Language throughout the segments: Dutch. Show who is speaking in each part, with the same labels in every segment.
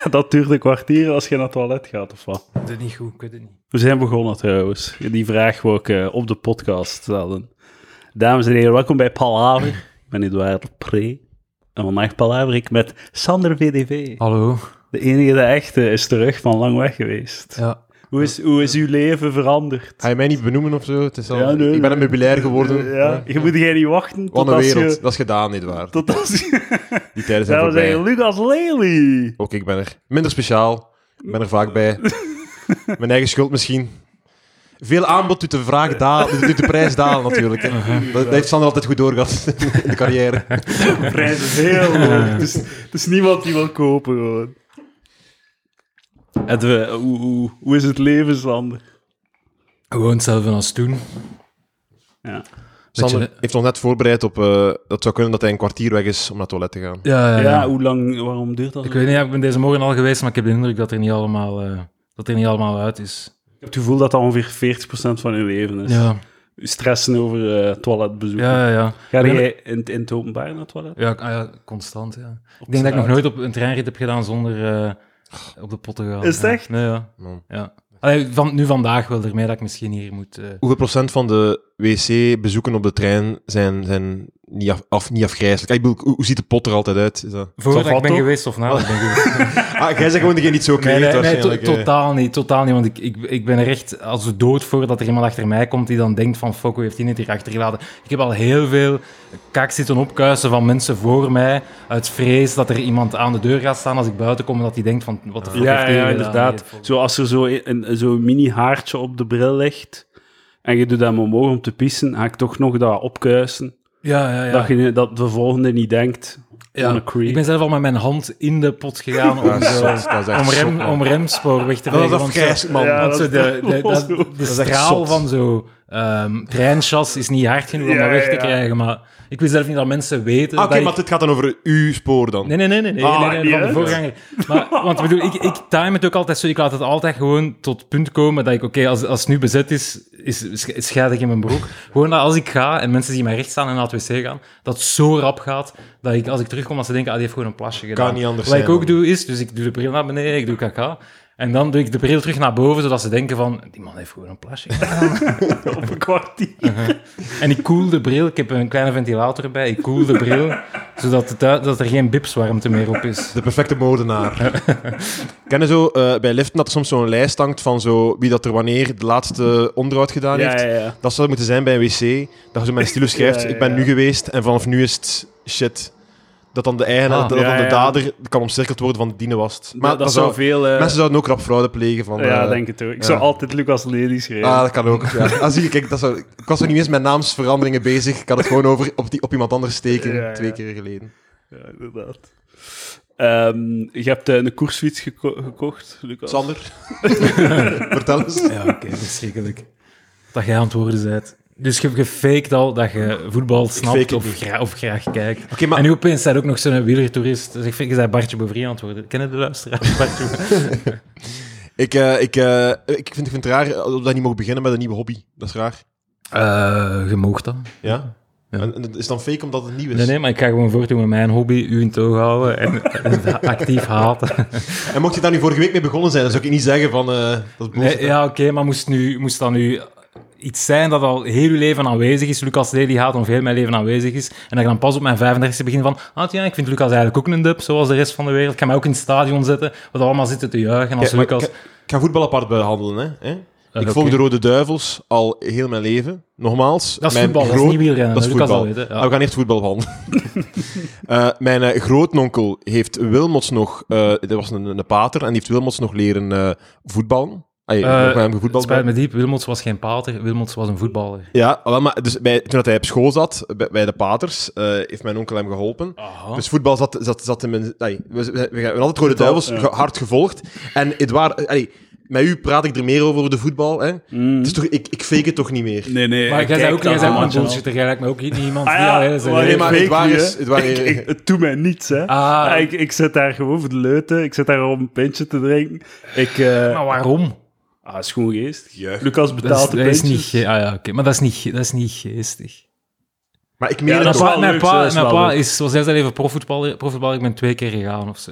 Speaker 1: Dat duurt een kwartier als je naar het toilet gaat, of wat?
Speaker 2: Weet het niet goed, ik weet het niet.
Speaker 1: We zijn begonnen trouwens. Die vraag wil ik eh, op de podcast stellen. Dames en heren, welkom bij Palaver. Ik ben Edouard Pre. En vandaag palaver ik met Sander VDV.
Speaker 2: Hallo.
Speaker 1: De enige, de echte, is terug van lang weg geweest.
Speaker 2: Ja.
Speaker 1: Hoe, is, hoe is uw leven veranderd?
Speaker 3: Ga je mij niet benoemen of zo? Het is al,
Speaker 1: Ja, nee,
Speaker 3: ik ben een meubilair geworden.
Speaker 1: Ja, je moet jij niet wachten
Speaker 3: Wat
Speaker 1: tot
Speaker 3: een
Speaker 1: als
Speaker 3: wereld.
Speaker 1: je...
Speaker 3: Dat is gedaan, niet waar.
Speaker 1: Tot als je...
Speaker 3: Die tijden zijn voorbij.
Speaker 1: zeggen Lucas Lely.
Speaker 3: Ook ik ben er. Minder speciaal. Ik ben er vaak bij. Mijn eigen schuld misschien. Veel aanbod doet de, vraag dalen, doet de prijs dalen natuurlijk. Hè. Dat, dat heeft Sander altijd goed doorgehad in de carrière.
Speaker 1: De prijs is heel hoog. Dus, dus niemand die wil kopen gewoon. We, hoe, hoe, hoe is het leven, Sander?
Speaker 2: Gewoon hetzelfde als toen.
Speaker 1: Ja.
Speaker 3: Sander
Speaker 2: Beetje-
Speaker 3: heeft nog net voorbereid op... eh, dat zou kunnen dat hij een kwartier weg is om naar het toilet te gaan.
Speaker 2: Ja, ja,
Speaker 1: Ja,
Speaker 2: ja.
Speaker 1: hoe lang, waarom duurt dat?
Speaker 2: Ik weet niet, ik ben deze morgen al geweest, maar ik heb de indruk dat er niet allemaal, eh, dat er niet allemaal uit is.
Speaker 1: Ik heb het gevoel dat dat ongeveer 40% van je leven is.
Speaker 2: Ja,
Speaker 1: Stressen over eh, toiletbezoek.
Speaker 2: ja, ja. ja.
Speaker 1: Ga
Speaker 2: ben-
Speaker 1: jij in, in het openbaar naar het toilet?
Speaker 2: Ja, ah ja, constant, ja. Ik denk dat ik nog nooit op een treinrit heb gedaan zonder eh, op de pot te gaan.
Speaker 1: Is het
Speaker 2: Ja.
Speaker 1: echt?
Speaker 2: Nee, ja.
Speaker 3: Man.
Speaker 2: ja. Allee, van, nu vandaag wel ermee dat ik misschien hier moet... eh,
Speaker 3: Hoeveel procent van de wc-bezoeken op de trein zijn, zijn niet, af, af- niet afgrijzelijk? Ik bedoel, hoe, hoe ziet de pot er altijd uit? Is dat...
Speaker 2: Voordat ik ben geweest of na ik ben geweest.
Speaker 3: Ah, jij bent gewoon degene die het zo
Speaker 2: Nee,
Speaker 3: creëert
Speaker 2: nee, nee, to-
Speaker 3: eh.
Speaker 2: totaal niet, totaal niet. Want ik, ik, ik ben er echt als de dood voor dat er iemand achter mij komt die dan denkt van fuck, hoe heeft hij het hier achtergelaten? Ik heb al heel veel kak zitten opkuisen van mensen voor mij uit vrees dat er iemand aan de deur gaat staan als ik buiten kom en dat hij denkt van wat de fuck
Speaker 1: Ja,
Speaker 2: heeft hij
Speaker 1: ja,
Speaker 2: gedaan?
Speaker 1: inderdaad.
Speaker 2: Nee,
Speaker 1: Zoals er zo een, zo'n mini-haartje op de bril ligt en je doet dat omhoog om te pissen, ga ik toch nog dat opkuisen.
Speaker 2: Ja, ja, ja.
Speaker 1: Dat, je, dat de volgende niet denkt,
Speaker 2: Ja. Ik ben zelf al met mijn hand in de pot gegaan om,
Speaker 3: Dat is
Speaker 2: zo,
Speaker 3: zot, dat is echt
Speaker 2: om, rem,
Speaker 3: zot,
Speaker 2: om remspoor weg te
Speaker 3: Dat is man.
Speaker 1: Ja, dat-
Speaker 2: de, de,
Speaker 1: dat-
Speaker 2: straal van zo ehm treinchas is niet hard genoeg om
Speaker 1: Ja,
Speaker 2: dat weg te
Speaker 1: ja.
Speaker 2: krijgen. Maar ik wil zelf niet dat mensen weten.
Speaker 3: Ah, Oké,
Speaker 2: dat ik-
Speaker 3: maar dit gaat dan over uw spoor dan.
Speaker 2: Nee, nee, nee, nee, nee,
Speaker 3: Ah,
Speaker 2: nee, nee,
Speaker 1: niet
Speaker 2: van de voorganger. Maar, want ik bedoel, ik, ik time het ook altijd zo. Ik laat het altijd gewoon tot het punt komen dat ik, oké, als, als het nu bezet is, is, sch- scheid ik in mijn broek. Gewoon dat als ik ga en mensen zien mij recht staan en naar het wc gaan, dat het zo rap gaat dat ik, als ik terugkom, dat ze denken, ah, die heeft gewoon een plasje gedaan.
Speaker 3: niet anders
Speaker 2: Wat
Speaker 3: zijn,
Speaker 2: ik ook
Speaker 3: man.
Speaker 2: doe is, dus ik doe de bril naar beneden, ik doe kaka. En dan doe ik de bril terug naar boven, zodat ze denken van, die man heeft gewoon een plasje
Speaker 1: op een kwartier.
Speaker 2: En ik koel de bril, ik heb een kleine ventilator erbij, ik koel de bril, zodat het, dat er geen bipswarmte meer op is.
Speaker 3: De perfecte moordenaar. Ken je zo eh, bij liften dat er soms zo'n lijst hangt van zo, wie dat er wanneer de laatste onderhoud gedaan
Speaker 1: Ja,
Speaker 3: heeft?
Speaker 1: ja, ja.
Speaker 3: Dat zou moeten zijn bij een wc. Dat je zo met een stilo schrijft,
Speaker 1: Ja, ja,
Speaker 3: ik ben nu geweest en vanaf nu is het shit. Dat dan de eigenaar,
Speaker 2: Ah.
Speaker 3: dat
Speaker 1: Ja,
Speaker 3: dan de
Speaker 1: ja.
Speaker 3: dader kan omcirkeld worden van de dienewast. Maar
Speaker 1: dat,
Speaker 3: dat
Speaker 1: zou veel... eh,
Speaker 3: mensen zouden ook rap fraude plegen van...
Speaker 1: ja,
Speaker 3: eh,
Speaker 1: denk het ook. Ik
Speaker 3: ja.
Speaker 1: zou altijd Lucas Lely schrijven.
Speaker 3: Ah, dat kan ook. Ja. Ah, zie je, kijk, dat zou, ik was er niet eens met naamsveranderingen bezig. Ik had het gewoon over op, die, op iemand anders steken,
Speaker 1: Ja, ja.
Speaker 3: twee keer geleden.
Speaker 1: Ja, inderdaad. Ehm, je hebt eh, een koersfiets geko- gekocht, Lucas.
Speaker 3: Sander, vertel eens.
Speaker 2: Ja, oké, verschrikkelijk. Dat jij aan het worden bent. Dus je, je faked al dat je voetbal snapt of, gra- of graag kijkt.
Speaker 3: Oké, maar
Speaker 2: En nu opeens zijn ook nog zo'n wielertoerist. Dus ik vind, je zei Bartje Bovrie aan het worden. Ken je de luisteraar? Bartje
Speaker 3: ik, eh, ik, eh, ik, vind, ik vind het raar dat we niet mogen beginnen met een nieuwe hobby. Dat is raar.
Speaker 2: Eh, je dat.
Speaker 3: Ja?
Speaker 2: Ja.
Speaker 3: En, en het is dan fake omdat het nieuw is.
Speaker 2: Nee, nee, maar ik ga gewoon voortdoen met mijn hobby, u in toog houden en, actief haten.
Speaker 3: En mocht je daar nu vorige week mee begonnen zijn, dan zou ik niet zeggen van... eh, dat is.
Speaker 2: Nee, ja, oké, maar moest, nu, moest dat nu iets zijn dat al heel je leven aanwezig is, Lucas Lely haat of heel mijn leven aanwezig is, en dat ik dan pas op mijn 35e begin van, ah ja, ik vind Lucas eigenlijk ook een dub, zoals de rest van de wereld. Ik ga mij ook in het stadion zetten, wat allemaal zitten te juichen als Lucas...
Speaker 3: ik, ik ga voetbal apart behandelen. Hè?
Speaker 2: Eh,
Speaker 3: ik volg de Rode Duivels al heel mijn leven. Nogmaals.
Speaker 2: Dat is
Speaker 3: mijn
Speaker 2: voetbal, dat is niet wielrennen,
Speaker 3: Dat is
Speaker 2: Lucas
Speaker 3: voetbal.
Speaker 2: al weten.
Speaker 3: Ah, we gaan eerst voetbal behandelen. Eh, mijn eh, grootnonkel heeft Wilmots nog... dat was een, een pater en die heeft Wilmots nog leren voetballen. Ay,
Speaker 2: Eh,
Speaker 3: gevoetbald.
Speaker 2: Spijt me diep, Wilmots was geen pater, Wilmots was een voetballer.
Speaker 3: Ja, wel, maar dus bij, toen dat hij op school zat, bij, bij de paters, eh, heeft mijn onkel hem geholpen.
Speaker 2: Aha.
Speaker 3: Dus voetbal zat, zat, zat in mijn... Ay, we, we, we hebben altijd Rode Duivels
Speaker 1: ja.
Speaker 3: hard gevolgd. En Edouard... ay, met u praat ik er meer over, over de voetbal. Hè?
Speaker 1: Mm.
Speaker 3: Het is toch, ik, ik fake het toch niet meer.
Speaker 1: Nee, nee.
Speaker 2: Maar
Speaker 1: ik
Speaker 2: jij zei ook, een
Speaker 1: allemaal.
Speaker 2: bullshitter, jij lijkt me ook niet iemand
Speaker 1: Ah
Speaker 2: die
Speaker 1: ja,
Speaker 2: al heel
Speaker 3: nee, maar het waar is- het waar
Speaker 1: Ik-
Speaker 3: is-
Speaker 1: ik- Het doet mij niets, hè.
Speaker 2: Ah,
Speaker 1: ik, ik zit daar gewoon voor de leuten. Ik zit daar om een pintje te drinken. Ik... eh
Speaker 2: maar waarom?
Speaker 1: Ah, is gewoon geest.
Speaker 3: Juich.
Speaker 1: Lucas betaalt de
Speaker 2: dat is niet, ge- ah, ja, oké, maar dat is niet, dat is niet geestig.
Speaker 3: Maar ik
Speaker 1: Ja,
Speaker 3: meen
Speaker 1: dat
Speaker 3: het
Speaker 1: is wel
Speaker 2: mijn
Speaker 1: leuk,
Speaker 2: pa,
Speaker 1: dat is
Speaker 2: mijn
Speaker 1: wel
Speaker 2: pa
Speaker 1: leuk.
Speaker 2: is, zoals hij zei, even profvoetballer. profvoetballer. Ik ben twee keer gegaan of zo.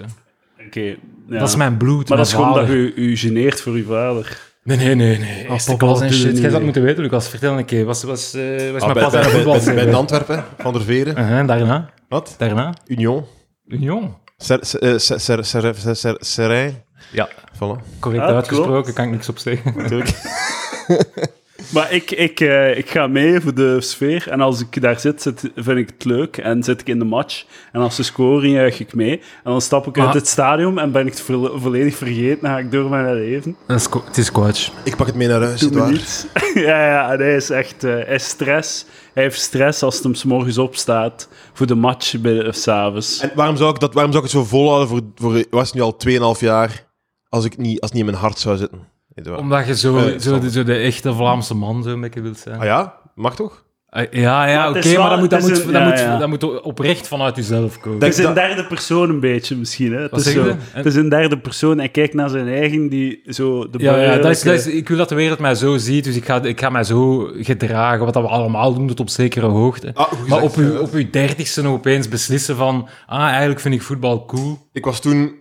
Speaker 1: Oké. ja.
Speaker 2: Dat is mijn bloed.
Speaker 1: Maar dat is
Speaker 2: mijn
Speaker 1: gewoon dat
Speaker 2: vader.
Speaker 1: je u geneert voor uw vader.
Speaker 2: Nee, nee, nee. nee. Eerste
Speaker 1: papa,
Speaker 2: klas en shit.
Speaker 1: het
Speaker 2: Jij
Speaker 1: niet.
Speaker 2: had moeten weten, Lucas. Vertel een keer. Was, was, eh was
Speaker 3: Ah,
Speaker 2: mijn
Speaker 3: bij,
Speaker 2: pas
Speaker 3: bij,
Speaker 2: aan de
Speaker 3: bij,
Speaker 2: voetbal
Speaker 3: bij, bij Antwerpen, Van der Veren.
Speaker 2: En daarna?
Speaker 3: Wat?
Speaker 2: Daarna?
Speaker 3: Union.
Speaker 2: Union.
Speaker 3: Eh, ser, ser, ser, ser, ser, Serijn.
Speaker 2: Ja.
Speaker 3: Voilà,
Speaker 2: Correct
Speaker 1: Ah,
Speaker 2: uitgesproken,
Speaker 1: klopt.
Speaker 2: kan ik niks op zeggen.
Speaker 3: natuurlijk.
Speaker 1: Maar ik, ik, eh, ik ga mee voor de sfeer. En als ik daar zit, zit, vind ik het leuk. En zit ik in de match. En als ze scoren, juich ik mee. En dan stap ik uit
Speaker 2: Maar-
Speaker 1: het stadion en ben ik het vo- volledig vergeten. Dan ga ik door met mijn leven.
Speaker 2: Het is coach.
Speaker 3: Ik pak het mee naar huis,
Speaker 1: niets. ja, ja, en hij is echt... eh, hij is stress. Hij heeft stress als het hem 's morgens opstaat voor de match bij, of s'avonds.
Speaker 3: En waarom zou ik, dat, waarom zou ik het zo volhouden voor, voor was het nu al 2,5 jaar, als, ik niet, als het niet in mijn hart zou zitten? Je.
Speaker 2: Omdat je zo,
Speaker 3: Eh,
Speaker 2: zo, de, zo de echte Vlaamse man zo een beetje wilt zijn.
Speaker 3: Ah ja? Mag toch?
Speaker 2: Ah, Ja, ja, oké, maar dat moet, dat, moet,
Speaker 1: een-
Speaker 2: dat,
Speaker 1: ja,
Speaker 2: moet,
Speaker 1: ja.
Speaker 2: dat moet oprecht vanuit jezelf komen.
Speaker 1: Het is
Speaker 3: dat-
Speaker 1: een derde persoon een beetje, misschien. Hè? Het, is
Speaker 2: zeg
Speaker 1: zo,
Speaker 2: je?
Speaker 1: het is een derde persoon. Hij kijkt naar zijn eigen, die zo... De
Speaker 2: Ja, ja dat is, dat is, ik wil dat de wereld mij zo ziet, dus ik ga, ik ga mij zo gedragen, wat dat we allemaal doen, tot op zekere hoogte.
Speaker 3: Ah,
Speaker 2: maar op uw,
Speaker 3: ja.
Speaker 2: op uw dertigste nog opeens beslissen van, ah, eigenlijk vind ik voetbal cool.
Speaker 3: Ik was toen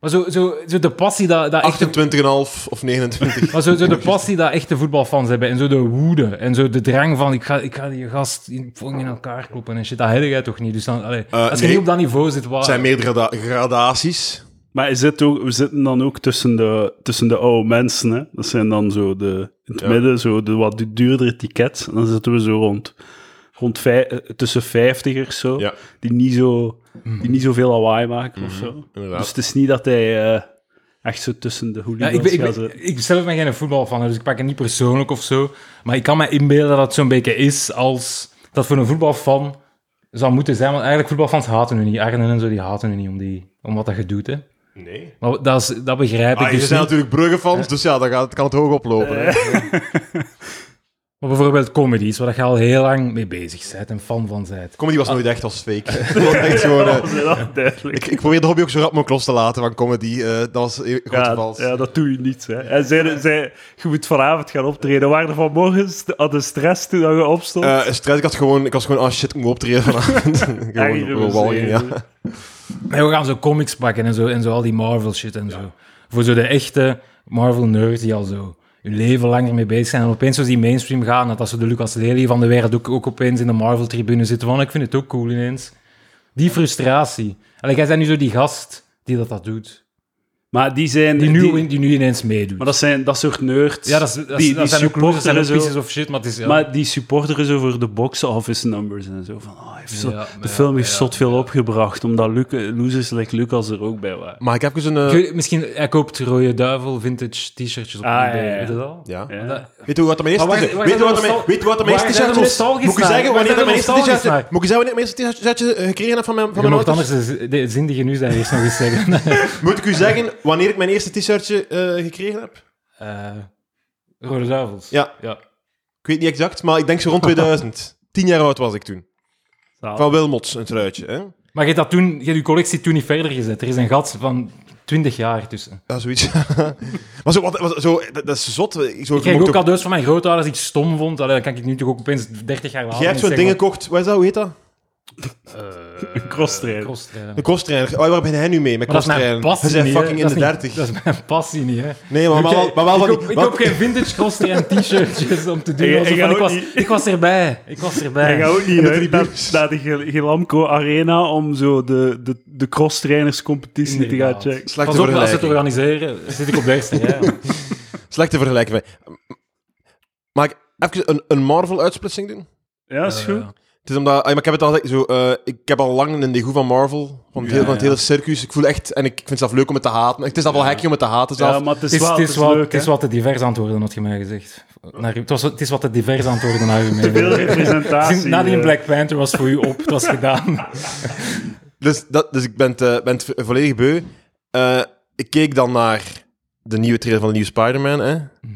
Speaker 2: Maar zo, zo, zo de passie dat, dat echte
Speaker 3: 28,5 of 29.
Speaker 2: Maar zo, zo de passie dat echte voetbalfans hebben en zo de woede en zo de drang van ik ga, ik ga die gast in, in elkaar kloppen en shit, dat heb jij toch niet? Dus dan, allee,
Speaker 3: Eh,
Speaker 2: als je
Speaker 3: nee.
Speaker 2: niet op dat niveau zit, waar...
Speaker 3: Het zijn meerdere grada- gradaties.
Speaker 1: Maar is het ook, we zitten dan ook tussen de, tussen de oude mensen. Hè? Dat zijn dan zo de, in het
Speaker 3: Ja.
Speaker 1: midden zo de wat duurdere tickets. En dan zitten we zo rond, rond vij, eh, tussen vijftigers zo,
Speaker 3: Ja,
Speaker 1: die, niet zo, die niet zoveel lawaai maken of zo.
Speaker 3: Mhm. inderdaad.
Speaker 1: Dus het is niet dat hij eh, echt zo tussen de
Speaker 2: Ja,
Speaker 1: hooligans
Speaker 2: ik, ben, ik, ben,
Speaker 1: zitten.
Speaker 2: ik zelf ben geen voetbalfan, dus ik pak het niet persoonlijk of zo. Maar ik kan me inbeelden dat het zo'n beetje is als dat voor een voetbalfan zou moeten zijn. Want eigenlijk voetbalfans haten nu niet. Arnen en zo, die haten nu niet om, die, om wat dat je doet. Hè.
Speaker 3: Nee.
Speaker 2: Maar dat, is, dat begrijp ik
Speaker 3: Ah, je
Speaker 2: dus
Speaker 3: zijn
Speaker 2: niet.
Speaker 3: natuurlijk Brugge-fans, dus ja, dan gaat, kan het hoog oplopen. Hè.
Speaker 2: Maar bijvoorbeeld comedies, waar je al heel lang mee bezig bent en fan van bent.
Speaker 3: Comedy was nooit echt als fake. Echt gewoon, eh,
Speaker 1: Dat is wel duidelijk.
Speaker 3: ik, ik probeer de hobby ook zo rap mogelijk los te laten van comedy. eh, dat was
Speaker 1: Ja,
Speaker 3: vals.
Speaker 1: ja, dat doe je niet. Hè. En zij, zij, je moet vanavond gaan optreden. Waren er vanmorgen st- hadden stress toen je opstond?
Speaker 3: Eh, stress, ik, had gewoon, ik was gewoon, oh shit, ik moet optreden vanavond. gewoon
Speaker 1: Erger
Speaker 3: gewoon walging, ja.
Speaker 2: we gaan zo comics pakken en zo, en zo al die Marvel shit en zo. Voor zo de echte Marvel nerds die al zo hun leven lang ermee bezig zijn. En opeens als die mainstream gaan, dat als ze de Lucas Lely van de wereld ook, ook opeens in de Marvel-tribune zitten. Van, ik vind het ook cool ineens. Die frustratie. Allee, jij bent nu zo die gast die dat, dat doet.
Speaker 1: Maar die zijn...
Speaker 2: Die nu,
Speaker 1: die-
Speaker 2: die nu ineens meedoet.
Speaker 1: maar dat zijn dat soort nerds.
Speaker 2: ja, dat, is, dat,
Speaker 1: die,
Speaker 2: dat
Speaker 1: die
Speaker 2: zijn ook losers, dat zijn ook pieces of shit, maar het is... Ja.
Speaker 1: Maar die supporteren zo voor de box-office numbers en zo. Van, oh, heeft zo-
Speaker 2: Ja,
Speaker 1: de
Speaker 2: ja,
Speaker 1: film heeft
Speaker 2: ja,
Speaker 1: zot veel
Speaker 2: ja.
Speaker 1: opgebracht, omdat Luc, losers like Lucas er ook bij waren.
Speaker 3: Maar ik heb even een...
Speaker 2: Ik
Speaker 3: eh,
Speaker 2: weet- misschien, hij koopt rode duivel vintage t-shirtjes op
Speaker 1: Ah,
Speaker 2: eBay,
Speaker 1: ja, ja.
Speaker 2: weet je dat al?
Speaker 3: ja. Weet je wat mijn eerste t-shirt- Weet je wat
Speaker 2: de
Speaker 3: je eerste
Speaker 2: zijn de
Speaker 3: t-shirt
Speaker 2: nostalgisch
Speaker 3: Moet ik je zeggen wanneer
Speaker 2: de
Speaker 3: mijn eerste
Speaker 2: nostalgisch
Speaker 3: t-shirt... Moet ik je zeggen wanneer ik mijn eerste t-shirtje eh, gekregen heb van mijn, van
Speaker 2: Je
Speaker 3: ouders?
Speaker 2: anders de, de zindige nieuws daar eerst nog eens zeggen.
Speaker 3: Moet ik u zeggen wanneer ik mijn eerste t-shirtje eh, gekregen heb?
Speaker 2: Eh, Rode Duivels.
Speaker 3: Ja.
Speaker 2: ja.
Speaker 3: Ik weet niet exact, maar ik denk zo rond 2000. Tien jaar oud was ik toen.
Speaker 1: Zalig.
Speaker 3: Van Wilmots, een truitje. Hè?
Speaker 2: Maar je hebt dat toen, je hebt je collectie toen niet verder gezet. Er is een gat van 20 jaar tussen.
Speaker 3: Ja, zoiets. maar zo, wat, wat- zo, dat, dat is zot. Ik, zo,
Speaker 2: Ik kreeg ook
Speaker 3: ook-
Speaker 2: cadeaus van mijn grootouders die ik stom vond. Allee, dan kan ik nu toch ook opeens 30 jaar later
Speaker 3: Jij hebt zo'n
Speaker 2: niet
Speaker 3: ding
Speaker 2: zeggen
Speaker 3: gekocht. Wat is dat? Hoe heet dat?
Speaker 2: Van,
Speaker 1: crosstrainer.
Speaker 2: crosstrainer.
Speaker 3: Een crosstrainer. Oh, waar ben hij nu mee? Met
Speaker 2: Maar dat is mijn
Speaker 3: crosstrainer.
Speaker 2: niet,
Speaker 3: zijn
Speaker 2: hè.
Speaker 3: fucking in
Speaker 2: Dat
Speaker 3: de
Speaker 2: is niet-
Speaker 3: 30.
Speaker 2: Dat is mijn passie niet, hè.
Speaker 3: Nee, maar, maar, wel, maar wel
Speaker 2: ik
Speaker 3: van
Speaker 2: koop,
Speaker 3: die...
Speaker 2: ik geen vintage crosstrainer t-shirtjes om te doen. Van, ik, was, ik was erbij. Ik was erbij.
Speaker 1: Hij gaat ook niet uit naar, naar de Gilamco Arena om zo de, de, de cross-trainerscompetitie te gaan checken.
Speaker 3: Slechte
Speaker 2: Pas op, als ze het organiseren, zit ik op de eerste rij.
Speaker 3: Slechte vergelijking. Mag ik even een, een Marvel-uitsplitsing doen?
Speaker 1: Ja, is goed.
Speaker 3: Het is omdat... ah, maar ik heb het al zo... eh, ik heb al lang een degoe van Marvel. Van het,
Speaker 1: Ja,
Speaker 3: hele, van het
Speaker 1: ja.
Speaker 3: hele circus. Ik voel echt... En ik vind het zelf leuk om het te haten. Het is zelf wel
Speaker 1: Ja.
Speaker 3: hekje om het te haten zelf.
Speaker 1: Ja, maar het is,
Speaker 2: Het is,
Speaker 1: wel,
Speaker 2: het is,
Speaker 1: leuk,
Speaker 2: het is wat te divers antwoorden, had je mij gezegd. Naar, het, was, het is wat te divers antwoorden naar u mee.
Speaker 1: Veel representatie.
Speaker 2: Nadien
Speaker 1: eh.
Speaker 2: Black Panther was voor u op, het was gedaan.
Speaker 3: Dus, dat, dus ik ben het, eh, ben volledig beu. Eh, ik keek dan naar de nieuwe trailer van de nieuwe Spider-Man. Hè?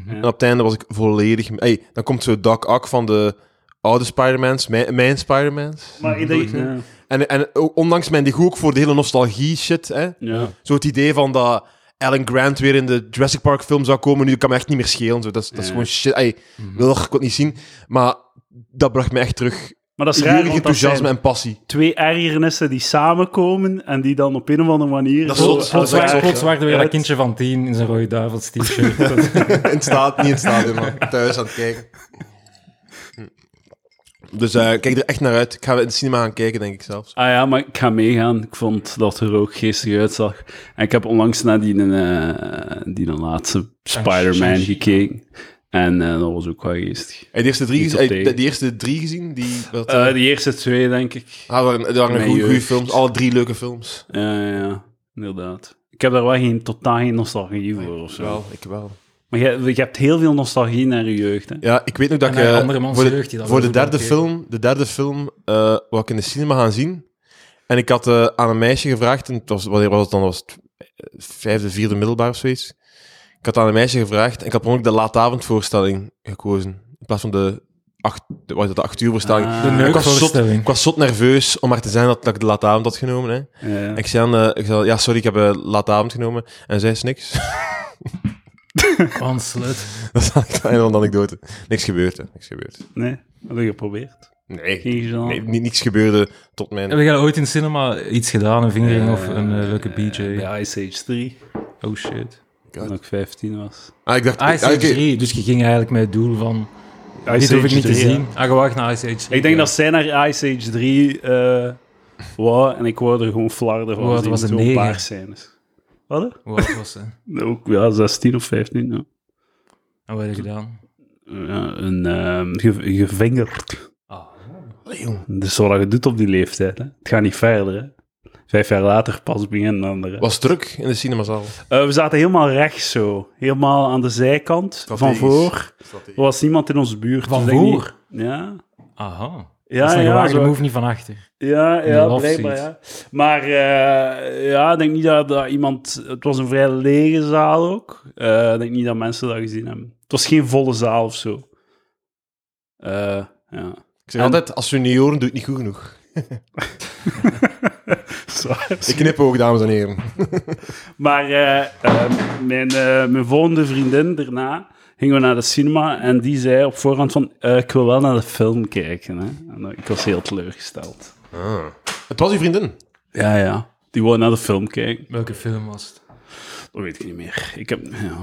Speaker 3: En op het einde was ik volledig... Hey, dan komt zo Doc Ock van de oude Spider-Mans, mijn, mijn Spider-Mans.
Speaker 1: Maar. Ja.
Speaker 3: En, en ook- ondanks mijn degoe ook voor de hele nostalgie-shit, hè?
Speaker 1: Ja.
Speaker 3: zo het idee van dat Alan Grant weer in de Jurassic Park film zou komen, nu kan me echt niet meer schelen. Zo. Dat, is, dat is gewoon shit. Ey, wil ik het niet zien. Maar dat bracht me echt terug
Speaker 1: Maar dat is raar,
Speaker 3: enthousiasme
Speaker 1: zijn
Speaker 3: en passie.
Speaker 1: twee ergernissen die samenkomen en die dan op een of andere manier...
Speaker 3: Dat is
Speaker 2: Plots, er weer dat kindje van tien in zijn rode duivels t-shirt.
Speaker 3: In het staat, niet in stadion, maar thuis aan het kijken. Dus eh, kijk er echt naar uit. Ik ga in het cinema gaan kijken, denk ik zelfs.
Speaker 1: Ah ja, maar ik ga meegaan. Ik vond dat er ook geestig uitzag. En ik heb onlangs naar die, eh, die laatste Spider-Man
Speaker 2: Shang-Chi.
Speaker 1: gekeken. En eh, dat was ook wel geestig.
Speaker 3: Heb je de eerste drie, de eerste drie gezien? Die, wat,
Speaker 1: die eerste twee, denk ik.
Speaker 3: ah, waren, dat waren goede, goede films. Alle drie leuke films.
Speaker 1: Ja, ja, ja, inderdaad. Ik heb daar wel geen, totaal geen nostalgie voor of zo.
Speaker 3: Wel, ik wel.
Speaker 1: Maar je, je hebt heel veel nostalgie naar je jeugd, hè?
Speaker 3: Ja, ik weet nog dat ik...
Speaker 2: naar
Speaker 3: eh,
Speaker 2: andere mans
Speaker 3: voor de,
Speaker 2: jeugd die dat
Speaker 3: voor de derde film, de derde film eh wou ik in de cinema gaan zien. En ik had eh, aan een meisje gevraagd, en het was, wanneer was het dan? Was het vijfde, vierde middelbaar of zoiets. Ik had aan een meisje gevraagd en ik had dan ook de laatavondvoorstelling gekozen. In plaats van de acht, de, wat is het, de acht uur voorstelling.
Speaker 1: Ah.
Speaker 2: De
Speaker 3: ik, was zot, ik was zot nerveus om maar te zijn dat, dat ik de laatavond had genomen. Hè.
Speaker 1: Ja.
Speaker 3: En ik zei aan, eh, ik zei, ja, sorry, ik heb de laatavond genomen. En zij is niks.
Speaker 2: Van slut.
Speaker 3: dat is eigenlijk het einde van de anekdote. Niks gebeurd, hè. Niks gebeurd.
Speaker 1: Nee? Heb je geprobeerd?
Speaker 3: Nee,
Speaker 1: Geen gedaan?
Speaker 3: nee ni- niks gebeurde tot mijn...
Speaker 2: Heb jij ooit in cinema iets gedaan, een vingering of een eh, leuke BJ?
Speaker 1: Bij Ice Age 3,
Speaker 2: Oh shit.
Speaker 1: toen ik 15 was.
Speaker 3: Ah, ik dacht...
Speaker 2: Ice
Speaker 3: ah,
Speaker 2: Age
Speaker 3: oké.
Speaker 2: 3, dus je ging eigenlijk met het doel van...
Speaker 1: Ice
Speaker 2: dit hoef ik niet te
Speaker 1: 3, ja.
Speaker 2: zien. Ah, gewacht naar Ice Age 3.
Speaker 1: Ik denk dat zij naar Ice Age 3 eh wou en ik wou er gewoon flarden van.
Speaker 2: Wow, dat
Speaker 1: zien,
Speaker 2: was een
Speaker 1: zo'n
Speaker 2: negen.
Speaker 1: paar scènes. Wat?
Speaker 2: Hoe oud was ze?
Speaker 1: Ook, ja, 16 of 15. Ja.
Speaker 2: En wat heb je gedaan?
Speaker 1: Ja, een ehm, ge- gevingerd.
Speaker 2: Ah.
Speaker 1: Dat is wat je doet op die leeftijd. Hè. Het gaat niet verder. Hè. Vijf jaar later pas beginnen dan de
Speaker 3: Was druk in de cinemazaal.
Speaker 1: Eh, we zaten helemaal rechts zo. Helemaal aan de zijkant. Van
Speaker 3: Strategisch.
Speaker 1: voor. Er was niemand in onze buurt.
Speaker 2: Van
Speaker 1: dus denk
Speaker 2: voor?
Speaker 1: niet- Ja.
Speaker 2: Aha.
Speaker 1: Ja,
Speaker 2: dat is een
Speaker 1: ja,
Speaker 2: gewaagde
Speaker 1: zo-
Speaker 2: move niet van achter.
Speaker 1: Ja, ja blijkbaar, ja. Maar eh, ja, ik denk niet dat, dat iemand... Het was een vrij lege zaal ook. Eh, ik denk niet dat mensen dat gezien hebben. Het was geen volle zaal of zo. Eh, ja.
Speaker 3: Ik zeg
Speaker 1: En-
Speaker 3: altijd, als we niet horen, doe het niet goed genoeg. Ik knip ook, dames en heren.
Speaker 1: Maar mijn, mijn volgende vriendin daarna gingen we naar de cinema en die zei op voorhand van eh, ik wil wel naar de film kijken. Hè. En, eh, ik was heel teleurgesteld.
Speaker 3: Ah. Het was uw vriendin.
Speaker 1: Ja, ja. Die wou naar de film kijken.
Speaker 2: Welke film was het?
Speaker 1: Dat weet ik niet meer. Ik heb... Ja.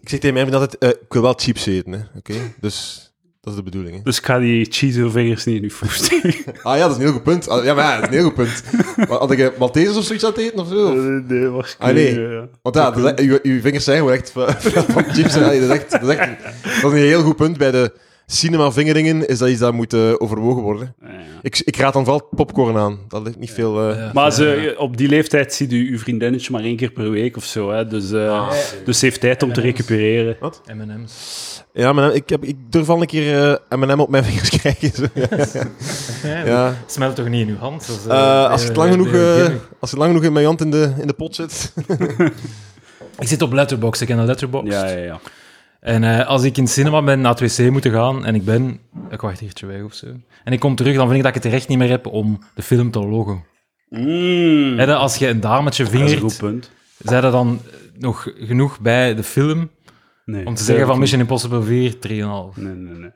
Speaker 3: Ik zeg tegen mijn vriendin altijd, eh, ik wil wel chips eten, hè. Oké? Dus dat is de bedoeling, hè.
Speaker 1: Dus ik ga die cheese vingers niet in uw voet steken.
Speaker 3: Ah ja, dat is een heel goed punt. Ah, Ja, maar ja, dat is een heel goed punt. Had ik Maltesers of zoiets aan het eten, of zo?
Speaker 1: nee, nee,
Speaker 3: Ah,
Speaker 1: waarschijnlijk.
Speaker 3: nee.
Speaker 1: ja.
Speaker 3: Want ja, dat is- uw, uw vingers zijn gewoon echt van, van chips. Dat is, echt, dat, is echt, dat is een heel goed punt. Bij de cinema-vingeringen is dat iets dat moet eh, overwogen worden.
Speaker 1: Ja, ja.
Speaker 3: Ik, ik raad dan vooral popcorn aan. Dat ligt niet veel... eh,
Speaker 2: Ja.
Speaker 1: Maar ze, op die leeftijd ziet u uw vriendinnetje maar één keer per week of zo. Hè. Dus, eh, dus ze heeft tijd om te recupereren.
Speaker 2: M&M's.
Speaker 3: Ja, maar ik, heb, ik durf al een keer eh, M&M op mijn vingers krijgen. Zo.
Speaker 2: Ja.
Speaker 3: Ja.
Speaker 2: Smelt toch niet in uw hand?
Speaker 3: als, het
Speaker 2: bij-
Speaker 3: lang genoeg, eh, als het lang genoeg in mijn hand in de, in de pot zit.
Speaker 2: Ik zit op Letterboxd. Ik ken een Letterboxd.
Speaker 1: Ja, ja, ja.
Speaker 2: En eh, als ik in het cinema ben naar het wc moeten gaan en ik ben een kwartiertje weg of zo, en ik kom terug, dan vind ik dat ik het recht niet meer heb om de film te loggen.
Speaker 1: Mm.
Speaker 2: Als je een dametje
Speaker 1: Dat is een
Speaker 2: vingert,
Speaker 1: goed punt.
Speaker 2: zijn er dan nog genoeg bij de film
Speaker 1: Nee,
Speaker 2: om te zeggen van Mission Impossible 4, 3,5.
Speaker 1: Nee, nee, nee.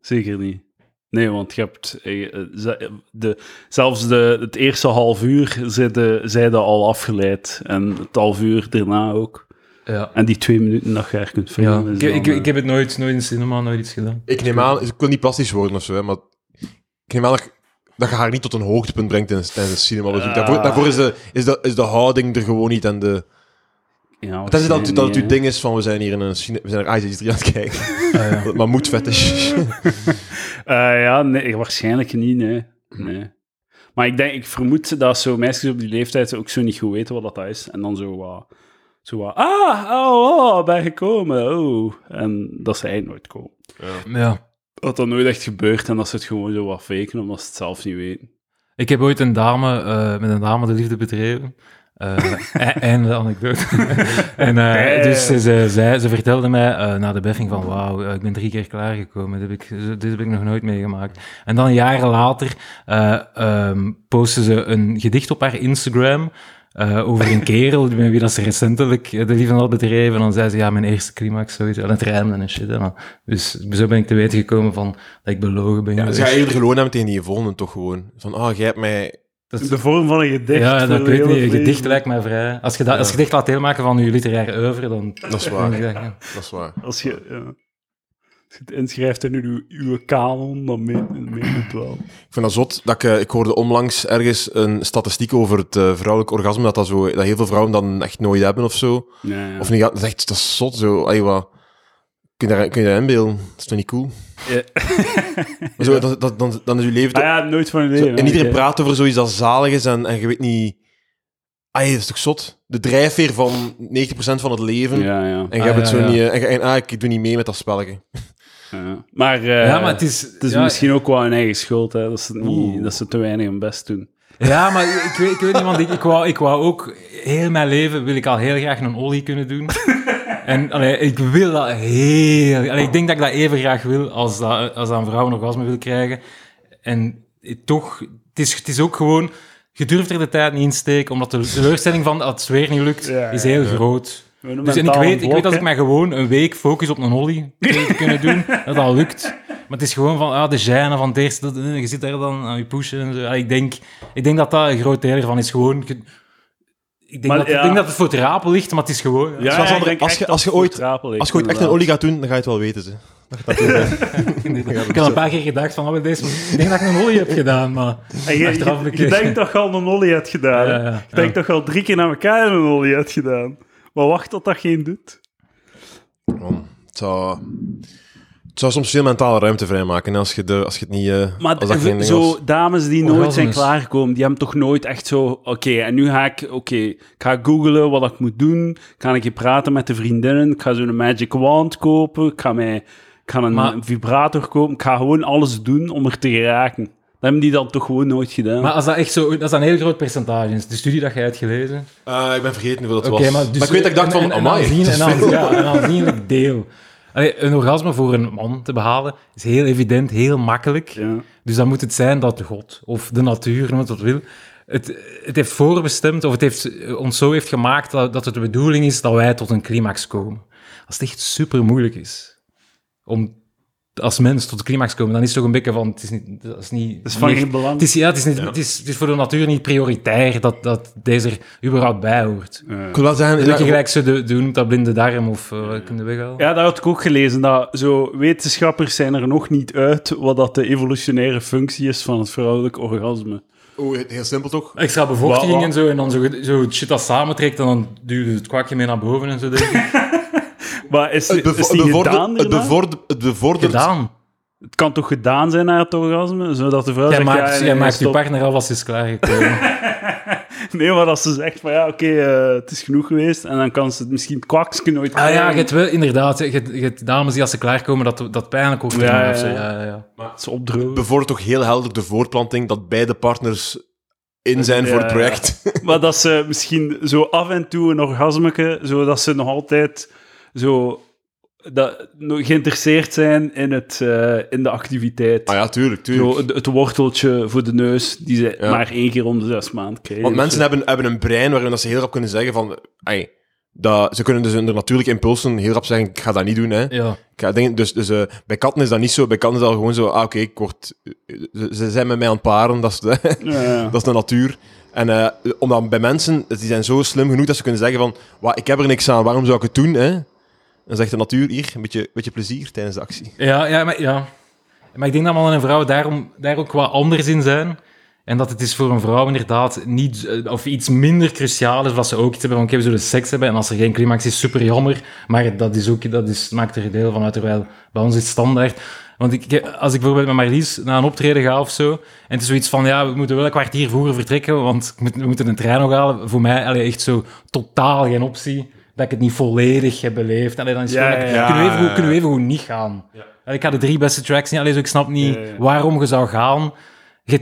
Speaker 1: Zeker niet. Nee, want je hebt... eh, eh, de, zelfs de, het eerste half uur zeiden zeiden al afgeleid. En het half uur daarna ook.
Speaker 2: Ja.
Speaker 1: En die twee minuten dat je er kunt
Speaker 2: Ja,
Speaker 1: filmen.
Speaker 2: ik,
Speaker 1: is
Speaker 2: ik, ik heb het nooit, nooit in cinema, nooit iets gedaan.
Speaker 3: Ik neem aan, ik wil niet plastisch worden of zo, hè, maar ik neem aan dat, dat je haar niet tot een hoogtepunt brengt tijdens, tijdens een cinema.
Speaker 1: Ah.
Speaker 3: Daarvoor, daarvoor is, de, is, de, is de houding er gewoon niet en de...
Speaker 1: ja,
Speaker 3: Het is dat, dat, het uw ding is van, we zijn hier in een cine, we zijn naar ICG 3 aan het kijken.
Speaker 2: Ah, ja.
Speaker 3: maar moet fetish.
Speaker 1: hè. Eh, ja, nee, waarschijnlijk niet, nee. nee. Maar ik denk, ik vermoed dat zo meisjes op die leeftijd ook zo niet goed weten wat dat is. En dan zo wat... Zo wat, ah, oh, oh, ben gekomen, oh. En dat ze eigenlijk nooit komen.
Speaker 2: ja.
Speaker 1: Dat dat nooit echt gebeurt en dat ze het gewoon zo wat faken, omdat ze het zelf niet weten.
Speaker 2: Ik heb ooit een dame, eh, met een dame de liefde bedreven. Eh e- einde anekdote. en eh, dus ze, ze, ze vertelde mij eh, na de beffing van wauw, ik ben drie keer klaargekomen. Dit heb, ik, dit heb ik nog nooit meegemaakt. En dan jaren later eh ehm postte ze een gedicht op haar Instagram eh, over een kerel met wie dat ze recentelijk eh, de liefde had bedreven. En dan zei ze, ja, mijn eerste climax, zoiets. En het rijmde en shit. En dan- dus zo ben ik te weten gekomen van dat ik belogen ben.
Speaker 3: Ja, ze gaan eerder geloven hebben tegen die volgende toch gewoon. Van, oh, jij hebt mij...
Speaker 2: Dat is-
Speaker 1: De vorm van een gedicht.
Speaker 2: ja, dat weet niet. Een gedicht lijkt mij vrij. Als je, dat, als je gedicht laat deelmaken van je literaire oeuvre, dan...
Speaker 3: Dat is waar.
Speaker 2: dat- ja.
Speaker 3: Dat is waar.
Speaker 1: Als je, ja. Als je het inschrijft in uw, uw kanon, dan meen het wel.
Speaker 3: Ik vind dat zot. Dat ik, eh, ik hoorde onlangs ergens een statistiek over het eh, vrouwelijk orgasme, dat, dat, zo, dat heel veel vrouwen dan echt nooit hebben of zo.
Speaker 1: Ja, ja.
Speaker 3: Of niet, dat is echt dat is zot zo. Wat. Kun je, daar, kun je dat inbeelden? Dat is toch niet cool?
Speaker 1: Ja.
Speaker 3: Maar Zo, dat, dat, dan, dan is je leven...
Speaker 1: Ah ja, nooit van je leven.
Speaker 3: en iedereen praat over zoiets dat zalig is en, en je weet niet... Ay, dat is toch zot? De drijfveer van 90% van het leven.
Speaker 1: Ja, ja.
Speaker 3: En je
Speaker 2: Ah,
Speaker 3: hebt het
Speaker 2: ja,
Speaker 3: zo niet... eh, en, ah, ik doe niet mee met dat spelletje.
Speaker 1: Ja. Maar, eh,
Speaker 2: ja, maar het is...
Speaker 1: het is
Speaker 2: ja,
Speaker 1: misschien ook wel hun eigen schuld, hè, dat, ze het niet,
Speaker 3: Oeh.
Speaker 1: dat ze te weinig hun best doen.
Speaker 2: Ja, maar ik weet, ik weet niet, want ik, ik, wou, ik wou ook... Heel mijn leven wil ik al heel graag een olie kunnen doen. En allee, ik wil dat heel... Allee, ik denk dat ik dat even graag wil als dat, als dat een vrouw een orgasme wil krijgen. En toch, het is, het is ook gewoon... Je durft er de tijd niet in steken, omdat de teleurstelling van dat het weer niet lukt,
Speaker 1: Ja,
Speaker 2: is heel
Speaker 3: ja.
Speaker 2: groot. Dus en ik weet, ik weet
Speaker 1: blok,
Speaker 2: dat ik mij gewoon een week focus op een ollie te kunnen doen, dat dat lukt. Maar het is gewoon van, ah, de gêne van het eerste, dat, eh, je zit daar dan aan je pushen en zo. Ah, ik, denk, ik denk dat dat een groot deel ervan is gewoon... ge- Ik denk,
Speaker 1: Maar
Speaker 2: dat,
Speaker 1: ja.
Speaker 2: ik denk dat het voor het rapen ligt, maar het is gewoon...
Speaker 1: Ja, ik denk
Speaker 3: als je-
Speaker 1: dat
Speaker 3: als je ooit-
Speaker 1: ligt,
Speaker 3: Als je ooit echt een olie gaat doen, dan ga je het wel weten. Ze. Dat
Speaker 2: ik had een paar keer gedacht van, oh, deze, ik denk dat ik een ollie heb gedaan, maar...
Speaker 1: En je, je, je denkt dat je al een olie hebt gedaan. hè?
Speaker 2: Ja, ja,
Speaker 1: Je denkt dat je al drie keer naar elkaar een olie hebt gedaan. Maar wacht tot dat geen doet.
Speaker 3: Man, het zou... Het zou soms veel mentale ruimte vrijmaken als je, de, als je het niet... eh,
Speaker 1: Maar
Speaker 3: als dat geen ding
Speaker 1: zo
Speaker 3: was.
Speaker 1: dames die nooit zijn klaargekomen, die hebben toch nooit echt zo... Oké, en nu ga ik... Oké, ik ga googlen wat ik moet doen. Ik ga een keer praten met de vriendinnen. Ik ga zo'n magic wand kopen. Ik ga, mij, ik ga een
Speaker 2: Maar-
Speaker 1: vibrator kopen. Ik ga gewoon alles doen om er te geraken. Dat hebben die dan toch gewoon nooit gedaan.
Speaker 2: Maar als dat echt zo... Dat is een heel groot percentage. is. De studie dat jij hebt gelezen...
Speaker 3: Eh, ik ben vergeten hoeveel dat was.
Speaker 2: maar,
Speaker 3: Maar,
Speaker 2: dus,
Speaker 3: ik weet dat ik dacht
Speaker 2: en-
Speaker 3: van, amai,
Speaker 2: aanzien- ja, een aanzienlijk deel. Allee, een orgasme voor een man te behalen is heel evident, heel makkelijk.
Speaker 1: ja.
Speaker 2: Dus dan moet het zijn dat God of de natuur, het wat wil, het, het heeft voorbestemd of het heeft, eh, ons zo heeft gemaakt dat, dat het de bedoeling is dat wij tot een climax komen. Als het echt super moeilijk is om als mens tot de climax komen, dan is het toch een beetje van, het is niet, dat is niet,
Speaker 1: Dat is van
Speaker 2: niet-
Speaker 1: geen belang.
Speaker 2: het is, ja, het is, niet, Het, is, het is voor de natuur niet prioritair dat, dat deze er überhaupt bij hoort.
Speaker 3: Ik wil wel zeggen...
Speaker 2: Beetje
Speaker 3: ja,
Speaker 2: gelijk zo de, dat blinde darm of uh, wat kun je weghalen?
Speaker 1: Ja, dat had ik ook gelezen. Dat zo wetenschappers zijn er nog niet uit wat dat de evolutionaire functie is van het vrouwelijk orgasme.
Speaker 3: Oh, heel simpel toch?
Speaker 2: Extra bevochtiging en zo, en dan zo, zo shit dat samentrekt en dan duw je het kwakje mee naar boven en zo. Denk ik.
Speaker 1: Maar is,
Speaker 3: Het, bevo-
Speaker 1: is die
Speaker 3: bevordert...
Speaker 1: gedaan
Speaker 3: Het
Speaker 1: daarna?
Speaker 3: bevordert... Het bevordert
Speaker 2: Gedaan.
Speaker 1: Het kan toch gedaan zijn na het orgasme? Zodat de vrouw
Speaker 2: Jij
Speaker 1: zegt,
Speaker 2: maakt,
Speaker 1: ja,
Speaker 2: jij maakt je partner alvast eens klaargekomen.
Speaker 1: Nee, maar als ze zegt van ja, oké, eh, het is genoeg geweest. En dan kan ze het misschien het kwakske nooit
Speaker 2: ah ja, je hebt wel inderdaad, je hebt, je hebt dames die als ze klaarkomen dat, dat pijnlijk ook
Speaker 1: Ja,
Speaker 2: doen
Speaker 1: ja, ja.
Speaker 2: Ja, ja, ja.
Speaker 1: Het is opdrogen.
Speaker 3: bevordert toch heel helder de voortplanting dat beide partners in zijn
Speaker 1: Ja,
Speaker 3: voor het
Speaker 1: ja.
Speaker 3: project.
Speaker 1: Maar dat ze misschien zo af en toe een orgasmeke, zodat ze nog altijd zo dat, nog geïnteresseerd zijn in, het, eh, in de activiteit.
Speaker 3: Ah ja, tuurlijk, tuurlijk.
Speaker 1: Zo, het, het worteltje voor de neus, die ze
Speaker 3: Ja.
Speaker 1: maar één keer om de zes maanden krijgen.
Speaker 3: Want mensen hebben, hebben een brein waarin dat ze heel rap kunnen zeggen van... Ai, dat, ze kunnen dus hun natuurlijke impulsen heel rap zeggen, ik ga dat niet doen. Hè.
Speaker 2: ja.
Speaker 3: Ik ga dingen, dus dus eh, bij katten is dat niet zo. Bij katten is dat gewoon zo, ah oké, ik word... Ze, ze zijn met mij aan het paren, dat is de,
Speaker 1: Ja, ja.
Speaker 3: dat is de natuur. En eh, omdat bij mensen, die zijn zo slim genoeg dat ze kunnen zeggen van, "Wa, ik heb er niks aan, waarom zou ik het doen? Hè? Dan zegt de natuur, hier, een beetje, plezier tijdens de actie.
Speaker 2: Ja, ja, maar, ja. maar ik denk dat mannen en vrouwen daarom, daar ook wat anders in zijn. En dat het is voor een vrouw inderdaad niet, eh, of iets minder cruciaal is, wat ze ook iets hebben van, oké, we zullen seks hebben, en als er geen climax is, super jammer. Maar dat, is ook, dat is, maakt er deel van uit, terwijl bij ons is standaard. Want ik, ik- als ik bijvoorbeeld met Marlies naar een optreden ga of zo, en het is zoiets van, ja, we moeten wel een kwartier vroeger vertrekken, want ik we moeten een trein nog halen. Voor mij, echt zo totaal geen optie, dat ik het niet volledig heb beleefd. Allee, dan is het
Speaker 1: Ja,
Speaker 2: gewoon,
Speaker 1: ja, ja.
Speaker 2: kunnen, we even, goed- kunnen we even goed niet gaan. Allee, ik ga de drie beste tracks niet, allee, zo, ik snap niet
Speaker 1: Ja, ja.
Speaker 2: waarom je zou gaan.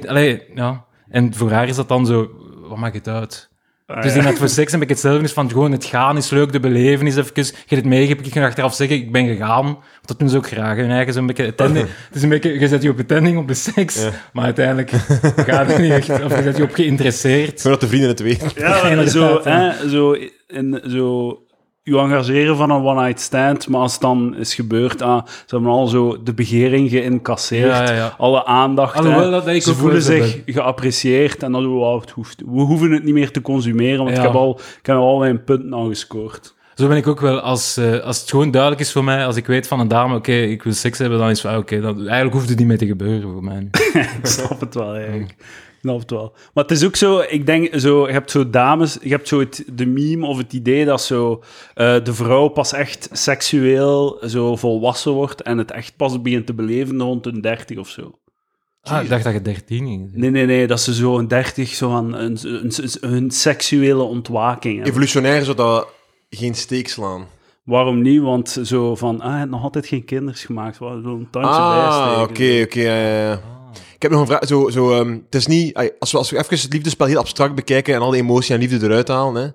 Speaker 2: Allee, ja. En voor haar is dat dan zo, wat maakt het uit?
Speaker 1: Ah,
Speaker 2: Dus ik denk dat voor seks een beetje hetzelfde is van gewoon het gaan is leuk, de belevenis even. Je hebt het meegepakt, je kunt achteraf zeggen ik ben gegaan. Want dat doen ze ook graag. Hun eigen zo'n beetje attending. Het is een beetje, je zet je op attending op de seks,
Speaker 3: Ja.
Speaker 2: maar uiteindelijk gaat het niet echt. Of je zet je op geïnteresseerd.
Speaker 3: Gewoon dat de vrienden het weten.
Speaker 1: Ja, zo,
Speaker 2: ja.
Speaker 1: hè, zo, in, zo je engageren van een one-night stand, maar als het dan is gebeurd, ah, ze hebben al zo de begering geïncasseerd,
Speaker 2: Ja, ja, ja.
Speaker 1: alle aandacht,
Speaker 2: Alhoewel
Speaker 1: hè.
Speaker 2: dat ik
Speaker 1: ze voelen zich geapprecieerd en het hoeft, we hoeven het niet meer te consumeren, want ik, heb al, ik heb al mijn punten al gescoord.
Speaker 2: Zo ben ik ook wel, als, eh, als het gewoon duidelijk is voor mij, als ik weet van een dame, oké, ik wil seks hebben, dan is het oké, dan eigenlijk hoeft het niet meer te gebeuren voor mij.
Speaker 1: ik snap het wel, eigenlijk. Ik snap het wel. Maar het is ook zo, ik denk, zo, je hebt zo dames, je hebt zo het, de meme of het idee dat zo eh, de vrouw pas echt seksueel zo volwassen wordt en het echt pas begint te beleven rond een 30 of zo.
Speaker 2: Ah, ik dacht dat je 13 ging.
Speaker 1: Nee, nee, nee, dat ze zo een 30 zo aan een, een, een, een seksuele ontwaking hebben.
Speaker 3: Evolutionair zou dat geen steek slaan.
Speaker 1: Waarom niet? Want zo van, ah, hij heeft nog altijd geen kinders gemaakt. Zo'n tandje
Speaker 3: Ah, oké,
Speaker 1: bijsteken.
Speaker 3: oké. ja, ja, ja. Ik heb nog een vraag. Zo, zo, ehm, het is niet, als, we, als we even het liefdespel heel abstract bekijken en al die emotie en liefde eruit halen, hè,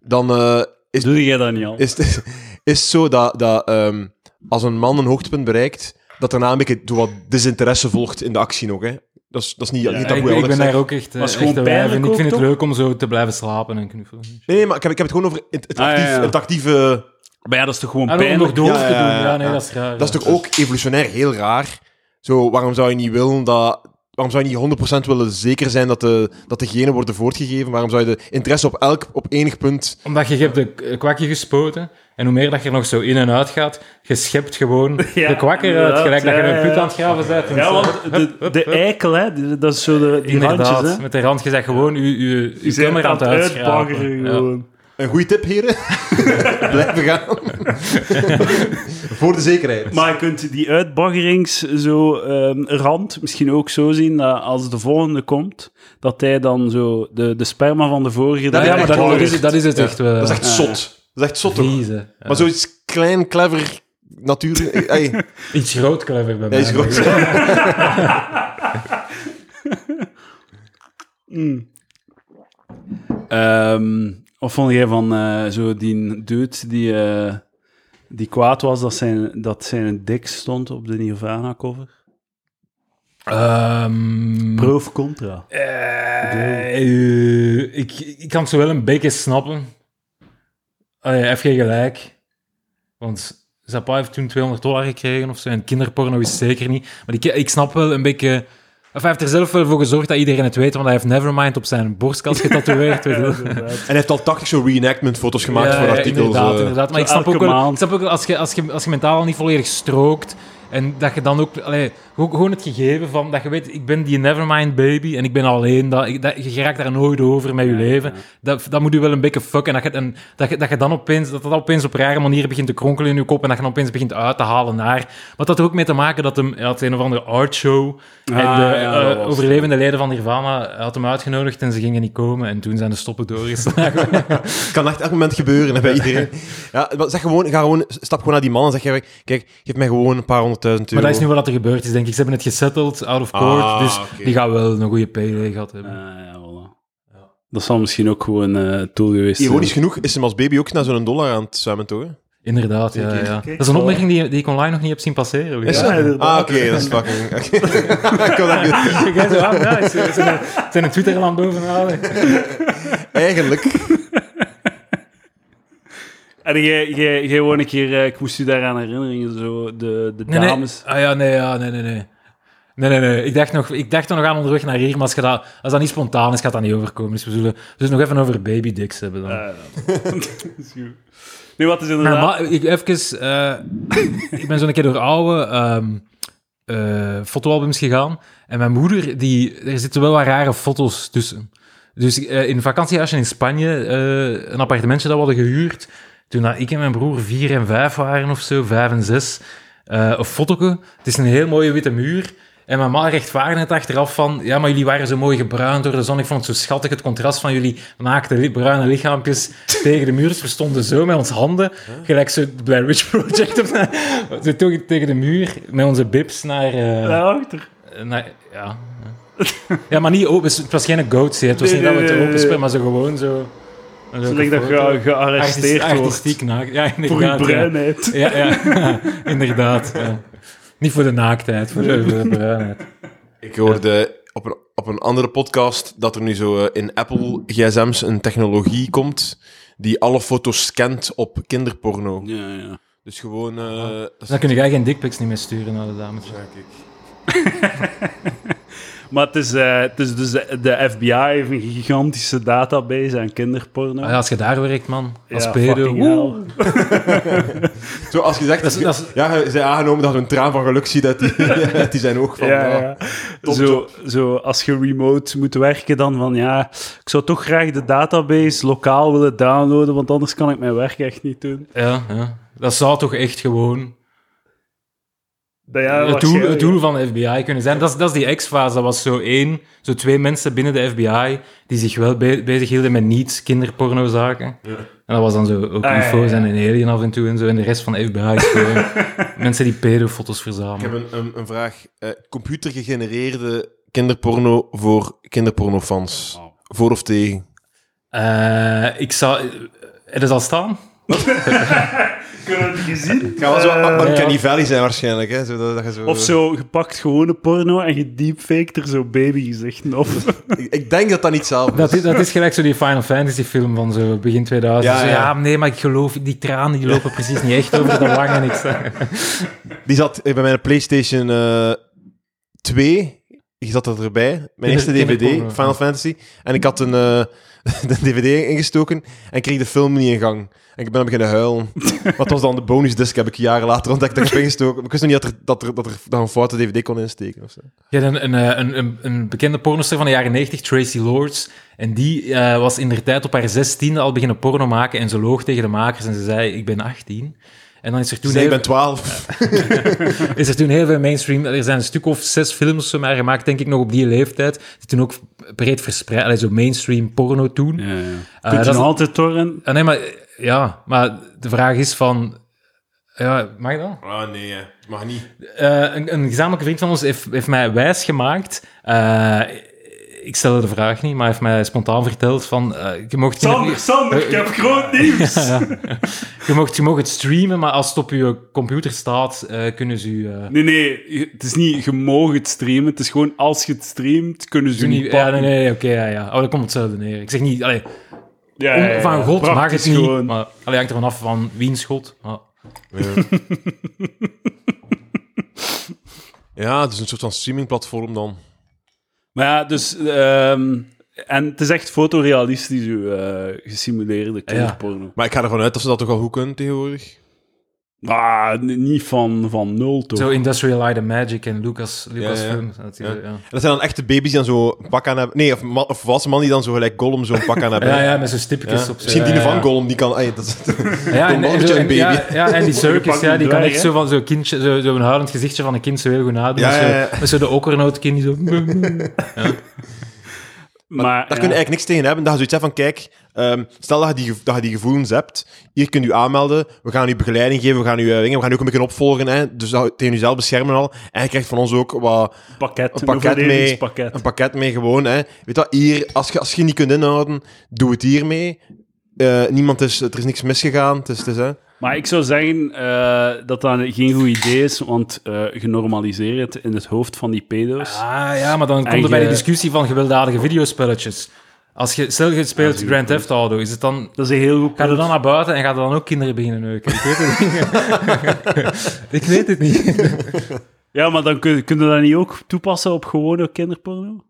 Speaker 3: dan eh, is,
Speaker 1: Doe jij dat niet al?
Speaker 3: is, het, is het zo dat, dat ehm, als een man een hoogtepunt bereikt, dat daarna een beetje door wat desinteresse volgt in de actie nog. Hè. Dat, is, dat is niet,
Speaker 1: Ja,
Speaker 3: niet
Speaker 2: Ja,
Speaker 3: dat
Speaker 2: ik, ik ben daar ook echt, eh,
Speaker 1: het is
Speaker 2: echt Ik vind het leuk om zo te blijven slapen en knuffelen.
Speaker 3: Nee, nee, maar ik heb, ik heb het gewoon over het, het,
Speaker 1: Ah, ja,
Speaker 3: actief,
Speaker 1: ja.
Speaker 3: het actieve...
Speaker 1: Maar ja, dat is toch gewoon
Speaker 2: Ah, nog door
Speaker 3: Ja,
Speaker 2: te doen,
Speaker 3: ja,
Speaker 2: ja, nee,
Speaker 3: ja.
Speaker 2: dat is raar.
Speaker 3: Dat is toch ook evolutionair heel raar? Zo, waarom zou je niet willen dat... Waarom zou je niet 100% willen zeker zijn dat de, dat de genen worden voortgegeven? Waarom zou je de interesse op elk, op enig punt...
Speaker 2: Omdat je, hebt de kwakje gespoten en hoe meer dat je er nog zo in en uit gaat, je schept gewoon
Speaker 1: Ja,
Speaker 2: de kwak eruit,
Speaker 1: inderdaad,
Speaker 2: gelijk dat je een put aan het graven bent. en
Speaker 1: Ja, want de, de eikel, hè, dat is zo de, die
Speaker 2: Inderdaad,
Speaker 1: randjes, hè.
Speaker 2: met de rand, je zegt gewoon je, je, je,
Speaker 1: Je
Speaker 2: aan het
Speaker 1: uitbaggeren
Speaker 2: Ja.
Speaker 1: gewoon.
Speaker 3: Een goede tip, heren. Blijven gaan. Voor de zekerheid.
Speaker 1: Maar je kunt die uitbaggerings zo, ehm, rand misschien ook zo zien dat als de volgende komt, dat hij dan zo de, de sperma van de vorige... Dat
Speaker 2: Ja, maar dat, is, dat is het
Speaker 3: Ja,
Speaker 2: echt wel.
Speaker 3: Dat is echt zot. Dat is echt zot, toch?
Speaker 2: Ja.
Speaker 3: Maar zoiets klein, clever, natuurlijk... Hey,
Speaker 2: Iets groot clever bij
Speaker 3: hij
Speaker 2: mij.
Speaker 3: is groot.
Speaker 1: Ehm, wat vond jij van eh, zo die dude die, eh, die kwaad was dat zijn, dat zijn dik stond op de Nirvana-cover?
Speaker 2: Ehm,
Speaker 1: Pro of contra?
Speaker 2: eh, ik, ik kan het zo wel een beetje snappen. Allee, heeft geen gelijk. Want Zappa heeft toen 200 dollar gekregen of zo. En kinderporno is zeker niet. Maar ik, ik snap wel een beetje... Of hij heeft er zelf wel voor gezorgd dat iedereen het weet, want hij heeft Nevermind op zijn borstkast getatoeëerd. weet je wel.
Speaker 3: En hij heeft al 80 zo reenactment-foto's gemaakt
Speaker 2: Ja,
Speaker 3: voor
Speaker 2: ja,
Speaker 3: artikels.
Speaker 2: Inderdaad,
Speaker 3: eh.
Speaker 2: inderdaad. Maar ik snap, ook wel, ik snap ook wel, als je, als, je, als je mentaal al niet volledig strookt, en dat je dan ook... Allee, gewoon het gegeven van, dat je weet, ik ben die Nevermind baby, en ik ben alleen, dat, ik, dat, je raakt daar nooit over met je leven. Dat, dat moet je wel een beetje fucken. En dat je, en dat, je, dat je dan opeens, dat dat opeens op rare manier begint te kronkelen in je kop, en dat je dan opeens begint uit te halen naar... Wat dat er ook mee te maken dat hem, had een of andere artshow, en de
Speaker 1: Ah, ja, dat
Speaker 2: eh, overlevende leden van Nirvana had hem uitgenodigd, en ze gingen niet komen, en toen zijn de stoppen doorgeslagen.
Speaker 3: Het kan echt elk moment gebeuren hè, bij iedereen. Ja, zeg gewoon, ga gewoon, stap gewoon naar die man en zeg: Kijk, geef mij gewoon een paar honderdduizend euro.
Speaker 2: Maar dat is nu wat er gebeurd is, denk ik. Ze hebben het gesetteld, out of court,
Speaker 3: Ah,
Speaker 2: dus die gaan wel een goede payday gehad hebben.
Speaker 1: Ah, ja, voilà. Dat zal misschien ook gewoon eh het doel geweest zijn.
Speaker 3: Ironisch genoeg is hem als baby ook naar zo'n dollar aan het zwemmen, toch?
Speaker 2: Inderdaad, ja, ja. Dat is een opmerking die, die ik online nog niet heb zien passeren.
Speaker 3: Is
Speaker 2: Ja.
Speaker 3: Ah, oké, dat is fucking... oké. Ik kon dat niet-
Speaker 2: Jij zo, ah, ja, ze zijn een, zijn een Twitterland bovenhalen.
Speaker 3: Eigenlijk.
Speaker 1: En jij, gewoon een keer, eh, ik moest u daaraan herinneren, zo de, de
Speaker 2: Nee, nee.
Speaker 1: dames.
Speaker 2: Ah ja, nee, ja, nee, nee, nee. Nee, nee, nee. Ik dacht, nog, ik dacht er nog aan onderweg naar hier, maar als, je dat, als dat niet spontaan is, gaat dat niet overkomen. Dus we zullen, zullen nog even over baby dicks hebben dan.
Speaker 1: Ah, ja. Nee, wat is
Speaker 2: Maar,
Speaker 1: inderdaad...
Speaker 2: maar ik, even, eh, ik ben zo'n keer door oude ehm, eh, fotoalbums gegaan. En mijn moeder, die, er zitten wel wat rare foto's tussen. Dus in een vakantiehuisje in Spanje, een appartementje dat we hadden gehuurd. Toen ik en mijn broer vier en vijf waren of zo, vijf en zes. eh een fotoke. Het is een heel mooie witte muur. En mijn ma rechtvaardigde het achteraf van... Ja, maar jullie waren zo mooi gebruind door de zon. Ik vond het zo schattig, het contrast van jullie naakte bruine lichaampjes tegen de muur. Dus we stonden zo met onze handen, gelijk zo het Blair Witch Project. Of, zo toch tegen de muur, met onze bips naar... eh,
Speaker 1: Daarachter.
Speaker 2: nee, ja. ja. Ja, maar niet open. Het was geen goat Het was
Speaker 1: Nee,
Speaker 2: niet dat we het open spelen, maar zo gewoon zo. Een
Speaker 1: Zo
Speaker 2: leuke
Speaker 1: lijkt dat je gearresteerd
Speaker 2: Artistiek-
Speaker 1: wordt.
Speaker 2: Artistiek naakt. Ja,
Speaker 1: Voor je
Speaker 2: inderdaad. ja.
Speaker 1: bruinheid.
Speaker 2: Ja, ja. inderdaad. Ja. Niet voor de naaktheid, voor de, voor de bruinheid.
Speaker 3: Ik hoorde op een, op een andere podcast dat er nu zo eh, in Apple gsm's een technologie komt die alle foto's scant op kinderporno.
Speaker 1: Ja, ja.
Speaker 3: Dus gewoon... eh,
Speaker 2: Dan kun je geen dickpics niet meer sturen naar de dames.
Speaker 1: Maar het is, eh, het is dus de, de FBI heeft een gigantische database aan kinderporno.
Speaker 2: Ah ja, als je daar werkt, man. Als
Speaker 1: Ja,
Speaker 2: pedo.
Speaker 3: Zo, als je zegt...
Speaker 2: Dat is- dat is-
Speaker 3: Ja, aangenomen dat je een traan van geluk ziet uit die, uit die zijn oog van...
Speaker 1: Ja,
Speaker 3: ah,
Speaker 1: ja.
Speaker 3: top,
Speaker 1: Zo,
Speaker 3: top.
Speaker 1: zo, als je remote moet werken, dan van ja, ik zou toch graag de database lokaal willen downloaden, want anders kan ik mijn werk echt niet doen.
Speaker 2: Ja, ja. Dat zou toch echt gewoon
Speaker 1: Dat, ja,
Speaker 2: het, doel,
Speaker 1: waarschijnlijk-
Speaker 2: het doel van de FBI kunnen zijn. Dat is, dat is die X-fase. Dat was zo één, zo twee mensen binnen de FBI die zich wel be bezig hielden met niet kinderpornozaken. En dat was dan zo ook
Speaker 1: Ah, ja,
Speaker 2: UFO's
Speaker 1: ja, ja.
Speaker 2: en een alien af en toe en zo. En de rest van de FBI is gewoon mensen die pedofoto's
Speaker 3: Ik
Speaker 2: verzamelen.
Speaker 3: heb een, een, een vraag. Eh computergegenereerde kinderporno voor kinderpornofans.
Speaker 1: Oh.
Speaker 3: Voor of tegen?
Speaker 2: Eh, ik zou... Het is al staan?
Speaker 1: Kunnen het gezien?
Speaker 3: Het gaat wel zo
Speaker 1: Eh,
Speaker 3: Uncanny Valley zijn waarschijnlijk. Hè? Zo, dat, dat je zo...
Speaker 1: Of zo gepakt gewone porno en je deepfaked er zo babygezichten op.
Speaker 3: Ik, ik denk dat dat niet zelf is.
Speaker 2: Dat is, dat is gelijk zo die Final Fantasy film van zo begin 2000.
Speaker 3: Ja,
Speaker 2: Ja, zo,
Speaker 3: ja.
Speaker 2: ja. nee, maar ik geloof, die tranen die lopen precies niet echt over de wangen. Ik zeg.
Speaker 3: Die zat eh, bij mijn PlayStation eh 2. Je zat er erbij. Mijn eerste DVD, Final. Fantasy. En ik had een, eh, de DVD ingestoken en kreeg de film niet in gang. En ik ben aan beginnen huilen. Wat was dan de bonusdisc, heb ik jaren later ontdekt dat ik heb ingestoken. Ik wist nog niet dat er, dat er, dat er, er een foute DVD kon insteken. Of zo.
Speaker 2: Je had een, een, eh, een, een, een bekende pornoster van de jaren 90, Tracy Lords. En die eh, was in der tijd op haar 16 al beginnen porno maken. En ze loog tegen de makers en ze zei: Ik ben 18. En dan is er toen,
Speaker 3: Dus ik
Speaker 2: heel,
Speaker 3: ben 12.
Speaker 2: is er toen heel veel mainstream. Er zijn een stuk of zes films van mij gemaakt, denk ik, nog op die leeftijd. Die toen ook breed verspreid, allee, zo mainstream porno toen.
Speaker 1: Ja, ja.
Speaker 2: Eh,
Speaker 1: Kun je
Speaker 2: dat
Speaker 1: nog
Speaker 2: is-
Speaker 1: altijd torren?
Speaker 2: Ah, nee, maar ja, maar de vraag is van. Ja, mag dat?
Speaker 3: Ah, nee, hè. mag niet.
Speaker 2: Eh, een, een gezamenlijke vriend van ons heeft, heeft mij wijs gemaakt. eh, ik stelde de vraag niet, maar heeft mij spontaan verteld van... eh, je, mocht
Speaker 1: Sander, Sander, ik heb groot nieuws!
Speaker 2: je, mocht, je mag het streamen, maar als het op je computer staat, eh, kunnen ze eh,
Speaker 1: Nee, nee, je- het is niet, je mag het streamen. Het is gewoon, als je het streamt, kunnen ze
Speaker 2: ze
Speaker 1: niet
Speaker 2: niet, ja,
Speaker 1: pakken.
Speaker 2: nee, nee, oké, ja, ja. Oh, dat komt hetzelfde neer. Ik zeg niet, allee,
Speaker 1: Ja,
Speaker 2: om-
Speaker 1: ja, ja.
Speaker 2: van God mag het niet,
Speaker 1: gewoon.
Speaker 2: maar allee, hangt er vanaf van wiens God. Maar,
Speaker 3: Ja. ja, het is een soort van streamingplatform dan.
Speaker 1: Maar ja, dus... ehm, en het is echt fotorealistisch, uw eh, gesimuleerde kinderporno.
Speaker 3: Maar ik ga ervan uit dat ze dat toch al goed kunnen tegenwoordig.
Speaker 1: Ah, niet van, van nul, toch?
Speaker 2: zo Industrial Light and Magic en Lucas, Lucas
Speaker 3: ja.
Speaker 2: Ja.
Speaker 3: En dat zijn dan echte baby's die dan zo een pak aan hebben. Nee, of, of volwassen man die dan zo gelijk Gollum zo'n pak aan hebben.
Speaker 2: Ja, ja, met zo'n stipjes
Speaker 3: Ja.
Speaker 2: op
Speaker 3: Misschien
Speaker 2: ja,
Speaker 3: die
Speaker 2: ja,
Speaker 3: van. Gollum, die kan... Ay, dat is,
Speaker 2: Ja, en, zo-
Speaker 3: baby.
Speaker 2: ja, ja, en die circus, ja, die kan echt zo van zo'n kindje, zo, zo'n huilend gezichtje van een kind zo heel goed nadoen.
Speaker 3: Ja,
Speaker 2: Met zo-
Speaker 3: ja, ja.
Speaker 2: Met zo de okkernootkind die zo...
Speaker 1: maar,
Speaker 3: daar
Speaker 1: ja.
Speaker 3: kun je eigenlijk niks tegen hebben. Dat je zoiets hebt van, kijk, ehm, stel dat je, die, dat je die gevoelens hebt, hier kun je u aanmelden, we gaan u begeleiding geven, we gaan u, eh, we gaan u ook een beetje opvolgen, hè, dus dat, tegen jezelf beschermen al. En je krijgt van ons ook wat,
Speaker 1: pakket,
Speaker 3: een pakket mee,
Speaker 1: overlevingspakket.
Speaker 3: een pakket mee gewoon. Hè. Weet wat, hier, als je, als je niet kunt inhouden, doe het hiermee. Eh niemand is, er is niks misgegaan. Het is, het is, hè.
Speaker 1: Maar ik zou zeggen eh, dat dat geen goed idee is, want eh je normaliseert het in het hoofd van die pedo's.
Speaker 2: Ah ja, maar dan komt er bij de discussie van gewelddadige videospelletjes. Als je, stel je speelt Grand. Theft Auto, is het dan...
Speaker 1: Dat is een heel goed
Speaker 2: Ga je dan naar buiten en ga je dan ook kinderen beginnen neuken? Ik weet het niet. ik weet het niet.
Speaker 1: Ja, maar dan kun, kun je dat niet ook toepassen op gewone kinderporno?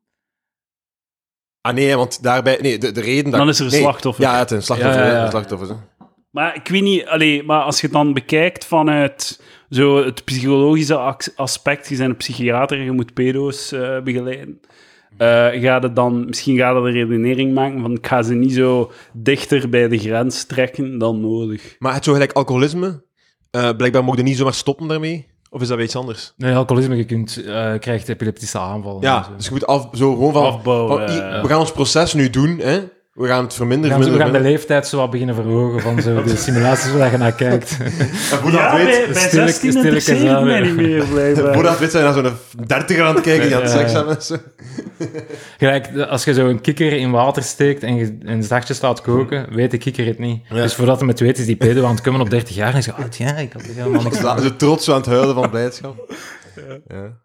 Speaker 3: Ah nee, want daarbij... Nee, de, de reden dat...
Speaker 1: Dan is er een
Speaker 3: nee,
Speaker 1: slachtoffer.
Speaker 3: Ja, het is een slachtoffer.
Speaker 2: Ja, ja,
Speaker 3: hè,
Speaker 2: ja.
Speaker 3: Een slachtoffer hè.
Speaker 1: Maar ik weet niet, allee, maar als je het dan bekijkt vanuit zo het psychologische aspect, je bent een psychiater, je moet pedo's eh, begeleiden. Eh ga je dan, misschien ga je de redenering maken van ik ga ze niet zo dichter bij de grens trekken dan nodig.
Speaker 3: Maar het zo gelijk alcoholisme, eh, blijkbaar mocht je niet zomaar stoppen daarmee. Of is dat iets anders?
Speaker 2: Nee, alcoholisme, je kunt, eh, krijgt epileptische aanvallen. en
Speaker 3: Ja,
Speaker 2: zo.
Speaker 3: dus je moet af, zo gewoon van...
Speaker 1: Afbouwen,
Speaker 3: van, we gaan ons proces nu doen, hè. We gaan het
Speaker 2: We
Speaker 3: verminderen.
Speaker 2: we gaan de leeftijd zo wat beginnen verhogen van zo de simulaties waar je naar kijkt.
Speaker 3: En voordat
Speaker 1: Ja,
Speaker 3: weet,
Speaker 1: bij, bij
Speaker 2: Stille-
Speaker 1: 16
Speaker 2: stille
Speaker 1: interesseert
Speaker 2: kazaan,
Speaker 1: mij
Speaker 2: ja.
Speaker 1: niet meer, blijkbaar.
Speaker 3: voordat weet zijn we naar zo'n dertiger aan het kijken die aan het
Speaker 2: Ja,
Speaker 3: seks
Speaker 2: ja.
Speaker 3: hebben. en zo.
Speaker 2: Gelijk, als je zo een kikker in water steekt en je en zachtjes laat koken, weet de kikker het niet.
Speaker 3: Ja.
Speaker 2: Dus voordat hij het weet, is die pedo aan het komen op 30 jaar en zegt, ah, ja, ik had er helemaal niks
Speaker 3: zo trots aan het huilen van blijdschap. Ja.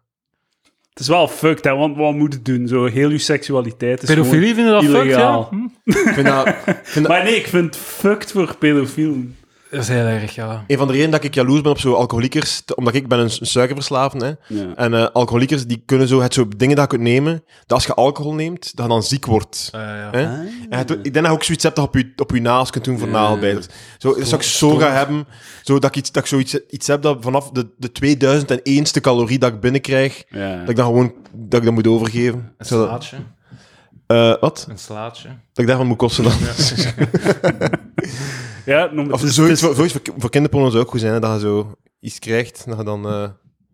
Speaker 1: Het is wel fucked, hè, want wat moet het doen? Zo, heel uw seksualiteit is
Speaker 2: Pedofilie vinden dat fucked, ja?
Speaker 1: illegaal.
Speaker 2: Hm?
Speaker 3: Ik vind dat, vind
Speaker 1: gewoon-
Speaker 3: dat
Speaker 1: Maar nee, ik vind het fucked voor pedofielen.
Speaker 2: Dat is heel erg, ja.
Speaker 3: een van de redenen dat ik jaloers ben op zo alcoholiekers, omdat ik ben een, een suikerverslaafde, hè.
Speaker 1: Ja.
Speaker 3: En eh, alcoholiekers die kunnen zo, het zo dingen dat je kunt nemen, dat als je alcohol neemt, dat je dan ziek wordt.
Speaker 2: Eh, ja.
Speaker 3: Hè?
Speaker 1: Ah.
Speaker 3: En het- ik denk dat je ook zoiets hebt dat je op je, op je naast kunt doen voor
Speaker 1: Ja.
Speaker 3: nagelbijters. Zo, dat zou ik zo gaan hebben, zo, dat ik, iets, dat ik zoiets iets heb dat vanaf de, de 2001ste calorie dat ik binnenkrijg,
Speaker 1: Ja.
Speaker 3: dat ik dan gewoon dat ik dat moet overgeven.
Speaker 2: Een slaatje.
Speaker 3: eh, wat?
Speaker 2: Een slaatje.
Speaker 3: Dat ik daarvan moet kosten dan.
Speaker 1: Ja, noem het.
Speaker 3: Of
Speaker 1: het is-
Speaker 3: zoiets,
Speaker 1: het
Speaker 3: voor, zoiets voor, voor kinderporno zou ook goed zijn, hè, dat je zo iets krijgt, dat je dan... eh,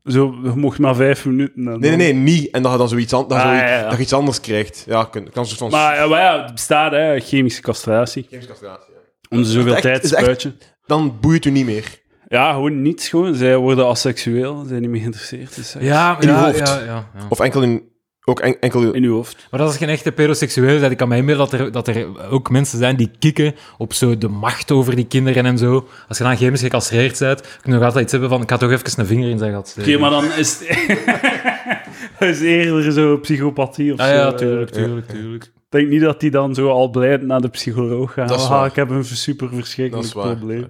Speaker 1: is- Zo, je mocht maar vijf minuten. en
Speaker 3: Nee,
Speaker 1: dan-
Speaker 3: nee, nee, niet. En dat je dan zoiets, an- dat
Speaker 1: Ah,
Speaker 3: zoiets-
Speaker 1: ja, ja.
Speaker 3: Dat je iets anders krijgt. Ja, kan, kan van...
Speaker 1: Maar ja, maar ja, het bestaat, hè, chemische castratie.
Speaker 3: Chemische castratie, ja.
Speaker 1: Om zoveel
Speaker 3: echt-
Speaker 1: tijd
Speaker 3: echt-
Speaker 1: spuitje.
Speaker 3: Dan boeit u niet meer.
Speaker 1: Ja, gewoon niets. Gewoon. Zij worden asexueel, zijn niet meer geïnteresseerd. in seks.
Speaker 2: Ja,
Speaker 3: In
Speaker 2: ja,
Speaker 3: hoofd.
Speaker 2: ja, ja, ja.
Speaker 3: Of enkel in... Ook en- enkel...
Speaker 1: In uw hoofd.
Speaker 2: Maar als je een echte pedoseksueel bent, ik kan mij inbeelden dat er, dat er ook mensen zijn die kikken op zo de macht over die kinderen en zo. Als je dan chemisch gecastreerd bent, kun je nog altijd iets hebben van, ik ga toch even een vinger in zijn gat steken.
Speaker 1: Oké, maar dan is het... Het is eerder zo psychopathie of
Speaker 2: Ah
Speaker 1: zo.
Speaker 2: ja,
Speaker 1: eh.
Speaker 2: tuurlijk, tuurlijk, tuurlijk.
Speaker 1: Ik denk niet dat die dan zo al blij naar de psycholoog gaan.
Speaker 3: Dat is
Speaker 1: Ah,
Speaker 3: waar.
Speaker 1: ik heb een super verschrikkelijk
Speaker 3: Dat is waar.
Speaker 1: probleem.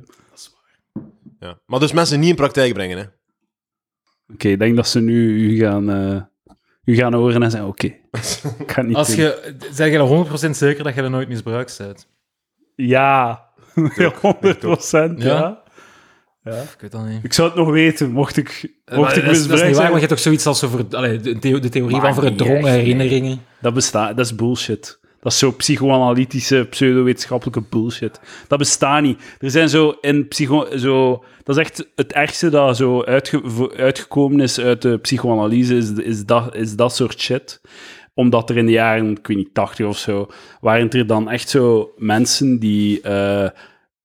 Speaker 3: Ja. Maar dus mensen niet in praktijk brengen, hè.
Speaker 1: Oké, ik denk dat ze nu u gaan, eh, u gaan horen en zeggen, oké, ik ga het niet
Speaker 2: Als
Speaker 1: doen.
Speaker 2: je, zeg je er 100% zeker dat je er nooit misbruikt bent?
Speaker 1: Ja, ja 100 procent, ja.
Speaker 2: Ja?
Speaker 1: ja.
Speaker 2: Ik weet dat niet.
Speaker 1: Ik zou het nog weten, mocht ik,
Speaker 2: Maar
Speaker 1: mocht ik
Speaker 2: dat, is, dat is
Speaker 1: misbruikt
Speaker 2: niet waar, maar je hebt toch zoiets als over, allee, de, theo- de theorie
Speaker 1: Maar
Speaker 2: van verdrongen
Speaker 1: nee.
Speaker 2: herinneringen.
Speaker 1: Dat bestaat, dat is bullshit. Dat is zo psychoanalytische, pseudowetenschappelijke bullshit. Dat bestaat niet. Er zijn zo in psycho... Zo, dat is echt het ergste dat zo uitge- uitgekomen is uit de psychoanalyse, is, is, dat, is dat soort shit. Omdat er in de jaren, ik weet niet, 80 of zo, waren er dan echt zo mensen die... eh,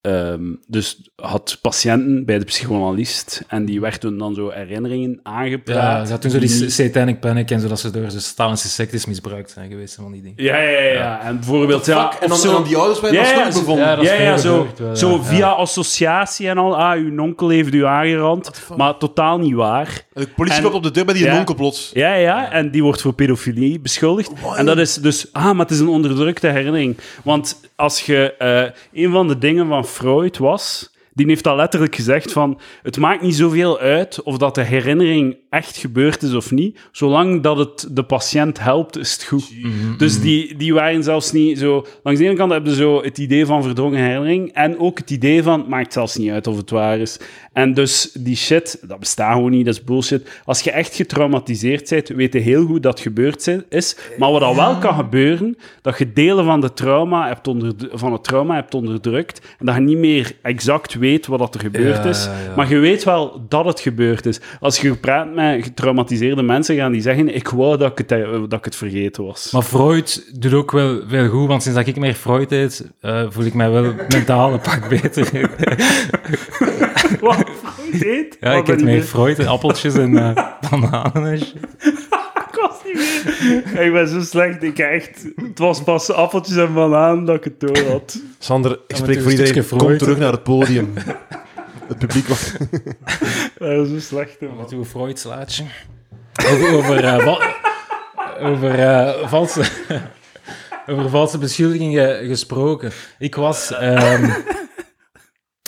Speaker 1: ehm, dus had patiënten bij de psychoanalist en die werden dan zo herinneringen aangepraat.
Speaker 2: Ja, ze had toen zo die satanic panic en zo, dat ze door de Stalinse sectes misbruikt zijn geweest van die dingen.
Speaker 1: Ja, ja, ja, ja. En bijvoorbeeld, ja,
Speaker 3: en dan,
Speaker 1: zo-
Speaker 3: en dan die ouders werden
Speaker 1: Ja, ja,
Speaker 3: bevonden.
Speaker 2: ja,
Speaker 1: ja, zo,
Speaker 2: gebeurd wel, ja.
Speaker 1: zo
Speaker 2: Ja.
Speaker 1: via associatie en al. Ah, uw onkel heeft u aangerand. Maar totaal niet waar.
Speaker 3: De politie
Speaker 1: En-
Speaker 3: klopt op de deur bij die
Speaker 1: Ja.
Speaker 3: onkel plots.
Speaker 1: Ja, ja, en die wordt voor pedofilie beschuldigd. En dat is dus... Ah, maar het is een onderdrukte herinnering. Want als je... eh, een van de dingen van Freud was... Die heeft al letterlijk gezegd van... Het maakt niet zoveel uit of dat de herinnering echt gebeurd is of niet. Zolang dat het de patiënt helpt, is het goed. Dus die, die waren zelfs niet zo... Langs de ene kant hebben ze zo het idee van verdrongen herinnering en ook het idee van... Maakt zelfs niet uit of het waar is. En dus die shit, dat bestaat gewoon niet, dat is bullshit. Als je echt getraumatiseerd bent, weet je heel goed dat het gebeurd is. Maar wat dan wel kan gebeuren, dat je delen van, de trauma hebt onder, van het trauma hebt onderdrukt en dat je niet meer exact weet wat dat er gebeurd
Speaker 2: Ja,
Speaker 1: is.
Speaker 2: ja.
Speaker 1: Maar je weet wel dat het gebeurd is. Als je praat met getraumatiseerde mensen, gaan die zeggen, ik wou dat ik het, eh, dat ik het vergeten was.
Speaker 2: Maar Freud doet ook wel, wel goed, want sinds dat ik meer Freud eet, eh, voel ik mij wel mentaal een pak beter.
Speaker 1: Wat Freud eet?
Speaker 2: ja,
Speaker 1: Wat
Speaker 2: ik eet meer Freud en appeltjes en eh, bananen en shit.
Speaker 1: Ik ben zo slecht. Ik echt... Het was pas appeltjes en bananen dat ik het door had.
Speaker 3: Sander, ik spreek voor iedereen. Kom terug naar het podium. Het publiek was...
Speaker 1: Dat is zo slecht, hè, man.
Speaker 2: Wat uw Freud slaatje. Over, over, eh, va- over, eh, valse, over valse beschuldigingen gesproken. Ik was... ehm,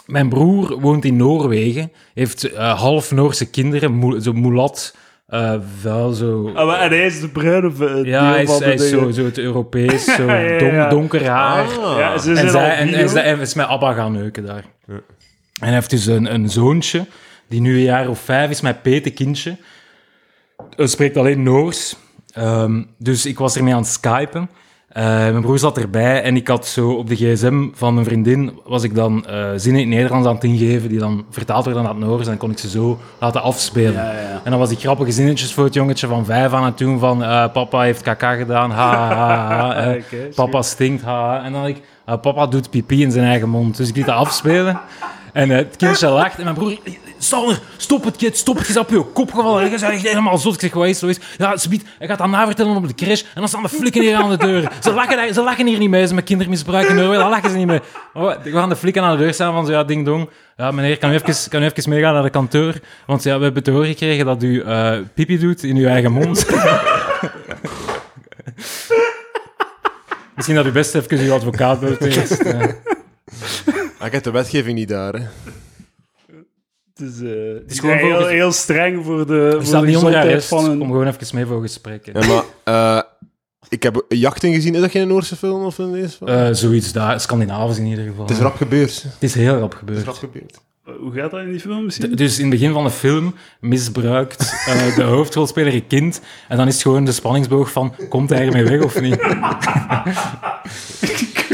Speaker 2: mijn broer woont in Noorwegen, heeft eh, half Noorse kinderen, zo mulat, eh wel zo...
Speaker 1: Ah, maar- en hij is de bruine v- deel
Speaker 2: Ja, hij is, hij is zo, zo het Europees, zo
Speaker 1: Ja, ja,
Speaker 2: don-
Speaker 1: ja.
Speaker 2: donker haar.
Speaker 3: Ah.
Speaker 1: Ja, ze
Speaker 2: En, zij, hij is met Abba gaan neuken daar. En hij heeft dus een, een zoontje, die nu een jaar of vijf is, mijn petekindje. Hij spreekt alleen Noors. Ehm, dus ik was ermee aan het skypen. Eh, mijn broer zat erbij en ik had zo op de gsm van mijn vriendin, was ik dan eh, zinnen in het Nederlands aan het ingeven, die dan vertaald werden naar het Noors en dan kon ik ze zo laten afspelen.
Speaker 1: Ja, ja.
Speaker 2: En dan was ik grappige zinnetjes voor het jongetje van vijf aan het doen van eh, papa heeft kaka gedaan, ha, ha, ha, papa stinkt, ha, ha. En dan ik, papa doet pipi in zijn eigen mond. Dus ik liet dat afspelen. En eh, het kindje lacht en mijn broer, Sander, stop het kind, stop het, je op je kop gevallen. Je bent echt helemaal zot. Ik zeg, wat is zo is? Ja, ze biedt, hij gaat dat navertellen op de crash en dan staan de flikken hier aan de deur. Ze lachen, ze lachen hier niet mee, ze met kindermisbruik in Noorwegen, lachen ze niet mee. Oh, we gaan de flikken aan de deur staan van zo, ja, ding dong. Ja, meneer, kan u even, kan u even meegaan naar de kantoor? Want ja, we hebben te horen gekregen dat u eh, pipi doet in uw eigen mond. Misschien dat u best even uw advocaat belt eh.
Speaker 3: ik heb de wetgeving niet daar, hè.
Speaker 1: Het is, eh, het is
Speaker 2: gewoon
Speaker 1: heel, streng voor de,
Speaker 2: Er
Speaker 1: voor de
Speaker 2: niet onder
Speaker 1: gezondheid van een...
Speaker 2: Kom gewoon even mee voor gesprekken.
Speaker 3: Ja, maar eh, ik heb Jachten gezien. Is dat geen Noorse film? Of een deze film?
Speaker 2: Eh, zoiets daar, Scandinavisch in ieder geval.
Speaker 3: het is rap gebeurd.
Speaker 2: Het is heel rap
Speaker 3: Het is
Speaker 2: gebeurd.
Speaker 3: rap gebeurd.
Speaker 1: Hoe gaat dat in die film misschien?
Speaker 2: Dus in het begin van de film misbruikt eh, de hoofdrolspeler een kind. En dan is het gewoon de spanningsboog van, komt hij ermee weg of niet?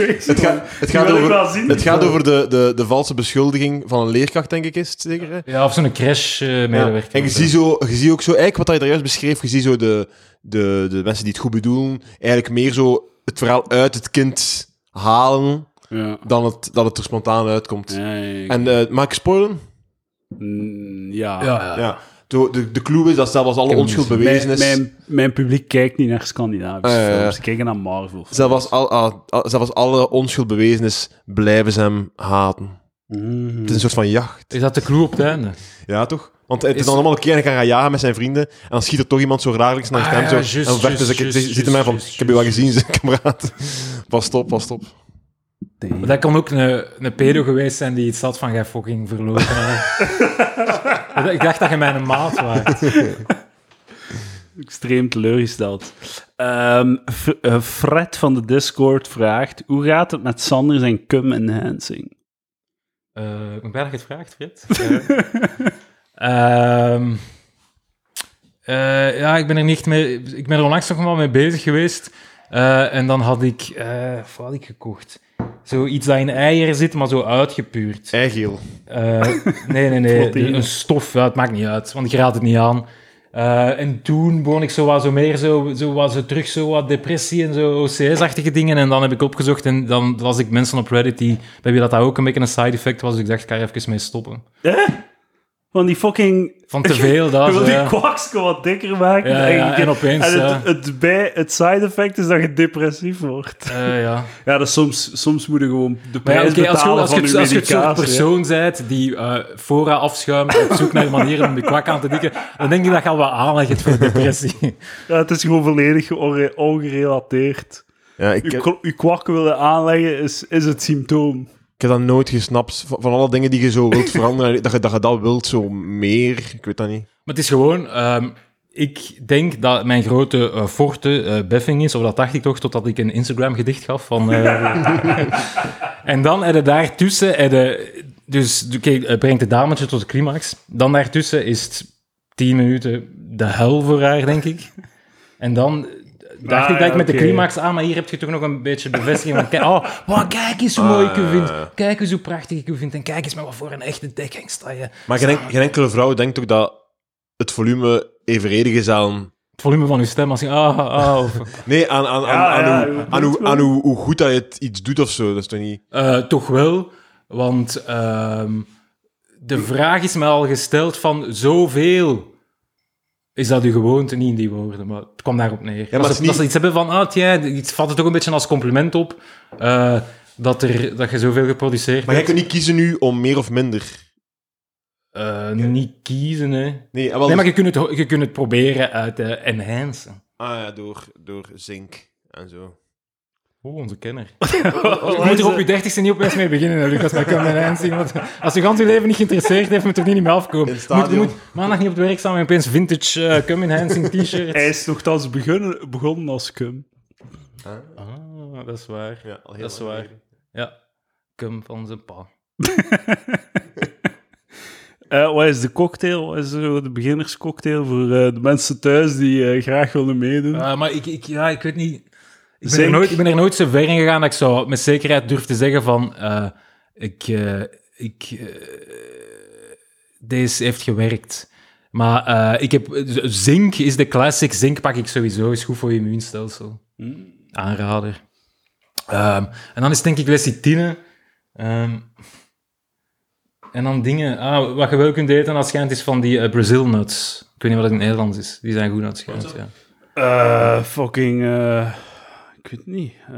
Speaker 3: Het, gaat het, gaat over,
Speaker 1: zien.
Speaker 3: het gaat over de, de, de valse beschuldiging van een leerkracht, denk ik, is het zeker? Hè?
Speaker 2: Ja, of zo'n
Speaker 3: Ja.
Speaker 2: crash-medewerker.
Speaker 3: En je ziet, zo, je ziet ook zo, eigenlijk wat hij daar juist beschreef, je ziet zo de, de, de mensen die het goed bedoelen, eigenlijk meer zo het verhaal uit het kind halen,
Speaker 1: Ja.
Speaker 3: dan het, dat het er spontaan uitkomt.
Speaker 1: Ja, ja, ja.
Speaker 3: En eh mag ik spoilen?
Speaker 1: Mm, ja.
Speaker 2: Ja, ja.
Speaker 3: De, de, de clue is dat zelfs alle onschuld bewezen
Speaker 1: Mijn,
Speaker 3: is.
Speaker 1: mijn, mijn publiek kijkt niet naar Scandinavische
Speaker 3: Ah, ja, ja.
Speaker 1: films. Ze kijken naar Marvel.
Speaker 3: Zelfs al, al- al- zelfs alle onschuld bewezen is, blijven ze hem haten.
Speaker 1: Mhm.
Speaker 3: Het is een soort van jacht.
Speaker 2: Is dat de clue op het einde?
Speaker 3: Ja, toch? Want het is
Speaker 2: Is-
Speaker 3: dan allemaal een keer en gaat gaan jagen met zijn vrienden. En dan schiet er toch iemand zo raarlijks naar
Speaker 2: Ah,
Speaker 3: hem.
Speaker 2: ja,
Speaker 3: zo, en dan vechten ze.
Speaker 2: juist,
Speaker 3: ziet hem van, ik heb je wel gezien, zijn kameraad. Pas op, pas op.
Speaker 1: Nee.
Speaker 2: Dat kan ook een, een pedo geweest zijn die iets had van, jij fucking verloren. ik dacht dat je mijn maat waart.
Speaker 1: Extreem teleurgesteld. Ehm, eh, Fred van de Discord vraagt: Hoe gaat het met Sander zijn cum enhancing?
Speaker 2: Eh, ik ben blij dat je het vraagt, Fred. Eh, ehm, eh, ja, ik ben er niet mee... Ik ben er onlangs nog wel mee bezig geweest. Eh, en dan had ik... eh wat had ik gekocht? Zoiets dat in eieren zit, maar zo uitgepuurd.
Speaker 3: Eigeel.
Speaker 2: Eh, nee, nee, nee. Een stof, ja, het maakt niet uit, want ik raad het niet aan. Eh, en toen begon ik zo wat zo meer zo, zo wat zo terug zo wat depressie en zo OCS-achtige dingen. En dan heb ik opgezocht en dan las ik mensen op Reddit die, bij wie dat, dat ook een beetje een side effect was. Dus ik dacht, ik ga er even mee stoppen.
Speaker 1: Van die fucking.
Speaker 2: Van te veel,
Speaker 1: Je
Speaker 2: dat
Speaker 1: wil
Speaker 2: zo,
Speaker 1: die
Speaker 2: ja.
Speaker 1: kwakske wat dikker maken.
Speaker 2: Ja,
Speaker 1: en,
Speaker 2: ja,
Speaker 1: je-
Speaker 2: en opeens,
Speaker 1: en
Speaker 2: ja.
Speaker 1: het, het, bij, het side effect is dat je depressief wordt.
Speaker 2: Eh, ja.
Speaker 1: Ja, dus soms, soms moet je gewoon de prijs
Speaker 2: oké, als, je,
Speaker 1: betalen
Speaker 2: als, je,
Speaker 1: van
Speaker 2: het-
Speaker 1: je
Speaker 2: als je het soort
Speaker 1: medicatie. hè.
Speaker 2: persoon bent die eh fora afschuimt op zoek naar manieren om die kwak aan te dikken, dan denk ik dat je al wat aanleg hebt voor depressie.
Speaker 1: Ja, het is gewoon volledig ongerelateerd.
Speaker 3: Ja, ik,
Speaker 1: Je,
Speaker 3: heb,
Speaker 1: je kwak willen aanleggen is, is het symptoom.
Speaker 3: Ik heb dat nooit gesnapt. Van, van alle dingen die je zo wilt veranderen, dat je, dat je dat wilt, zo meer. Ik weet dat niet.
Speaker 2: Maar het is gewoon... ehm, ik denk dat mijn grote eh, forte eh, beffing is, of dat dacht ik toch, totdat ik een Instagram-gedicht gaf van... eh, en dan heb je daartussen... heb je- dus het brengt het dametje tot de climax. Dan daartussen is het tien minuten de hel voor haar, denk ik. En dan dacht
Speaker 1: Ah,
Speaker 2: ik dat ik met de climax aan, maar hier heb je toch nog een beetje bevestiging van... Kijk, oh, wow, kijk eens hoe mooi ik u vind. Kijk eens hoe prachtig ik u vind. En kijk eens met wat voor een echte dekking sta je.
Speaker 3: Maar geen, en- geen enkele vrouw denkt ook dat het volume evenredig is aan...
Speaker 2: Het volume van uw stem, als je... Ah, ah, of,
Speaker 3: Nee, aan, aan, aan,
Speaker 1: Ja,
Speaker 3: aan,
Speaker 1: ja,
Speaker 3: hoe,
Speaker 1: je
Speaker 3: aan,
Speaker 1: bedoelt
Speaker 3: hoe,
Speaker 1: wel.
Speaker 3: aan hoe, hoe goed dat je het iets doet of zo. Dat is toch niet...
Speaker 2: Eh, toch wel, want ehm, de vraag is mij al gesteld van zoveel. Is dat uw gewoonte? Niet in die woorden, maar het kwam daarop neer.
Speaker 3: maar
Speaker 2: als, ze, als ze
Speaker 3: niet-
Speaker 2: iets hebben van, ah, tja, iets vat het toch een beetje als compliment op, eh, dat, er, dat je zoveel geproduceerd
Speaker 3: Maar jij kunt niet kiezen nu om meer of minder.
Speaker 2: Eh, niet kiezen, hè.
Speaker 3: Nee, wel,
Speaker 2: Nee, maar je kunt het, je kunt het proberen uit te enhancen.
Speaker 3: Ah ja, door, door zink en zo.
Speaker 2: Oh, onze kenner. Je moet er op je dertigste niet opeens mee beginnen, Lucas, met cum enhancing. Want als je gans je leven niet geïnteresseerd heeft, moet je er niet mee afkomen.
Speaker 3: In
Speaker 2: Je moet, je
Speaker 3: stadion.
Speaker 2: moet maandag niet op het werk staan met opeens vintage eh cum enhancing t-shirts.
Speaker 1: Hij is nogthans begonnen, begonnen als cum.
Speaker 2: Ah, dat is waar.
Speaker 3: Ja, al heel
Speaker 2: Dat is
Speaker 3: lang
Speaker 2: waar.
Speaker 3: geleden.
Speaker 2: Ja, cum van zijn pa.
Speaker 1: Eh, wat is de cocktail? Wat is zo de beginnerscocktail voor eh, de mensen thuis die graag willen meedoen?
Speaker 2: Eh, maar ik, ik, ja, ik weet niet... Ik ben, er nooit, ik ben er nooit zo ver in gegaan dat ik zo met zekerheid durf te zeggen van... eh, ik... eh, ik eh, deze heeft gewerkt. Maar eh, ik heb... Zink is de classic. Zink pak ik sowieso. Is goed voor je immuunstelsel. Aanrader. Ehm, en dan is denk ik lecithine. Ehm, en dan dingen... Ah, wat je wel kunt eten, dat schijnt, is van die Brazil nuts. Ik weet niet wat het in het Nederlands is. Die zijn goed, dat schijnt, ja.
Speaker 1: Eh, fucking... ik weet het niet. Eh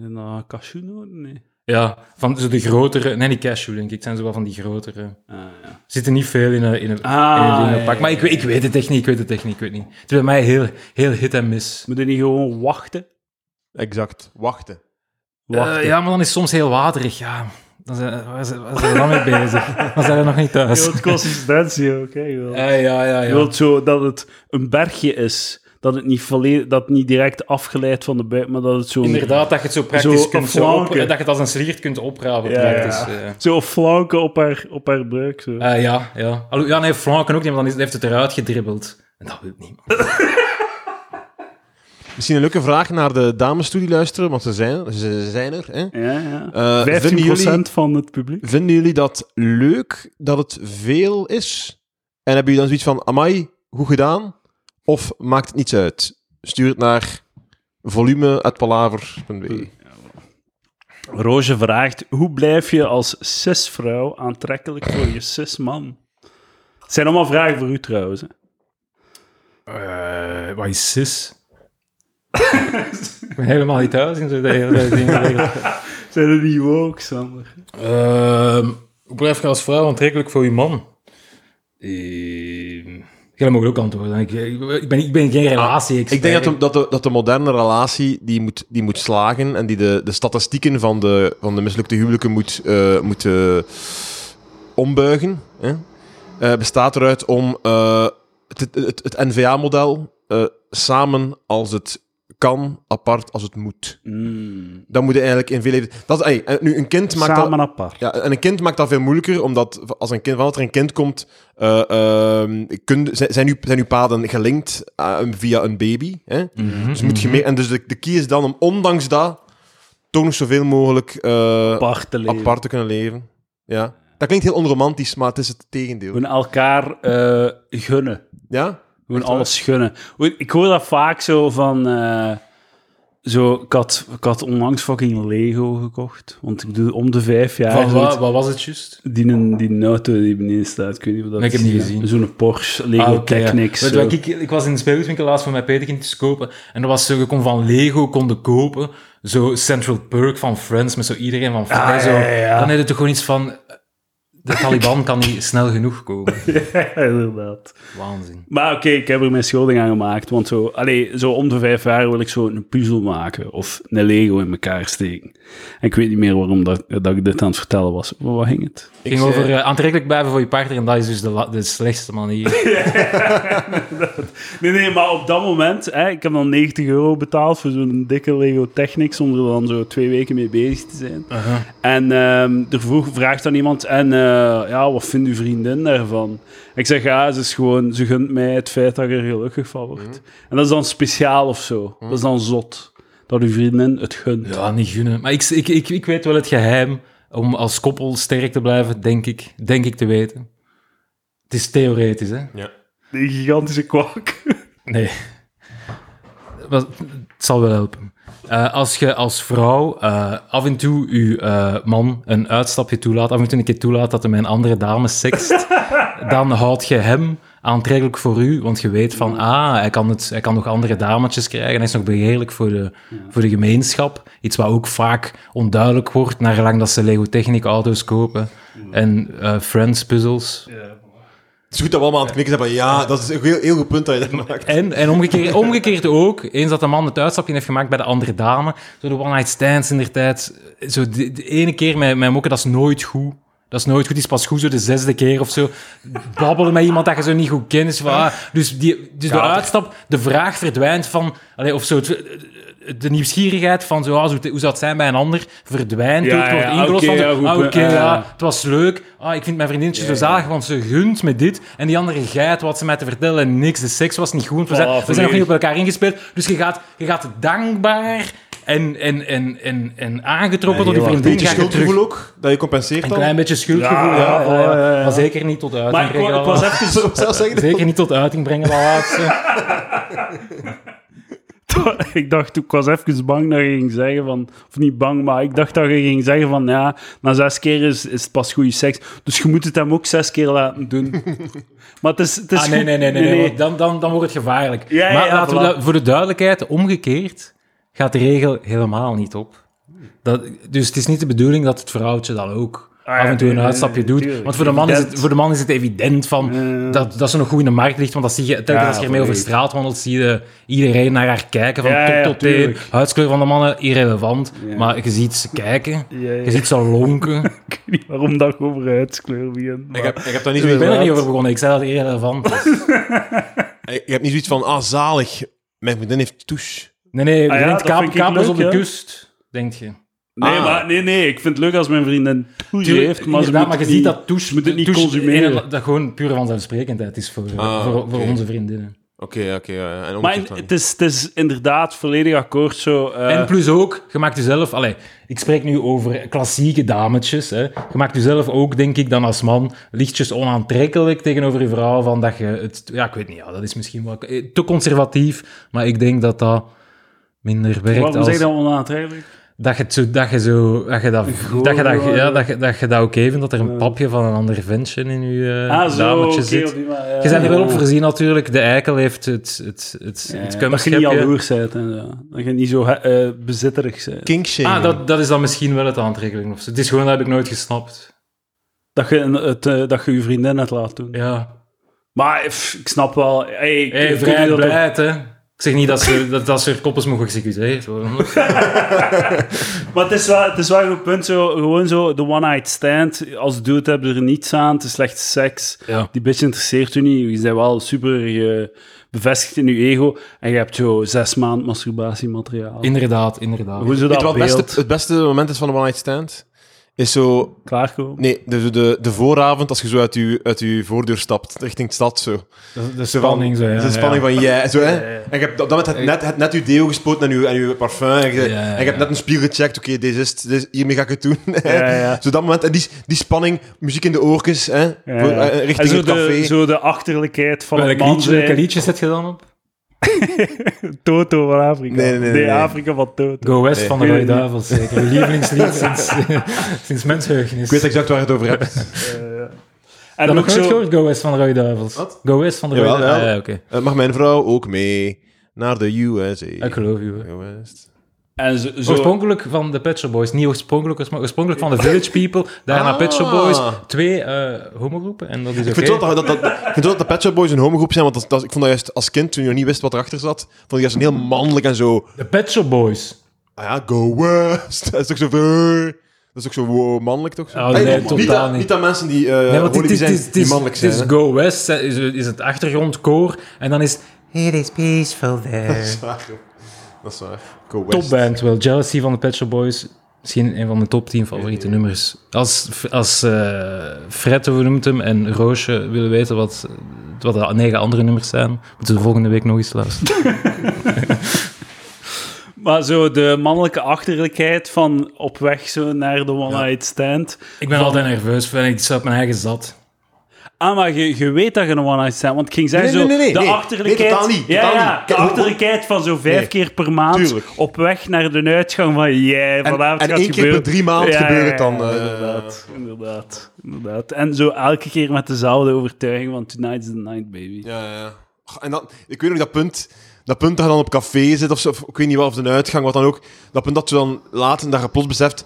Speaker 1: zijn dat cashewnoten? Nee.
Speaker 2: Ja, van zo de grotere... Nee, niet cashew, denk ik. Het zijn zo wel van die grotere...
Speaker 1: Ah, ja.
Speaker 2: zitten niet veel in een, in een,
Speaker 1: Ah,
Speaker 2: in een pak. Maar ik, weet- ik weet het echt niet, ik weet het echt niet, ik weet niet. Het is bij mij heel, heel hit en miss.
Speaker 1: Moet je niet gewoon wachten?
Speaker 3: Exact. Wachten.
Speaker 1: Wachten.
Speaker 2: Eh, ja, maar dan is het soms heel waterig, ja. Dan zijn, waar, zijn, waar zijn we dan mee bezig? Dan zijn we nog niet thuis.
Speaker 1: Je wilt consistentie ook, hè. Je wilt,
Speaker 2: Eh, ja, ja,
Speaker 1: je
Speaker 2: ja.
Speaker 1: wilt zo dat het een bergje is. Dat het niet, volledig, dat het niet direct afgeleid van de buik, maar dat het zo...
Speaker 2: Inderdaad, dat je het zo praktisch
Speaker 1: Zo
Speaker 2: kunt
Speaker 1: een
Speaker 2: zo op, dat je het als een sliert kunt oprapen
Speaker 1: Ja,
Speaker 2: praktisch.
Speaker 1: ja.
Speaker 2: eh.
Speaker 1: Zo flanken op haar, op haar buik. Zo.
Speaker 2: Eh, ja, ja. Allo, ja, nee, flanken ook niet, maar dan heeft het eruit gedribbeld. En dat wil niemand.
Speaker 3: Misschien een leuke vraag naar de dames toe die luisteren, want ze zijn er. Ze zijn er hè?
Speaker 1: ja, ja.
Speaker 3: Eh,
Speaker 1: 15%
Speaker 3: vinden, jullie,
Speaker 1: van het publiek.
Speaker 3: vinden jullie dat leuk dat het veel is? En hebben jullie dan zoiets van, amai, goed gedaan? Of maakt het niets uit? Stuur het naar volume.palaver.be.
Speaker 1: Roosje vraagt, hoe blijf je als cisvrouw aantrekkelijk voor je cisman? Het zijn allemaal vragen voor u trouwens. Hè.
Speaker 2: Eh, wat is cis? ik ben helemaal niet thuis in zo'n hele dingen.
Speaker 1: Zijn er niet woke, Sander?
Speaker 2: Ehm, hoe blijf je als vrouw aantrekkelijk voor je man? Ehm, Jij mag ook antwoorden. Ik, ik, ben, ik ben geen relatie
Speaker 3: Ik denk dat de, dat, de, dat de moderne relatie die moet, die moet slagen en die de, de statistieken van de, van de mislukte huwelijken moet, eh, moet eh, ombuigen. Hè? Eh, bestaat eruit om eh, het, het, het NVA-model samen als het kan, apart als het moet.
Speaker 1: Mm.
Speaker 3: Dat moet je eigenlijk in veel... Dat, is- ey, en nu, een kind maakt dat...
Speaker 1: Samen apart.
Speaker 3: Ja, en een kind maakt dat veel moeilijker, omdat als een kind, wanneer er een kind komt, eh, ehm, kun, zijn, zijn, uw, zijn uw paden gelinkt eh, via een baby. Hè? Dus moet je mee, en dus de, de key is dan om ondanks dat toch nog zoveel mogelijk eh,
Speaker 1: Apart te leven.
Speaker 3: apart te kunnen leven. Ja. Dat klinkt heel onromantisch, maar het is het tegendeel.
Speaker 1: Gewoon elkaar eh, gunnen.
Speaker 3: Ja?
Speaker 1: Gewoon
Speaker 3: Echt
Speaker 1: alles gunnen. Ik hoor dat vaak zo van... eh, zo, ik, had, ik had onlangs fucking Lego gekocht. Want ik doe om de vijf jaar...
Speaker 2: Van wat, wat was het juist?
Speaker 1: Die, een- die auto die beneden staat, ik weet niet wat dat
Speaker 2: Nee, ik heb niet gezien.
Speaker 1: Zo'n Porsche, Lego
Speaker 2: Ah, ja.
Speaker 1: Technics.
Speaker 2: Weet ik, ik was in de speelgoedwinkel laatst voor mijn petekindjes kopen. En dat was zo, je kon van Lego konden kopen. Zo Central Perk van Friends, met zo iedereen van Friends.
Speaker 1: Ah, ja, ja.
Speaker 2: Dan heb je toch gewoon iets van... De Taliban kan niet snel genoeg komen.
Speaker 1: Ja, inderdaad.
Speaker 2: Waanzin.
Speaker 1: Maar oké, ik heb er mijn schuldig aan gemaakt. Want zo, allee, zo om de vijf jaar wil ik zo een puzzel maken. Of een Lego in elkaar steken. En ik weet niet meer waarom dat, dat ik dit aan het vertellen was. Maar wat ging het?
Speaker 2: Het ging over eh, aantrekkelijk blijven voor je partner. En dat is dus de, de slechtste manier.
Speaker 1: Nee, nee, maar op dat moment, hè, ik heb dan 90 euro betaald voor zo'n dikke Lego Technics, zonder er dan zo twee weken mee bezig te zijn. En ehm er vroeg, vraagt dan iemand, en ja, wat vindt uw vriendin daarvan? Ik zeg, ja, ze is gewoon, ze gunt mij het feit dat ik er gelukkig van word. En dat is dan speciaal of zo. Dat is dan zot. Dat uw vriendin het gunt.
Speaker 2: Ja, niet gunnen. Maar ik, ik, ik, ik weet wel het geheim om als koppel sterk te blijven, denk ik. Denk ik te weten. Het is theoretisch, hè?
Speaker 1: Die gigantische kwak.
Speaker 2: Nee. Maar het zal wel helpen. Eh, als je als vrouw eh, af en toe je eh, man een uitstapje toelaat, af en toe een keer toelaat dat hij met een andere dame sext, dan houd je hem aantrekkelijk voor u, want je weet van, ah, hij kan, het, hij kan nog andere dametjes krijgen, hij is nog begeerlijk voor de, voor de gemeenschap. Iets wat ook vaak onduidelijk wordt, naar gelang dat ze Lego Technic auto's kopen en Friends puzzels.
Speaker 3: Het is goed dat we allemaal aan het knikken zijn van ja, dat is een heel, heel goed punt dat je dat maakt.
Speaker 2: En, en omgekeerd, omgekeerd ook, eens dat de man het uitstapje heeft gemaakt bij de andere dame, zo de one-night stands in der tijd, zo de, de ene keer met, met mokken, dat is nooit goed. Dat is nooit goed. Die is pas goed zo de zesde keer of zo. Babbelen met iemand dat je zo niet goed kent. Van, ah, dus die, dus de uitstap, de vraag verdwijnt van... Allee, of zo, het- de nieuwsgierigheid van zo, ah, hoe zou het zijn bij een ander, verdwijnt
Speaker 1: Ja.
Speaker 2: Het wordt
Speaker 1: ja,
Speaker 2: ingelost
Speaker 1: oké,
Speaker 2: van, zo,
Speaker 1: ja, goed,
Speaker 2: ah, oké, ja, het was leuk. Ah, ik vind mijn vriendinnetje zo
Speaker 1: Ja,
Speaker 2: zalig, want ze gunt met dit. En die andere geit wat ze mij te vertellen en niks. De seks was niet goed. We zijn,
Speaker 1: Oh,
Speaker 2: we zijn nog niet op elkaar ingespeeld. Dus je gaat, je gaat dankbaar en, en, en, en, en aangetrokken
Speaker 1: Ja,
Speaker 2: tot die vriendin. Terug.
Speaker 3: schuldgevoel ook, dat je compenseert
Speaker 2: Een klein beetje schuldgevoel,
Speaker 1: Ja,
Speaker 2: ja. ja, ja,
Speaker 1: ja, ja, ja.
Speaker 2: Maar zeker niet tot uiting
Speaker 1: Maar ik,
Speaker 2: brengen.
Speaker 1: wa- ik was even...
Speaker 2: Zeker niet tot uiting brengen, dat laatste.
Speaker 1: ik dacht, ik was even bang dat je ging zeggen van... Of niet bang, maar ik dacht dat je ging zeggen van... Ja, na zes keer is, is het pas goede seks. Dus je moet het hem ook zes keer laten doen. maar het is, het is
Speaker 2: Ah, nee, nee, nee, nee, dan, dan, dan wordt het gevaarlijk.
Speaker 1: Ja,
Speaker 2: maar
Speaker 1: ja,
Speaker 2: laten we
Speaker 1: voilà.
Speaker 2: dat, voor de duidelijkheid, omgekeerd gaat de regel helemaal niet op. Dat, dus het is niet de bedoeling dat het vrouwtje dan ook af en toe een uitstapje doet.
Speaker 1: tuurlijk.
Speaker 2: Want voor de, man is het,
Speaker 1: Evident.
Speaker 2: voor de man is het evident van dat, dat ze nog goed in de markt ligt. Want dat zie je, telkens
Speaker 1: Ja,
Speaker 2: als je ermee over straat wandelt, zie je iedereen naar haar kijken. Van
Speaker 1: Ja,
Speaker 2: top tot teen. Huidskleur van de mannen, irrelevant.
Speaker 1: Ja.
Speaker 2: Maar je ziet ze kijken.
Speaker 1: Ja, ja.
Speaker 2: Je ziet ze lonken.
Speaker 1: Ik weet niet waarom dat je over huidskleur begint.
Speaker 3: Ik heb, ik heb daar niet
Speaker 2: ik ben er niet over begonnen. Ik zei dat irrelevant is.
Speaker 3: Ik heb niet zoiets van, ah, zalig. Mijn vriendin heeft touche.
Speaker 2: Nee, nee,
Speaker 1: Ah ja,
Speaker 2: je
Speaker 1: leuk,
Speaker 2: op de kust, denk je.
Speaker 1: Nee,
Speaker 3: Ah.
Speaker 1: maar, nee, nee, ik vind het leuk als mijn vriendin touche
Speaker 2: Tuurlijk,
Speaker 1: heeft, maar, ze
Speaker 2: inderdaad,
Speaker 1: moet
Speaker 2: maar je
Speaker 1: het
Speaker 2: ziet dat touche,
Speaker 1: moet het niet consumeren.
Speaker 2: een- dat gewoon pure vanzelfsprekendheid is voor,
Speaker 3: Ah,
Speaker 2: voor, voor onze vriendinnen.
Speaker 3: Oké, oké. ja,
Speaker 1: Maar het is, het is inderdaad volledig akkoord zo. eh,
Speaker 2: en plus ook, je maakt jezelf... Allee, ik spreek nu over klassieke dametjes. Hè. Je maakt jezelf ook, denk ik, dan als man lichtjes onaantrekkelijk tegenover je vrouw. Van dat je het... Ja, ik weet niet, ja, dat is misschien wel eh, te conservatief. Maar ik denk dat dat minder werkt
Speaker 1: waarom
Speaker 2: als...
Speaker 1: zeg je dat onaantrekkelijk?
Speaker 2: Dat je, zo, dat je zo... Dat je dat, dat, je dat, ja, dat, je, dat je dat oké vindt, dat er een papje van een ander ventje in je
Speaker 1: Ah, zo,
Speaker 2: dametje
Speaker 1: oké,
Speaker 2: zit.
Speaker 1: die ja,
Speaker 2: Je bent er wel op voorzien natuurlijk. De eikel heeft het, het, het,
Speaker 1: Ja,
Speaker 2: het
Speaker 1: dat je niet jaloers bent en zo. Dat je niet zo eh, bezitterig bent.
Speaker 3: Kinkshaming.
Speaker 2: Ah, dat, dat is dan misschien wel het aantrekkelijk. Of zo. Het is gewoon, dat heb ik nooit gesnapt.
Speaker 1: Dat je, het, eh, dat je je vriendin het laat doen.
Speaker 2: Ja.
Speaker 1: Maar pff, ik snap wel... Hey,
Speaker 2: Hey, vrijheid, blijheid, hè. Ik zeg niet dat ze, dat, dat ze er koppels mogen geëxecuteerd worden.
Speaker 1: Maar het is wel, het is wel een goed punt, zo, gewoon zo de one-night stand. Als dude heb je er niets aan, het is slecht seks.
Speaker 2: Ja.
Speaker 1: Die bitch interesseert u niet. Je bent wel super eh, bevestigd in je ego. En je hebt zo zes maanden masturbatiemateriaal.
Speaker 2: Inderdaad, inderdaad.
Speaker 1: Hoe zo
Speaker 3: Weet je
Speaker 1: dat
Speaker 3: wat het
Speaker 1: beeld
Speaker 3: beste, het beste moment is van een one-night stand? Is zo...
Speaker 1: klaarkomen?
Speaker 3: Nee, de, de, de vooravond als je zo uit je, uit je voordeur stapt, richting de stad, zo.
Speaker 2: De, de
Speaker 3: Zo van-
Speaker 2: spanning, zo, ja.
Speaker 3: de spanning van jij, zo hè. En je hebt op dat moment het net, het net je deo gespoten en je, en je parfum. En je,
Speaker 2: Ja, ja,
Speaker 3: en je hebt
Speaker 2: ja.
Speaker 3: net een spiegel gecheckt. Oké, deze is, deze, hiermee ga ik het doen.
Speaker 1: Ja, ja.
Speaker 3: Zo dat moment. En die, die spanning, muziek in de oortjes, hè.
Speaker 1: Ja, ja.
Speaker 3: eh,
Speaker 1: En
Speaker 3: richting
Speaker 1: zo
Speaker 3: het café.
Speaker 1: de, zo de achterlijkheid van het
Speaker 2: Welk
Speaker 1: man
Speaker 2: liedje, welke
Speaker 1: zijn.
Speaker 2: liedje zet je dan op?
Speaker 1: Toto van Afrika.
Speaker 3: Nee, nee, nee, nee.
Speaker 1: Afrika van Toto.
Speaker 2: Go West
Speaker 3: Nee.
Speaker 2: van de Rode Duivels, zeker. Je lievelingslied sinds, sinds mensheugenis.
Speaker 3: Ik weet exact waar je het over hebt.
Speaker 1: En
Speaker 2: dat nooit
Speaker 1: zo...
Speaker 2: gehoord, Go West van de Rode Duivels.
Speaker 3: Wat?
Speaker 2: Go West van de Rode Duivels.
Speaker 3: ja.
Speaker 2: Ah, ja, oké.
Speaker 3: Eh, mag mijn vrouw ook mee naar de USA?
Speaker 2: Ik geloof je.
Speaker 3: Go West.
Speaker 1: En zo, zo
Speaker 2: Oorspronkelijk van de Pet Shop Boys. Niet oorspronkelijk, maar oorspronkelijk van de Village People. Daarna
Speaker 3: Ah.
Speaker 2: Pet Shop Boys. Twee eh homogroepen. En dat is
Speaker 3: Ik
Speaker 2: oké.
Speaker 3: vind wel dat, dat, dat, ik vind wel dat de Pet Shop Boys een homogroep zijn, want dat, dat- ik vond dat juist als kind, toen je nog niet wist wat erachter zat, vond ik juist een heel mannelijk en zo.
Speaker 2: De Pet Shop Boys.
Speaker 3: Ah ja, go west. Dat is toch zo... Dat is ook zo wow, mannelijk, toch? Zo?
Speaker 2: Oh, nee,
Speaker 3: Hey,
Speaker 2: totaal
Speaker 3: niet, dat,
Speaker 2: niet.
Speaker 3: niet dat mensen die uh,
Speaker 2: Nee, het is,
Speaker 3: zijn,
Speaker 2: het is, het
Speaker 3: die
Speaker 2: is,
Speaker 3: mannelijk
Speaker 2: het
Speaker 3: zijn.
Speaker 2: is
Speaker 3: hè.
Speaker 2: Go West, is, is het achtergrondkoor. En dan is It is peaceful there.
Speaker 3: Dat is waar, joh. Dat is waar. Go west.
Speaker 2: Topband wel. Jealousy van de Pet Shop Boys. Misschien een van de top 10 favoriete nummers. Als, als eh Fred, hoe noemt hem, en Roosje willen weten wat, wat de negen andere nummers zijn, moeten ze volgende week nog eens luisteren.
Speaker 1: Maar zo de mannelijke achterlijkheid van op weg zo naar de one-night stand.
Speaker 2: Ik ben altijd nerveus, vind ik sta op mijn eigen zat.
Speaker 1: Ah, maar je, je weet dat je een one-night stand... Want ik ging zeggen,
Speaker 3: Nee, nee,
Speaker 1: zo,
Speaker 3: nee, nee,
Speaker 1: de
Speaker 3: nee.
Speaker 1: achterlijkheid...
Speaker 3: Niet,
Speaker 1: ja, ja, de achterlijkheid van zo vijf keer per maand
Speaker 3: Tuurlijk.
Speaker 1: op weg naar de uitgang van... Yeah,
Speaker 3: En,
Speaker 1: vanavond
Speaker 3: en
Speaker 1: gaat
Speaker 3: één
Speaker 1: het
Speaker 3: keer per drie maanden
Speaker 1: Ja,
Speaker 3: gebeurt het dan.
Speaker 1: ja,
Speaker 3: eh,
Speaker 1: inderdaad, inderdaad, inderdaad. En zo elke keer met dezelfde overtuiging van tonight's the night, baby.
Speaker 3: Ja, ja, En dan, ik weet nog dat punt, dat punt dat je dan op café zit, of, zo, of ik weet niet wel, of een uitgang, wat dan ook. Dat punt dat je dan laat en dat je plots beseft,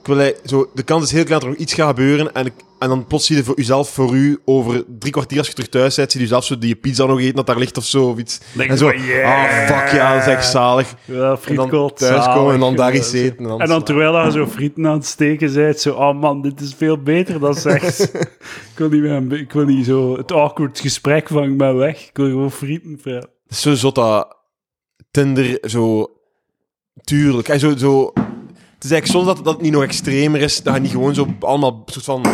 Speaker 3: ik wil, zo, de kans is heel klein dat er nog iets gaat gebeuren en ik, En dan plots zie je voor jezelf voor u over drie kwartier als je terug thuis bent, zie je zelf zo die pizza nog eten dat daar ligt of zo. Of iets.
Speaker 1: Denk
Speaker 3: en zo,
Speaker 1: yeah.
Speaker 3: ah fuck ja, dat is echt zalig.
Speaker 1: Ja,
Speaker 3: En dan
Speaker 1: frietkot.
Speaker 3: thuiskomen en dan daar iets eten. En dan,
Speaker 1: En dan terwijl je zo frieten aan het steken bent, zo, oh man, dit is veel beter dan seks. ik, wil niet meer, ik wil niet zo het awkward gesprek van ik ben weg. Ik wil gewoon frieten.
Speaker 3: Het is zo zot dat Tinder zo... Tuurlijk. En zo, zo, het is eigenlijk soms dat, dat het niet nog extremer is. Dat je niet gewoon zo allemaal soort van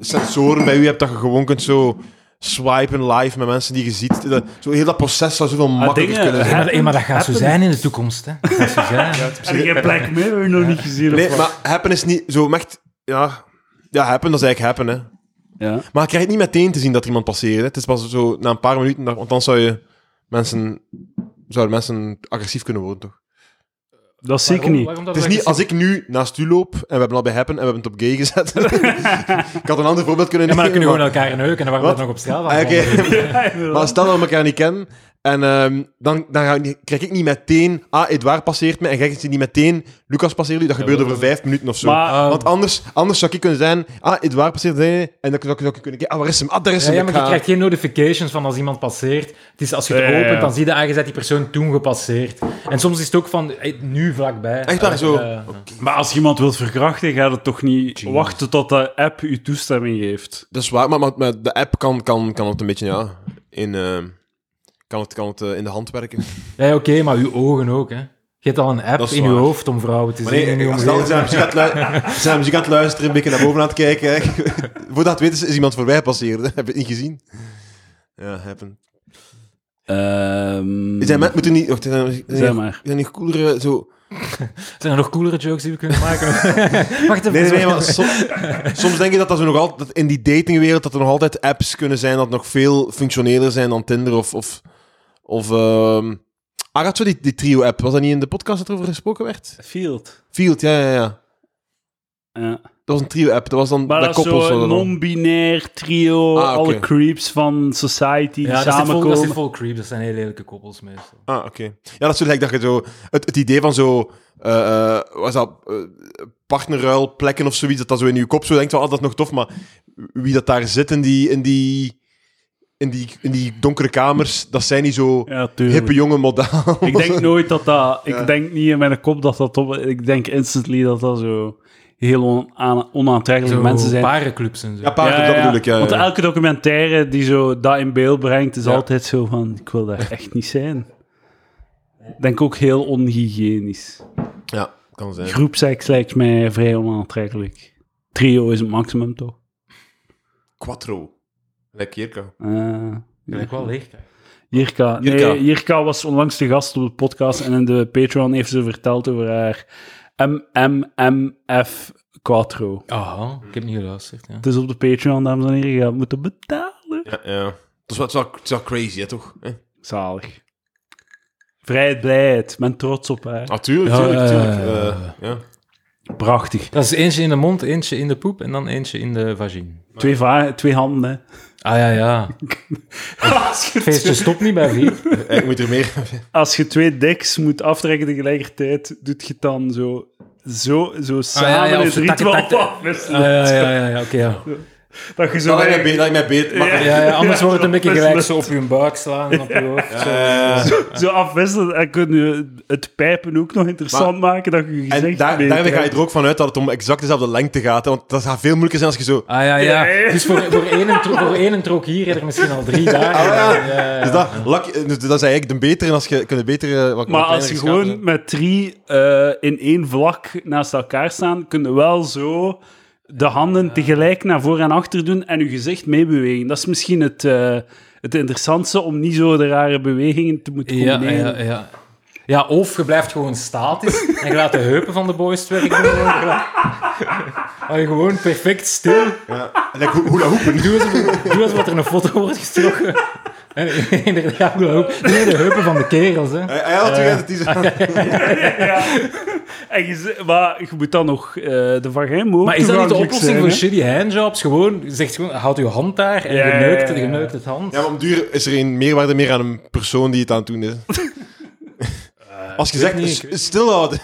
Speaker 3: sensoren bij je hebt. Dat je gewoon kunt zo swipen live met mensen die je ziet. Dat, zo heel dat proces zou zoveel makkelijker
Speaker 1: dingen,
Speaker 3: kunnen zijn.
Speaker 2: maar, dat gaat zo zijn in de toekomst, hè. Dat gaat zo zijn.
Speaker 1: Heb je Black Mirror nog niet gezien?
Speaker 3: Nee, maar happen is niet zo echt... Ja, ja happen, dat is eigenlijk happen, hè.
Speaker 1: Ja.
Speaker 3: Maar je krijgt niet meteen te zien dat er iemand passeert. hè. Het is pas zo na een paar minuten, want dan zou je mensen... Zouden mensen agressief kunnen worden, toch?
Speaker 1: Dat is zeker niet.
Speaker 2: waarom dat
Speaker 3: Het is niet als ik nu naast u loop en we hebben al bij Happen en we hebben het op gay gezet. ik had een ander voorbeeld kunnen
Speaker 2: Ja, maar dan kunnen we
Speaker 3: nemen.
Speaker 2: gewoon elkaar neuken en dan waren we nog op straat.
Speaker 3: Ah, maar stel dat we elkaar niet kennen en ehm, dan, dan ga krijg ik niet meteen... Ah, Edouard passeert me en jij ziet niet meteen... Lucas passeert u. Dat gebeurt over vijf minuten of zo.
Speaker 1: Maar-
Speaker 2: Ah,
Speaker 3: Want anders, anders zou ik kunnen zijn... Ah, Edouard passeert mij. En dan zou ik, zou ik kunnen kijken... Ah, waar is hem? Ah, daar is
Speaker 2: Ja,
Speaker 3: hem.
Speaker 2: ja,
Speaker 3: Ik
Speaker 2: maar je
Speaker 3: ga-
Speaker 2: krijgt geen notifications van als iemand passeert. Het is als je het
Speaker 1: Ja, ja, ja.
Speaker 2: opent, dan zie je aangezet die persoon toen gepasseerd. En soms is het ook van, nu vlakbij.
Speaker 3: Echt waar,
Speaker 2: Eh,
Speaker 3: zo.
Speaker 2: eh,
Speaker 1: Maar als je iemand wilt verkrachten, gaat het toch niet wachten tot de app je toestemming geeft.
Speaker 3: Dat is waar, maar, maar, maar de app kan, kan, kan het een beetje, ja... In, ehm, kan het, kan het eh, in de hand werken.
Speaker 2: Ja, oké, maar uw ogen ook, hè. Je hebt al een app in je
Speaker 3: waar.
Speaker 2: hoofd om vrouwen te
Speaker 3: Maar
Speaker 2: zien.
Speaker 3: nee,
Speaker 2: uw
Speaker 3: als zijn muziek aan het zijn het luisteren, een beetje naar boven aan het kijken. hè. Voordat het weet is, is iemand voorbij gepasseerd. hè. Heb je het niet gezien? Ja, happen.
Speaker 1: Ehm
Speaker 3: Zijn men- moeten niet... Zijn, zijn,
Speaker 1: zeg
Speaker 3: zijn,
Speaker 1: maar.
Speaker 3: niet coolere... Zo...
Speaker 2: Zijn er nog coolere jokes die we kunnen maken? Wacht even.
Speaker 3: Nee, nee, nee, maar soms, soms denk je dat, dat, nog altijd, dat in die datingwereld dat er nog altijd apps kunnen zijn dat nog veel functioneler zijn dan Tinder of... of, of ehm ah, had zo die, die trio-app. Was dat niet in de podcast dat erover gesproken werd?
Speaker 1: Field.
Speaker 3: Field, ja, ja, ja.
Speaker 1: Ja.
Speaker 3: Dat was een trio-app. Dat was dan
Speaker 1: Maar dat
Speaker 3: koppels.
Speaker 1: zo non-binair trio,
Speaker 3: Ah,
Speaker 1: alle creeps van society die
Speaker 2: Ja, dat zit, vol, dat
Speaker 1: samenkomen.
Speaker 2: zit vol creeps. Dat zijn hele lelijke koppels meestal.
Speaker 3: Ah, oké. Ja, dat is zo gelijk dat je zo... Het, het idee van zo... eh eh wat is dat? eh, partnerruil, plekken of zoiets, dat dat zo in je kop zo denkt van, ah, dat is nog tof, maar wie dat daar zit in die... In die in die, in die donkere kamers, dat zijn niet zo
Speaker 1: Ja,
Speaker 3: hippe jonge model.
Speaker 1: Ik denk nooit dat dat...
Speaker 3: Ja.
Speaker 1: Ik denk niet in mijn kop dat dat... Op, ik denk instantly dat dat zo heel on- onaantrekkelijke mensen zijn.
Speaker 2: parenclubs en zo.
Speaker 3: Ja, dat bedoel ik, ja.
Speaker 1: Want
Speaker 3: ja.
Speaker 1: elke documentaire die zo dat in beeld brengt, is
Speaker 3: Ja.
Speaker 1: altijd zo van, ik wil daar echt niet zijn. Ik denk ook heel onhygiënisch.
Speaker 3: Ja, kan zijn.
Speaker 1: Groepseks lijkt mij vrij onaantrekkelijk. Trio is het maximum, toch?
Speaker 3: Quattro. Lekker Jirka.
Speaker 1: Eh,
Speaker 2: Gelijk wel leeg.
Speaker 1: Jirka. Nee,
Speaker 3: Jirka.
Speaker 1: Was onlangs de gast op de podcast en in de Patreon heeft ze verteld over haar MMMF Quattro.
Speaker 2: Aha, ik heb niet geluisterd. Ja.
Speaker 1: Het is op de Patreon, dames en heren. Je gaat moeten betalen.
Speaker 3: Ja, ja. Dat is wel, het is wel, het is wel crazy, hè, toch? Eh?
Speaker 1: Zalig. Vrijheid, blijheid. Ben trots op haar.
Speaker 3: Ah, tuurlijk,
Speaker 2: Ja,
Speaker 3: tuurlijk,
Speaker 2: ja,
Speaker 3: tuurlijk.
Speaker 2: ja, ja.
Speaker 3: Eh, ja.
Speaker 1: Prachtig.
Speaker 2: Dat is eentje in de mond, eentje in de poep en dan eentje in de vagine.
Speaker 1: Twee, va- twee handen, hè.
Speaker 2: Ah ja, ja.
Speaker 1: Als je,
Speaker 2: Feestje stopt niet bij vier.
Speaker 3: Ik moet er meer...
Speaker 1: als je twee diks moet aftrekken tegelijkertijd, doet je het dan zo, zo, zo samen
Speaker 2: Ah, ja,
Speaker 1: in
Speaker 2: of
Speaker 1: het ritme.
Speaker 2: Ah, ja, ja, ja, ja oké, ja.
Speaker 1: Dat je zo...
Speaker 3: Dat lijkt mij beter. lijkt mij beter. maar-
Speaker 1: Ja.
Speaker 2: Ja, ja, anders wordt het een beetje gelijk zo op je buik slaan en op je hoofd. zo.
Speaker 3: Eh,
Speaker 1: Zo afwisselen en kun je het pijpen ook nog interessant maken, dat je je
Speaker 3: En
Speaker 1: gezicht
Speaker 3: daar,
Speaker 1: beter
Speaker 3: daarmee ga je er ook van uit dat het om exact dezelfde lengte gaat. Hè, want dat gaat veel moeilijker zijn als je zo...
Speaker 2: Ah ja, ja. Dus voor, voor, één, voor één trok hier heb er misschien al drie daar.
Speaker 3: Ah, ja.
Speaker 2: ja, ja.
Speaker 3: Dus dat, lak, dus dat is eigenlijk de betere. Als je kunt betere, wat,
Speaker 1: Maar
Speaker 3: wat
Speaker 1: als je gewoon met drie eh, in één vlak naast elkaar staan, kun je wel zo de handen tegelijk naar voor en achter doen en je gezicht meebewegen. Dat is misschien het, eh, het interessantste om niet zo de rare bewegingen te moeten
Speaker 2: Ja,
Speaker 1: combineren.
Speaker 2: ja, ja. Ja, of je blijft gewoon statisch en je laat de heupen van de boys het werk doen. Je laat- Hou je gewoon perfect stil.
Speaker 3: Ja. Like hula hoepen.
Speaker 2: Doe doe alsof er een foto wordt gestoken. En inderdaad, hula hoop. Nee, de heupen van de kerels, hè.
Speaker 3: Ja, ja, natuurlijk, het is-
Speaker 1: Ja. En je, maar je moet dan nog eh, de vagijn
Speaker 2: Maar is dat niet de oplossing
Speaker 1: zijn,
Speaker 2: voor shitty handjobs? Gewoon, je zegt gewoon, houd je hand daar en
Speaker 1: Ja,
Speaker 2: je, neukt,
Speaker 1: ja,
Speaker 2: je
Speaker 1: ja.
Speaker 2: neukt het hand.
Speaker 3: Ja, maar om duur is er een meerwaarde meer aan een persoon die het aan het doen is. Als je
Speaker 2: weet
Speaker 3: zegt,
Speaker 2: niet,
Speaker 3: stilhouden.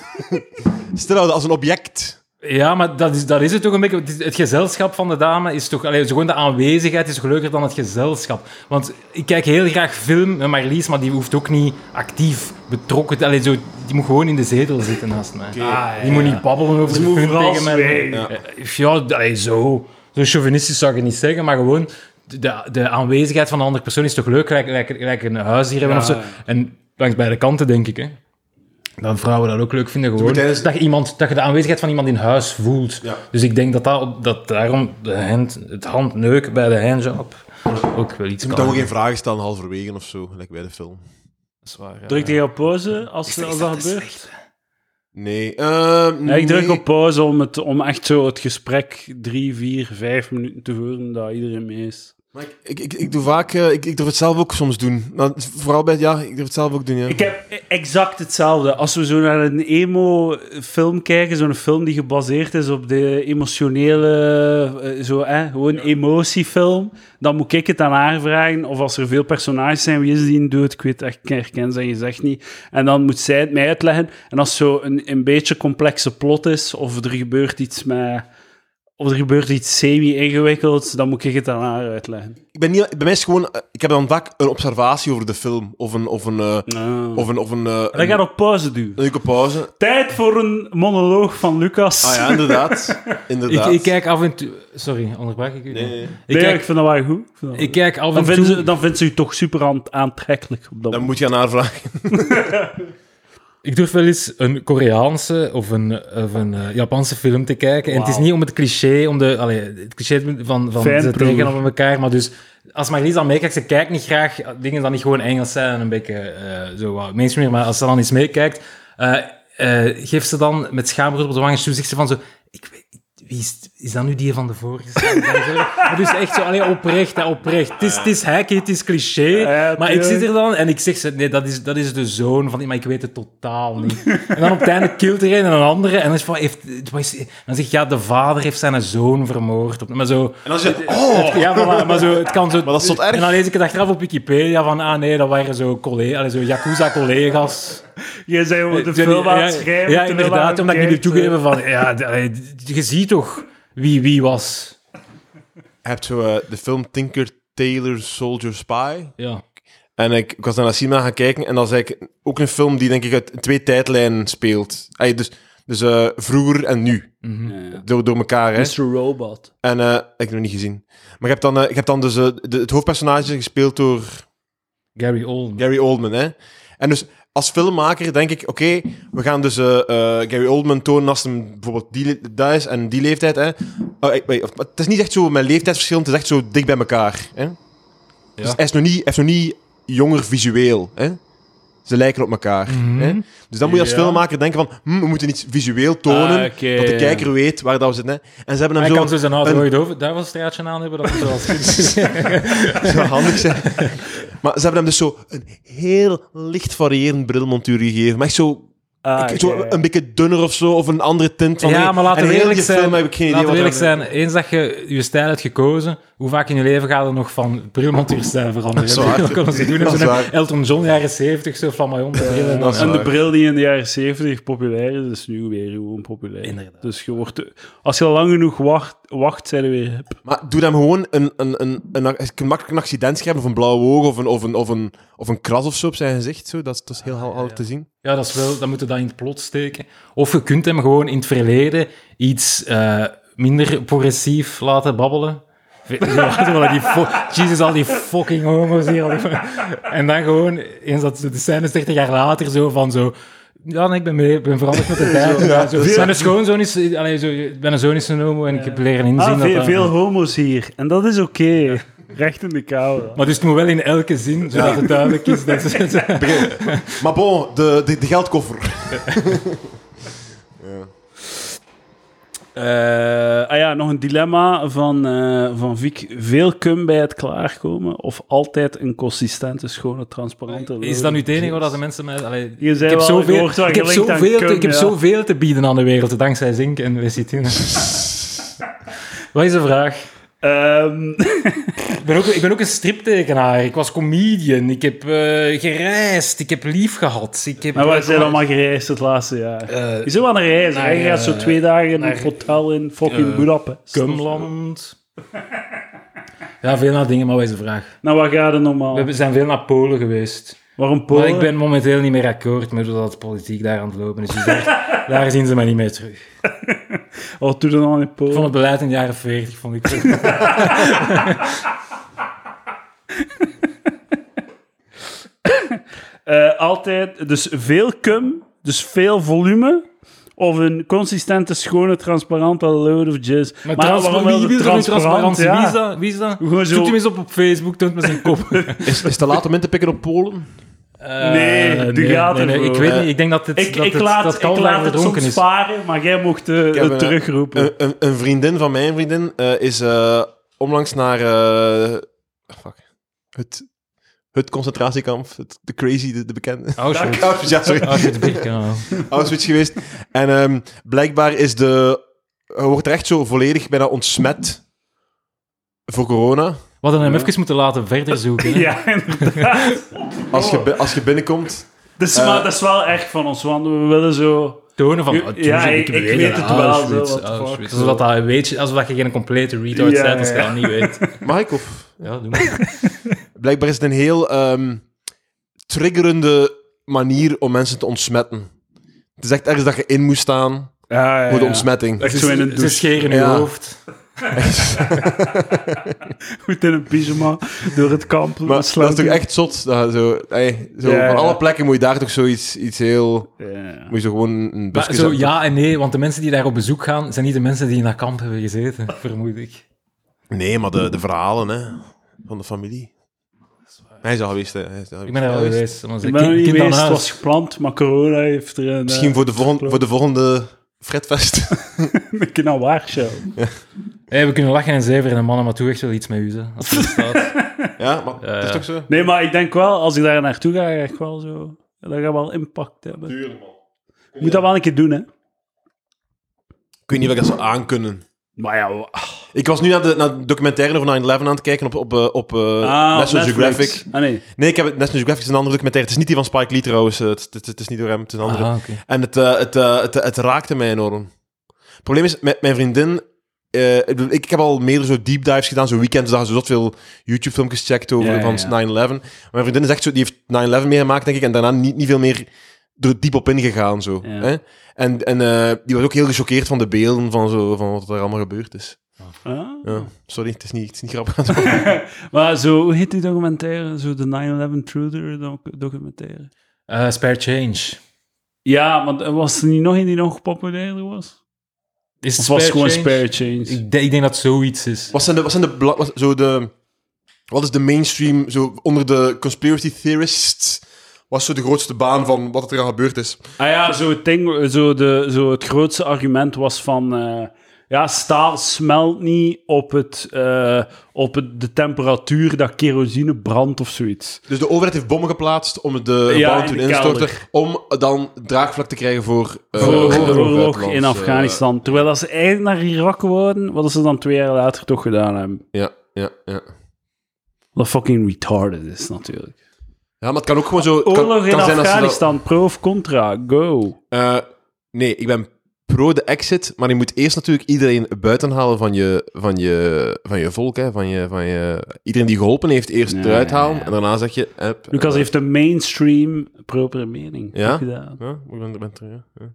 Speaker 3: stilhouden als een object.
Speaker 2: Ja, maar dat is, dat is het toch een beetje. Het, is- het gezelschap van de dame is toch. Allee, zo gewoon de aanwezigheid is toch leuker dan het gezelschap. Want ik kijk heel graag film met Marlies, maar die hoeft ook niet actief betrokken. te- Allee, zo, die moet gewoon in de zetel zitten naast mij. Die moet niet babbelen over de film tegen mij. Eh, Ja, allee, zo. Zo chauvinistisch zou ik het niet zeggen, maar gewoon. De, de aanwezigheid van de andere persoon is toch leuk, gelijk, gelijk, gelijk een huis hier hebben
Speaker 1: Ja,
Speaker 2: of zo.
Speaker 1: ja.
Speaker 2: En langs beide kanten, denk ik. Hè. Dat vrouwen dat ook leuk vinden. Gewoon,
Speaker 3: tijdens-
Speaker 2: dat, je iemand, dat je de aanwezigheid van iemand in huis voelt.
Speaker 3: Ja.
Speaker 2: Dus ik denk dat, dat, dat daarom de hand, het handneuk bij de handjob ook wel iets
Speaker 3: Je moet
Speaker 2: kan.
Speaker 3: ook geen vragen stellen halverwege of zo, gelijk bij de film.
Speaker 2: Dat is waar, ja.
Speaker 1: Druk je op pauze als,
Speaker 2: Is- is
Speaker 1: als
Speaker 2: dat
Speaker 1: gebeurt?
Speaker 2: slecht?
Speaker 3: Nee. ehm,
Speaker 1: Ja, ik druk
Speaker 3: nee.
Speaker 1: op pauze om, het, om echt zo het gesprek drie, vier, vijf minuten te voeren dat iedereen mee is.
Speaker 3: Maar ik, ik, ik, ik doe vaak... eh, ik, ik durf het zelf ook soms doen. Nou, vooral bij... Ja, ik durf het zelf ook doen, ja.
Speaker 1: Ik heb exact hetzelfde. Als we zo naar een emo-film kijken, zo'n film die gebaseerd is op de emotionele, eh, zo, eh, gewoon emotiefilm, dan moet ik het aan haar vragen. Of als er veel personages zijn, wie is die dood? Ik weet echt, ik herken ze gezegd niet. En dan moet zij het mij uitleggen. En als het zo een, een beetje complexe plot is, of er gebeurt iets met... Of er gebeurt iets semi-ingewikkelds, dan moet ik het aan haar uitleggen.
Speaker 3: Ik ben niet... Bij mij is het gewoon... eh, ik heb dan vaak een observatie over de film. Of een... Of een... eh,
Speaker 1: Ah.
Speaker 3: of een... Of een, eh,
Speaker 1: Dan gaat op pauze doen.
Speaker 3: een leuke pauze.
Speaker 1: Tijd voor een monoloog van Lucas.
Speaker 3: Ah ja, inderdaad.
Speaker 2: Ik,
Speaker 3: inderdaad.
Speaker 2: ik kijk af en toe... Sorry, onderbrak ik u?
Speaker 3: Nee, nee.
Speaker 2: Ik,
Speaker 1: Nee, ik
Speaker 2: kijk,
Speaker 1: vind dat wel goed. Ik, vind dat
Speaker 2: ik kijk af
Speaker 1: dan,
Speaker 2: en
Speaker 1: vindt
Speaker 2: toe...
Speaker 1: ze, dan vindt ze u toch super aan, aantrekkelijk. Op dat
Speaker 3: Dan
Speaker 1: moment.
Speaker 3: moet je aan haar vragen.
Speaker 2: Ik durf wel eens een Koreaanse of een, of een eh, Japanse film te kijken. En het is niet om het cliché, om de, allee, het cliché van, van
Speaker 1: Fijn,
Speaker 2: ze tegenover elkaar, maar dus als Marlies dan meekijkt, ze kijkt niet graag dingen die niet gewoon Engels zijn en een beetje eh, zo wat mainstream, maar als ze dan eens meekijkt, eh eh, geeft ze dan met schaamrood op de wangen zegt ze van zo, ik weet, wie is, is dat nu die van de vorige? Maar dus echt zo, alleen oprecht, hè, oprecht. Het is, het is hacky, het is cliché,
Speaker 1: Ja,
Speaker 2: maar ik zit er dan en ik zeg ze, nee, dat is, dat is de zoon van die, maar ik weet het totaal niet. En dan op het einde kilt er een en een andere en dan is van, heeft, is, dan zeg je, ja, de vader heeft zijn zoon vermoord. Maar zo,
Speaker 3: En dan zeg je... Oh!
Speaker 2: ja, voilà, maar zo, het kan zo...
Speaker 3: Maar dat is tot erg.
Speaker 2: En dan lees ik het achteraf op Wikipedia van, ah nee, dat waren zo, collega, allee, zo Yakuza-collega's.
Speaker 1: Jij zei de film aan het
Speaker 2: ja,
Speaker 1: schrijven.
Speaker 2: Ja, inderdaad, omdat ik jullie toegeven van, ja, je ziet toch wie wie was.
Speaker 3: Je hebt zo eh, de film Tinker Tailor Soldier Spy.
Speaker 2: Ja.
Speaker 3: En ik, ik was naar cinema gaan kijken en dat is eigenlijk ook een film die denk ik uit twee tijdlijnen speelt. Ay, dus dus eh, vroeger en nu.
Speaker 2: Mhm.
Speaker 1: Ja, ja.
Speaker 3: Door, door elkaar, hè.
Speaker 1: Mr. Robot.
Speaker 3: En eh, ik heb het nog niet gezien. Maar je hebt dan, eh, je hebt dan dus de, het hoofdpersonage gespeeld door
Speaker 2: Gary Oldman.
Speaker 3: Gary Oldman, hè. En dus als filmmaker denk ik, oké, we gaan dus eh, eh, Gary Oldman tonen als hem bijvoorbeeld die, dat is en die leeftijd, hè. Oh, ik- het is niet echt zo met leeftijdsverschil, het is echt zo dik bij elkaar, hè. Dus hij is nog niet, hij is nog niet jonger visueel, hè. Ze lijken op elkaar,
Speaker 2: Mhm.
Speaker 3: hè. Dus dan moet je als
Speaker 1: Ja.
Speaker 3: filmmaker denken van, hm, we moeten iets visueel tonen,
Speaker 1: Ah, oké,
Speaker 3: dat de
Speaker 1: ja.
Speaker 3: kijker weet waar dat we zitten, hè. En ze hebben hem
Speaker 2: Hij
Speaker 3: zo...
Speaker 2: kan zo zijn auto
Speaker 3: een-
Speaker 2: ooit over duivelstraatje aan hebben, dat is wel
Speaker 3: Dat zou handig zijn. Maar ze hebben hem dus zo een heel licht variërend brilmontuur gegeven. Maar echt zo,
Speaker 1: Ah,
Speaker 3: ik- zo een beetje dunner of zo, of een andere tint. Van
Speaker 2: Ja, maar laten
Speaker 3: en
Speaker 2: we
Speaker 3: heel
Speaker 2: eerlijk
Speaker 3: die
Speaker 2: zijn.
Speaker 3: film heb ik geen idee
Speaker 2: Laten we
Speaker 3: wat
Speaker 2: eerlijk
Speaker 3: er-
Speaker 2: zijn. Eens dat je je stijl hebt gekozen, hoe vaak in je leven gaat er nog van brilmontuurstijl veranderen?
Speaker 3: Dat is waar.
Speaker 2: Dat kunnen ze doen. Elton John jaren 70, zo van mijn bril. en
Speaker 1: En de bril die in de jaren 70 populair is, is nu weer gewoon populair.
Speaker 2: Inderdaad.
Speaker 1: Dus je wordt, als je lang genoeg wacht, wacht zijn er weer hip.
Speaker 3: Maar doe hem gewoon een, een, een, een, een, een makkelijk een accident schrijven, of een blauw oog, of een, of een, of een, of een kras of zo op zijn gezicht. Zo. Dat, is, dat is heel hal te zien.
Speaker 2: Ja, dat is wel, dan moet je dat in het plot steken. Of je kunt hem gewoon in het verleden iets eh, minder progressief laten babbelen. Die fo- Jesus, al die fucking homo's hier. al die- En dan gewoon, eens dat de scène is 30 jaar later, zo van zo... Ja, nee, ik ben, mee, ben veranderd met de tijd. Ja, zo. Mijn schoonzoon is... Allee, zo, mijn zoon is een homo en ik heb leren inzien
Speaker 1: Ah,
Speaker 2: dat
Speaker 1: veel,
Speaker 2: dat-
Speaker 1: veel homo's hier. En dat is oké. Recht in de kou.
Speaker 2: Maar dus het moet wel in elke zin, zodat het duidelijk is dat ze...
Speaker 3: Maar bon, de, de, de geldkoffer.
Speaker 1: Eh, ah ja, nog een dilemma van, eh van Vic. Veel cum bij het klaarkomen of altijd een consistente, schone, transparante...
Speaker 2: Is dat nu het enige wat de mensen mij... Allee,
Speaker 1: Je
Speaker 2: ik
Speaker 1: zei
Speaker 2: heb,
Speaker 1: wel, je
Speaker 2: zoveel,
Speaker 1: wel
Speaker 2: ik, heb zoveel te,
Speaker 1: cum,
Speaker 2: ik heb zoveel te bieden aan de wereld, dankzij zink en lecitine. Wat is de vraag?
Speaker 1: Ehm,
Speaker 2: Ik ben ook, ik ben ook een striptekenaar. Ik was comedian. Ik heb eh, gereisd. Ik heb lief gehad. Ik heb,
Speaker 1: Maar waar zijn allemaal gereisd het laatste jaar?
Speaker 2: Eh,
Speaker 1: Je zit wel een reis.
Speaker 2: naar,
Speaker 1: Je gaat zo
Speaker 2: eh,
Speaker 1: twee dagen in een hotel in fucking
Speaker 2: eh,
Speaker 1: Budapest.
Speaker 2: Cumland. Ja, veel naar dingen, maar wat is de vraag?
Speaker 1: Nou, waar gaat het normaal?
Speaker 2: We zijn veel naar Polen geweest.
Speaker 1: Waarom Polen?
Speaker 2: Maar ik ben momenteel niet meer akkoord met hoe dat politiek daar aan het lopen is. Dus daar, daar zien ze mij niet meer terug.
Speaker 1: Wat doe je dan in
Speaker 2: Ik
Speaker 1: Polen?
Speaker 2: vond het beleid in de jaren 40 vond ik
Speaker 1: Eh, altijd, dus veel cum, dus veel volume, of een consistente, schone, transparante load of jazz.
Speaker 2: Maar,
Speaker 1: waarom wel
Speaker 2: wie
Speaker 1: de
Speaker 2: wil er nu transparantie?
Speaker 1: ja.
Speaker 2: Wie is dat? Wie is dat?
Speaker 1: Zo-
Speaker 2: Zoek hem eens op op Facebook, toont me zijn kop.
Speaker 3: Is, is te laat om in te pikken op Polen?
Speaker 1: Nee,
Speaker 2: Eh,
Speaker 1: die gaat
Speaker 2: nee, nee. Ik weet
Speaker 3: Eh,
Speaker 2: niet, ik denk dat, het,
Speaker 1: Ik,
Speaker 2: dat,
Speaker 1: ik
Speaker 2: het,
Speaker 1: laat,
Speaker 2: dat
Speaker 1: ik laat het soms
Speaker 2: is.
Speaker 1: varen, maar jij mocht eh, het
Speaker 3: een-
Speaker 1: terugroepen.
Speaker 3: Een, een, een vriendin van mijn vriendin eh, is eh, onlangs naar eh, fuck, het, het concentratiekamp, het, de crazy, de, de bekende.
Speaker 2: Auschwitz.
Speaker 3: Auschwitz, ja, sorry.
Speaker 2: Auschwitz-Birkenau.
Speaker 3: Auschwitz geweest. En ehm, blijkbaar is de... Wordt er echt zo volledig bijna ontsmet voor corona.
Speaker 2: We hadden hem even moeten laten verder zoeken. hè.
Speaker 1: ja, inderdaad.
Speaker 3: Als je, als je binnenkomt...
Speaker 1: Dus, maar dat is wel echt van ons, want we willen zo...
Speaker 2: Tonen van...
Speaker 1: Ja,
Speaker 2: oh, tuurlijk,
Speaker 1: ik- ik
Speaker 2: weet
Speaker 1: het wel, zo, the fuck,
Speaker 2: Auschwitz.
Speaker 1: zo.
Speaker 2: Alsof dat, dat weet je, alsof dat je geen complete retard
Speaker 1: Ja,
Speaker 2: bent als je
Speaker 1: ja.
Speaker 2: dat niet weet.
Speaker 3: Mag ik? Of?
Speaker 2: Ja, doe maar.
Speaker 3: Blijkbaar is het een heel ehm, triggerende manier om mensen te ontsmetten. Het is echt ergens dat je in moest staan
Speaker 1: Ja, ja,
Speaker 3: voor de
Speaker 1: ja.
Speaker 3: ontsmetting.
Speaker 1: Echt zo in een
Speaker 2: Ze
Speaker 1: douche.
Speaker 2: scheren in
Speaker 3: Ja.
Speaker 2: je hoofd.
Speaker 1: Goed in een pyjama door het kamp.
Speaker 3: Maar dat is toch echt zot? Dat zo, ey, zo
Speaker 1: Ja,
Speaker 3: van
Speaker 1: ja.
Speaker 3: alle plekken moet je daar toch zoiets iets heel...
Speaker 1: Ja.
Speaker 3: Moet je zo gewoon een
Speaker 2: Maar
Speaker 3: busje
Speaker 2: zo ja en nee, want de mensen die daar op bezoek gaan, zijn niet de mensen die in dat kamp hebben gezeten, vermoed ik.
Speaker 3: Nee, maar de, de verhalen hè, van de familie. Hij is al geweest, hè. Hij is al
Speaker 2: Ik ben er al
Speaker 3: geweest.
Speaker 2: geweest.
Speaker 1: Ik ben er niet geweest, het was gepland, maar corona heeft er een...
Speaker 3: Misschien voor de, volgende, voor de volgende Fredfest.
Speaker 1: een keer naar Warschau.
Speaker 2: Hey, we kunnen lachen en zeveren en mannen, maar toe echt wel iets met u, hè, als het staat.
Speaker 3: ja, maar het is toch zo?
Speaker 1: Nee, maar ik denk wel, als ik daar naartoe ga, ga ik wel zo... Dat gaat wel impact hebben.
Speaker 3: Tuurlijk, man.
Speaker 1: Je moet dat wel een keer doen, hè.
Speaker 3: Ik weet niet of ik dat zou aankunnen.
Speaker 1: Maar ja... wa-
Speaker 3: Ik was nu naar de, naar de documentaire over 9-11 aan het kijken op, op, eh, op eh,
Speaker 1: Ah,
Speaker 3: National
Speaker 1: Netflix.
Speaker 3: Geographic.
Speaker 1: Ah, nee.
Speaker 3: Nee, ik heb het, National Geographic is een andere documentaire. Het is niet die van Spike Lee trouwens. eh, Het, het, het is niet door hem, het is een andere.
Speaker 2: Ah, oké.
Speaker 3: En het, eh, het, eh, het, het raakte mij enorm. Het probleem is, met mijn vriendin... eh, ik, heb al meerdere zo deep dives gedaan, zo weekends, dat je zo zot veel YouTube-filmpjes checkt over
Speaker 1: Ja, ja,
Speaker 3: van
Speaker 1: ja.
Speaker 3: 9-11. Maar mijn vriendin is echt zo, die heeft 9-11 meegemaakt, denk ik, en daarna niet, niet veel meer er diep op ingegaan, zo.
Speaker 1: Ja.
Speaker 3: Hè? En, en eh, die was ook heel gechoqueerd van de beelden, van, zo, van wat er allemaal gebeurd is.
Speaker 1: Ah.
Speaker 3: Ja, sorry, het is niet, het is niet grappig.
Speaker 1: Maar zo, hoe heet die documentaire? Zo de 9-11 Truther doc- documentaire.
Speaker 2: Eh, spare change.
Speaker 1: Ja, maar was er niet nog een die nog populairder was?
Speaker 2: Is het
Speaker 1: Of was gewoon
Speaker 2: change?
Speaker 1: spare change?
Speaker 2: Ik, denk- ik denk dat zoiets is.
Speaker 3: wat zijn de, wat zijn de, wat, zo de, wat is de mainstream, zo onder de conspiracy theorists, wat is zo de grootste baan van wat er aan gebeurd is?
Speaker 1: Ah ja, zo het, ding, zo de, zo het grootste argument was van... eh, ja, staal smelt niet op, het, eh, op het, de temperatuur dat kerosine brandt of zoiets.
Speaker 3: Dus de overheid heeft bommen geplaatst om de
Speaker 1: Ja,
Speaker 3: bouw
Speaker 1: in
Speaker 3: te instorten,
Speaker 1: kelder.
Speaker 3: om dan draagvlak te krijgen voor, eh,
Speaker 1: voor de
Speaker 3: voor
Speaker 1: oorlog in
Speaker 3: eh,
Speaker 1: Afghanistan. Terwijl als ze eigenlijk naar Irak worden, wat ze dan twee jaar later toch gedaan hebben.
Speaker 3: ja, ja, ja.
Speaker 1: Wat fucking retarded is, natuurlijk.
Speaker 3: Ja, maar het kan ook gewoon zo... kan,
Speaker 1: Oorlog in
Speaker 3: kan dat-
Speaker 1: Afghanistan, pro of contra, go.
Speaker 3: Nee, ik ben pro de exit, maar je moet eerst natuurlijk iedereen buiten halen van je, van je, van je volk, hè, van je, van je... Iedereen die geholpen heeft, eerst eruit halen, en daarna zeg je... Hup,
Speaker 1: Lucas heeft een mainstream propere mening
Speaker 3: Ja?
Speaker 1: gedaan.
Speaker 3: Ja, ik ben, ben terug, ja. ja.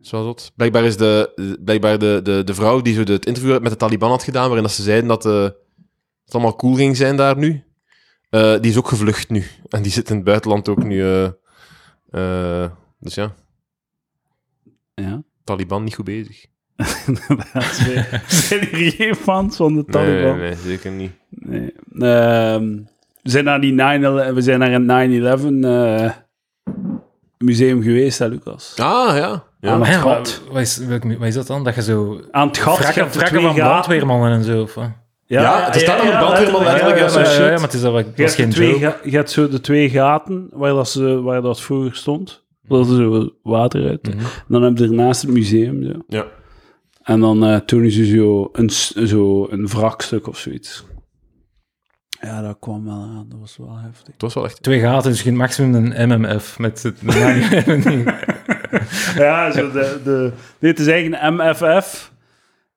Speaker 3: Zoals dat. Blijkbaar is de, blijkbaar de, de, de vrouw die zo de, het interview met de Taliban had gedaan, waarin dat ze zeiden dat eh, het allemaal cool ging zijn daar nu, eh, die is ook gevlucht nu. En die zit in het buitenland ook nu. eh, eh, dus Ja. Taliban niet goed bezig.
Speaker 1: Zijn hier geen fans van de Taliban?
Speaker 3: Nee, nee, zeker niet.
Speaker 1: Nee. Ehm, we zijn naar die 9 we zijn naar een 9-11 eh, museum geweest, hè, Lucas?
Speaker 3: Ah, ja. ja.
Speaker 1: Aan
Speaker 2: Maar
Speaker 1: het
Speaker 2: ja,
Speaker 1: gat.
Speaker 2: wat, wat is, welk- wat is dat dan? Dat je zo...
Speaker 1: Aan het gat. je
Speaker 2: Vrakken, van brandweermannen en zo. Of, wat?
Speaker 3: Ja, het staat aan de brandweerman letterlijk,
Speaker 2: ja,
Speaker 3: ja,
Speaker 2: ja,
Speaker 3: shit.
Speaker 2: ja, maar het is, dat, was geen
Speaker 1: twee
Speaker 2: joke.
Speaker 1: ga- je hebt zo de twee gaten waar dat, ze, waar dat vroeger stond. Er zo water uit.
Speaker 2: Mhm.
Speaker 1: Dan heb je ernaast het museum. Zo.
Speaker 3: Ja.
Speaker 1: En dan eh toen is er zo een, zo een wrakstuk of zoiets. Ja, dat kwam wel aan. Dat was wel heftig.
Speaker 3: Het was wel echt...
Speaker 2: Twee gaten, dus kunt maximum een MMF met het...
Speaker 1: Ja, zo de, het is eigenlijk een MFF.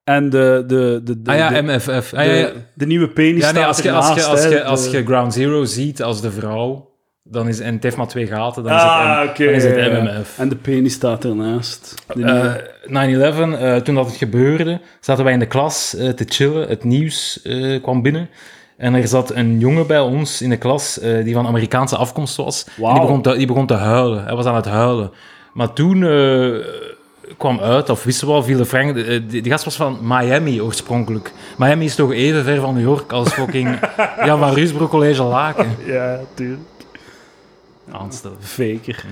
Speaker 1: En de... de, de, de
Speaker 2: ah ja,
Speaker 1: de,
Speaker 2: MFF. Ah,
Speaker 1: de,
Speaker 2: ja, ja.
Speaker 1: de nieuwe penis
Speaker 2: Ja, nee, als je, als, je, als, je,
Speaker 1: de-
Speaker 2: als je Ground Zero ziet als de vrouw, dan is, en het heeft maar twee gaten, dan is
Speaker 1: Ah,
Speaker 2: het, dan is het
Speaker 1: ja, ja.
Speaker 2: MMF.
Speaker 1: En de penis staat ernaast. De nieuwe-
Speaker 2: Eh 9-11, eh, toen dat het gebeurde, zaten wij in de klas eh, te chillen. Het nieuws eh, kwam binnen. En er zat een jongen bij ons in de klas eh, die van Amerikaanse afkomst was. En die, begon te, die begon te huilen. Hij was aan het huilen. Maar toen eh, kwam uit, of wisten we al, viel de Frank... die, die gast was van Miami oorspronkelijk. Miami is toch even ver van New York als fucking Jan van Ruusbroek College Laken.
Speaker 1: Ja, tuurlijk.
Speaker 2: Aanstellen.
Speaker 1: Faker.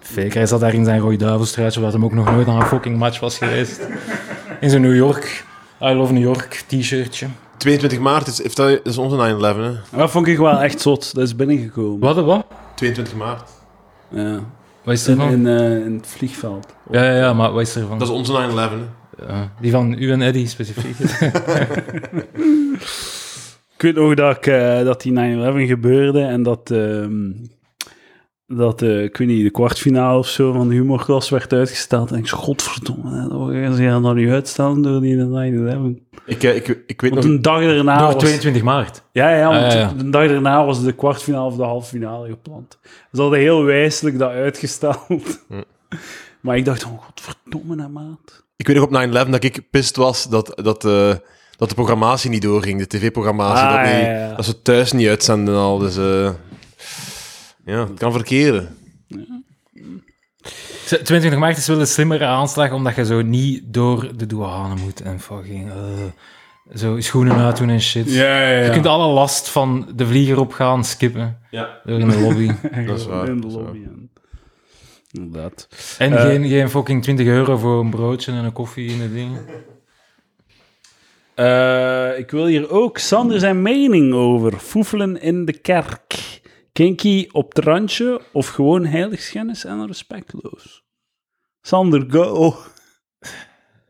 Speaker 2: Fake, hij zat daar in zijn rode duivelstruitje, wat hem ook nog nooit aan een fucking match was geweest. In zijn New York, I love New York t-shirtje.
Speaker 3: 22 maart is, heeft dat, dat is onze 9-11, hè?
Speaker 1: Dat vond ik wel echt zot. Dat is binnengekomen.
Speaker 2: Wat, wat?
Speaker 3: 22 maart.
Speaker 1: Ja.
Speaker 2: Wat is er van?
Speaker 1: in, in het vliegveld.
Speaker 2: Ja, ja, ja, maar wat is er van?
Speaker 3: Dat is onze 9-11, hè?
Speaker 2: Ja, die van u en Eddie specifiek.
Speaker 1: Ik weet nog dat, ik, eh, dat die 9-11 gebeurde en dat, ehm, dat eh, ik weet niet, de kwartfinale of zo van de humorklas werd uitgesteld. En ik zei, godverdomme, hè, dat gaan ze dat nu uitstellen door die 9-11.
Speaker 3: Ik, eh, ik, ik weet
Speaker 1: Want
Speaker 3: nog...
Speaker 1: een dag daarna
Speaker 2: Door
Speaker 1: was...
Speaker 2: 22 maart.
Speaker 1: Ja, ja, want
Speaker 2: Ah, ja, ja.
Speaker 1: de dag daarna was de kwartfinale of de halffinale gepland. Ze hadden heel wijselijk dat uitgesteld.
Speaker 3: Hm.
Speaker 1: Maar ik dacht, oh godverdomme, hè, maat.
Speaker 3: Ik weet nog op 9-11 dat ik pist was dat, dat, eh, dat de programmatie niet doorging, de tv-programmatie.
Speaker 1: Ah,
Speaker 3: dat, niet-
Speaker 1: ja, ja.
Speaker 3: dat ze thuis niet uitzenden en al. Dus eh, ja, het kan verkeren.
Speaker 2: 22 maart is wel een slimmere aanslag, omdat je zo niet door de douane moet en fucking... eh, zo schoenen uitdoen en shit.
Speaker 1: Ja, ja,
Speaker 2: Je kunt alle last van de vlieger opgaan skippen
Speaker 3: Ja.
Speaker 2: door in de lobby.
Speaker 3: Dat is waar,
Speaker 1: In de lobby. en- Inderdaad.
Speaker 2: En
Speaker 1: Eh.
Speaker 2: geen, geen fucking 20 euro voor een broodje en een koffie in de ding.
Speaker 1: Eh, ik wil hier ook Sander zijn mening over. Foefelen in de kerk. Kinky op het randje of gewoon heiligschennis en respectloos? Sander, go.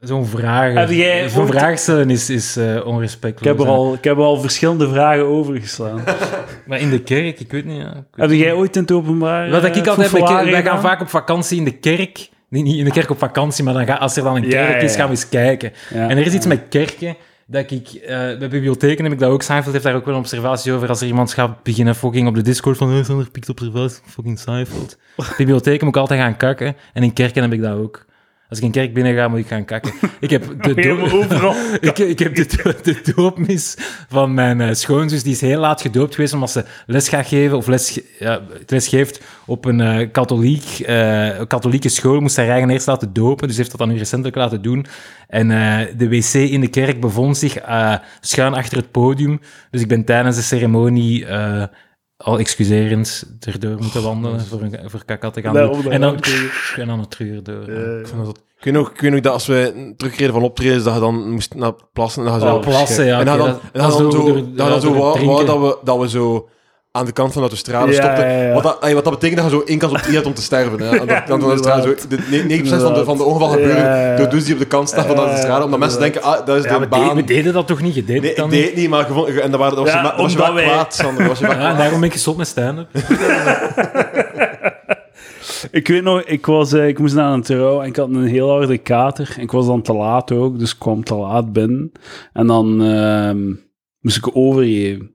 Speaker 2: Zo'n vraag,
Speaker 1: jij
Speaker 2: zo'n
Speaker 1: ooit-
Speaker 2: vraag stellen is, is eh, onrespectloos.
Speaker 1: Ik heb, er
Speaker 2: hè.
Speaker 1: al, ik heb er al verschillende vragen overgeslaan.
Speaker 2: Maar in de kerk, ik weet niet. Ja. Ik weet
Speaker 1: heb jij ooit in het openbaar
Speaker 2: Wat ik
Speaker 1: eh,
Speaker 2: altijd heb, wij gaan vaak op vakantie in de kerk. Niet, niet in de kerk op vakantie, maar dan ga, als er dan een kerk
Speaker 1: ja,
Speaker 2: is, gaan we eens kijken. En er is iets met kerken dat ik... eh, bij bibliotheken heb ik dat ook. Seinfeld heeft daar ook wel een observatie over. Als er iemand gaat beginnen fucking op de Discord van... Hey, Sander pikt observatie fucking Seinfeld. bibliotheken moet ik altijd gaan kakken. En in kerken heb ik dat ook. Als ik in kerk binnen ga, moet ik gaan kakken. Ik heb de,
Speaker 1: Helemaal
Speaker 2: do-
Speaker 1: overal.
Speaker 2: ik, ik heb de, do- de doopmis van mijn eh, schoonzus, die is heel laat gedoopt geweest omdat ze les gaat geven, of les, ja, les geeft op een eh, katholiek, eh, katholieke school. Moest haar eigen eerst laten dopen, dus heeft dat dan nu recentelijk laten doen. En de wc in de kerk bevond zich schuin achter het podium. Dus ik ben tijdens de ceremonie... al excuserend erdoor moeten wandelen voor, een, voor kaka te gaan
Speaker 1: Nee,
Speaker 2: En dan, en dan het treur door. ja.
Speaker 3: Ik, dat, ik, weet nog, ik weet nog dat als wij terugreden van optreden, dat je dan moest naar plassen. En dan,
Speaker 2: Oh, plassen, ja.
Speaker 3: en dan,
Speaker 2: oké,
Speaker 3: dan,
Speaker 2: dat-
Speaker 3: en
Speaker 2: dat
Speaker 3: dan,
Speaker 2: is
Speaker 3: zo,
Speaker 2: door- door-
Speaker 3: wou dat, we, dat we zo aan de kant van de autostrade
Speaker 1: Ja, ja.
Speaker 3: Wat, dat, ey, wat dat betekent dat je zo één kans op drie hebt om te sterven. Hè. Aan de kant van de autostrade. Zo, de, ne- 9% van de, van de ongevallen gebeuren
Speaker 1: ja, ja.
Speaker 3: door dus die op de kant staan van de autostrade. Omdat mensen denken, ah, dat is
Speaker 2: Ja,
Speaker 3: de
Speaker 2: we,
Speaker 3: baan.
Speaker 2: deden, we deden dat toch niet? Je deed
Speaker 3: Nee,
Speaker 2: dan
Speaker 3: ik
Speaker 2: niet?
Speaker 3: deed het niet, maar gewoon, en dan waren, was,
Speaker 1: Ja,
Speaker 3: je, wa- was je wel
Speaker 1: wij-
Speaker 3: kwaad, Sander. Was je wel kwaad.
Speaker 2: daarom ben ik gestopt met stand-up.
Speaker 1: Ik weet nog, ik, was, eh, ik moest naar een trouw en ik had een heel harde kater. En ik was dan te laat ook, dus ik kwam te laat binnen. En dan ehm, moest ik overgeven.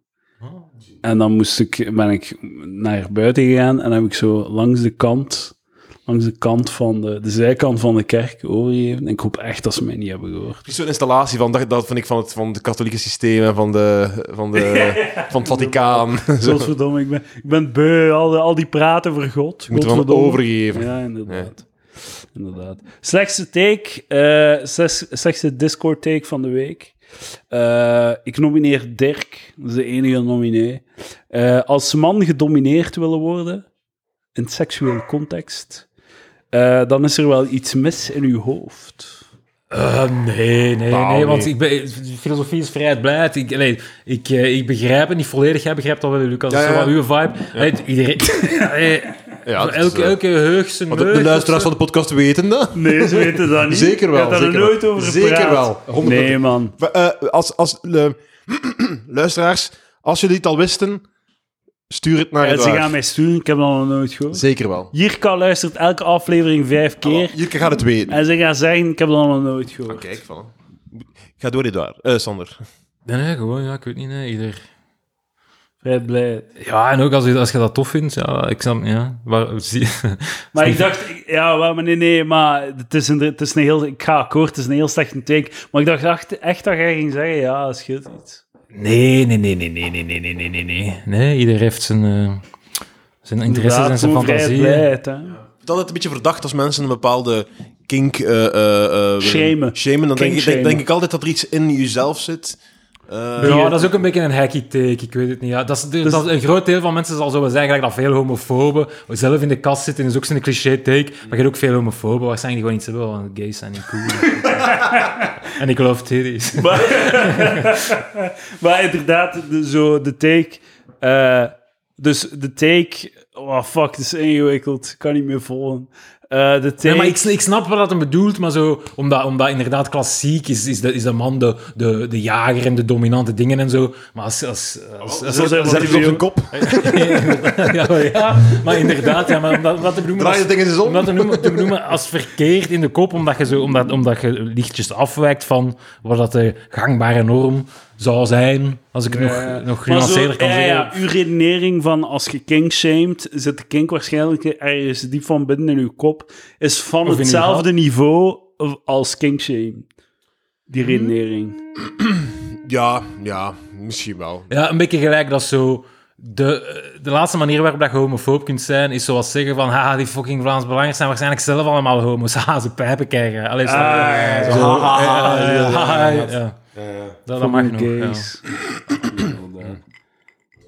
Speaker 1: En dan moest ik, ben ik naar buiten gegaan en heb ik zo langs de kant, langs de kant van de, de zijkant van de kerk overgegeven. En ik hoop echt dat ze mij niet hebben gehoord.
Speaker 3: Zo'n installatie van, dat, dat vind ik van het, van het katholieke systeem en van, de, van, de, van het Vaticaan.
Speaker 1: Zoals verdomme, ik ben, ik ben beu, al, die- al die praten voor God.
Speaker 3: Je moet
Speaker 1: Godverdomme.
Speaker 3: overgeven.
Speaker 1: Ja, inderdaad. inderdaad. Slechtste take, eh, slechts- slechtste Discord take van de week. Eh, ik nomineer Dirk, dat is de enige nominee. Eh, als man gedomineerd willen worden, in seksueel context, eh, dan is er wel iets mis in uw hoofd.
Speaker 2: Eh, nee, nee,
Speaker 3: Nou,
Speaker 2: nee, want
Speaker 3: nee.
Speaker 2: ik ben, filosofie is vrijheid. Ik, allee, ik, ik begrijp het niet volledig. Jij begrijpt dat wel, Lucas.
Speaker 3: Ja,
Speaker 2: Dat is wel uw vibe. Iedereen...
Speaker 3: Ja,
Speaker 2: elke,
Speaker 3: eh,
Speaker 2: elke heug zijn
Speaker 3: maar de, luisteraars van de podcast weten dat.
Speaker 1: Nee, ze weten dat niet.
Speaker 3: Zeker wel,
Speaker 1: Ik heb daar
Speaker 3: zeker
Speaker 1: nooit
Speaker 3: wel.
Speaker 1: over
Speaker 3: Zeker
Speaker 1: gepraat.
Speaker 3: wel, 100%.
Speaker 1: Nee, man.
Speaker 3: Eh, als als eh, luisteraars, Als jullie het al wisten, stuur het naar
Speaker 1: Ja,
Speaker 3: het
Speaker 1: ze gaan mij sturen, ik heb dat nog nooit gehoord.
Speaker 3: Zeker wel.
Speaker 1: Jirka luistert elke aflevering vijf keer.
Speaker 3: Jirke gaat het weten.
Speaker 1: En ze gaan zeggen, ik heb dat nog nooit gehoord.
Speaker 3: Kijk, van. Ga door, Edouard. Eh Sander.
Speaker 2: Nee, nee, gewoon, ja, ik weet niet, nee, ieder...
Speaker 1: Vrij blij.
Speaker 2: Ja, en ook als je, als je dat tof vindt, ja, ik snap, ja, waar, zie,
Speaker 1: Maar ik dacht, ik- ja, wel, maar nee, nee, maar het is een, het is een heel, ik ga akkoord, het is een heel slechte take. Maar ik dacht echt, echt dat jij ging zeggen, ja, dat scheelt iets.
Speaker 2: Nee, nee, nee, nee, nee, nee, nee, nee, nee, nee, nee. Nee, ieder heeft zijn, eh, zijn interesses en zijn fantasieën.
Speaker 1: blijheid, hè.
Speaker 3: Het is altijd een beetje verdacht als mensen een bepaalde kink eh eh, eh, willen
Speaker 1: Shamen.
Speaker 3: shamen. Dan denk ik,
Speaker 1: Kink-shamen.
Speaker 3: denk ik altijd dat er iets in jezelf zit. Eh,
Speaker 2: Ja, dat is ook een beetje een hacky take, ik weet het niet. Ja, dat is,
Speaker 1: Dus-
Speaker 2: dat is- een groot deel van mensen zal zo wel zeggen gelijk dat veel homofoben zelf in de kast zitten, is ook zo'n cliché take. Maar je hebt ook veel homofoben waarschijnlijk gewoon iets hebben van gays zijn niet cool. en ik geloof titties.
Speaker 1: Maar, maar inderdaad, de, zo de take. eh, dus de take. Oh fuck, het is ingewikkeld. Ik kan niet meer volgen. Eh, de take.
Speaker 2: Ja, maar ik, ik snap wat dat hem bedoelt, maar zo, omdat, omdat inderdaad klassiek is, is, de, is de man de, de, de jager en de dominante dingen en zo. Maar als... als, als, als-
Speaker 1: Zo zijn
Speaker 3: Zet
Speaker 1: wat
Speaker 3: je op zijn kop.
Speaker 2: ja, maar ja, maar inderdaad, ja, maar omdat, wat te benoemen
Speaker 3: Draai
Speaker 2: als,
Speaker 3: de dingen eens om.
Speaker 2: om dat te noemen, te benoemen als verkeerd in de kop, omdat je, zo, omdat, omdat je lichtjes afwijkt van wat dat de gangbare norm zou zijn, als ik het nog, nog genuanceerder kan
Speaker 1: ja,
Speaker 2: zeggen.
Speaker 1: ja, uw redenering van als je kink shamed, zit de kink waarschijnlijk ergens diep van binnen in uw kop, is van
Speaker 2: Of
Speaker 1: hetzelfde niveau als kink shame. Die
Speaker 2: Mhm.
Speaker 1: redenering.
Speaker 3: Ja, ja, misschien wel.
Speaker 2: Ja, een beetje gelijk dat zo... De, de laatste manier waarop dat je homofoob kunt zijn, is zoals zeggen van haha, die fucking Vlaams Belangers zijn waarschijnlijk zelf allemaal homo's. Haha, ze pijpen krijgen. Allee?
Speaker 1: Ah,
Speaker 2: Zo,
Speaker 1: ja.
Speaker 2: haha,
Speaker 3: Ja, ja, ja,
Speaker 2: haha,
Speaker 3: ja.
Speaker 2: ja. Dat, dat mag nog, ja.
Speaker 1: gays.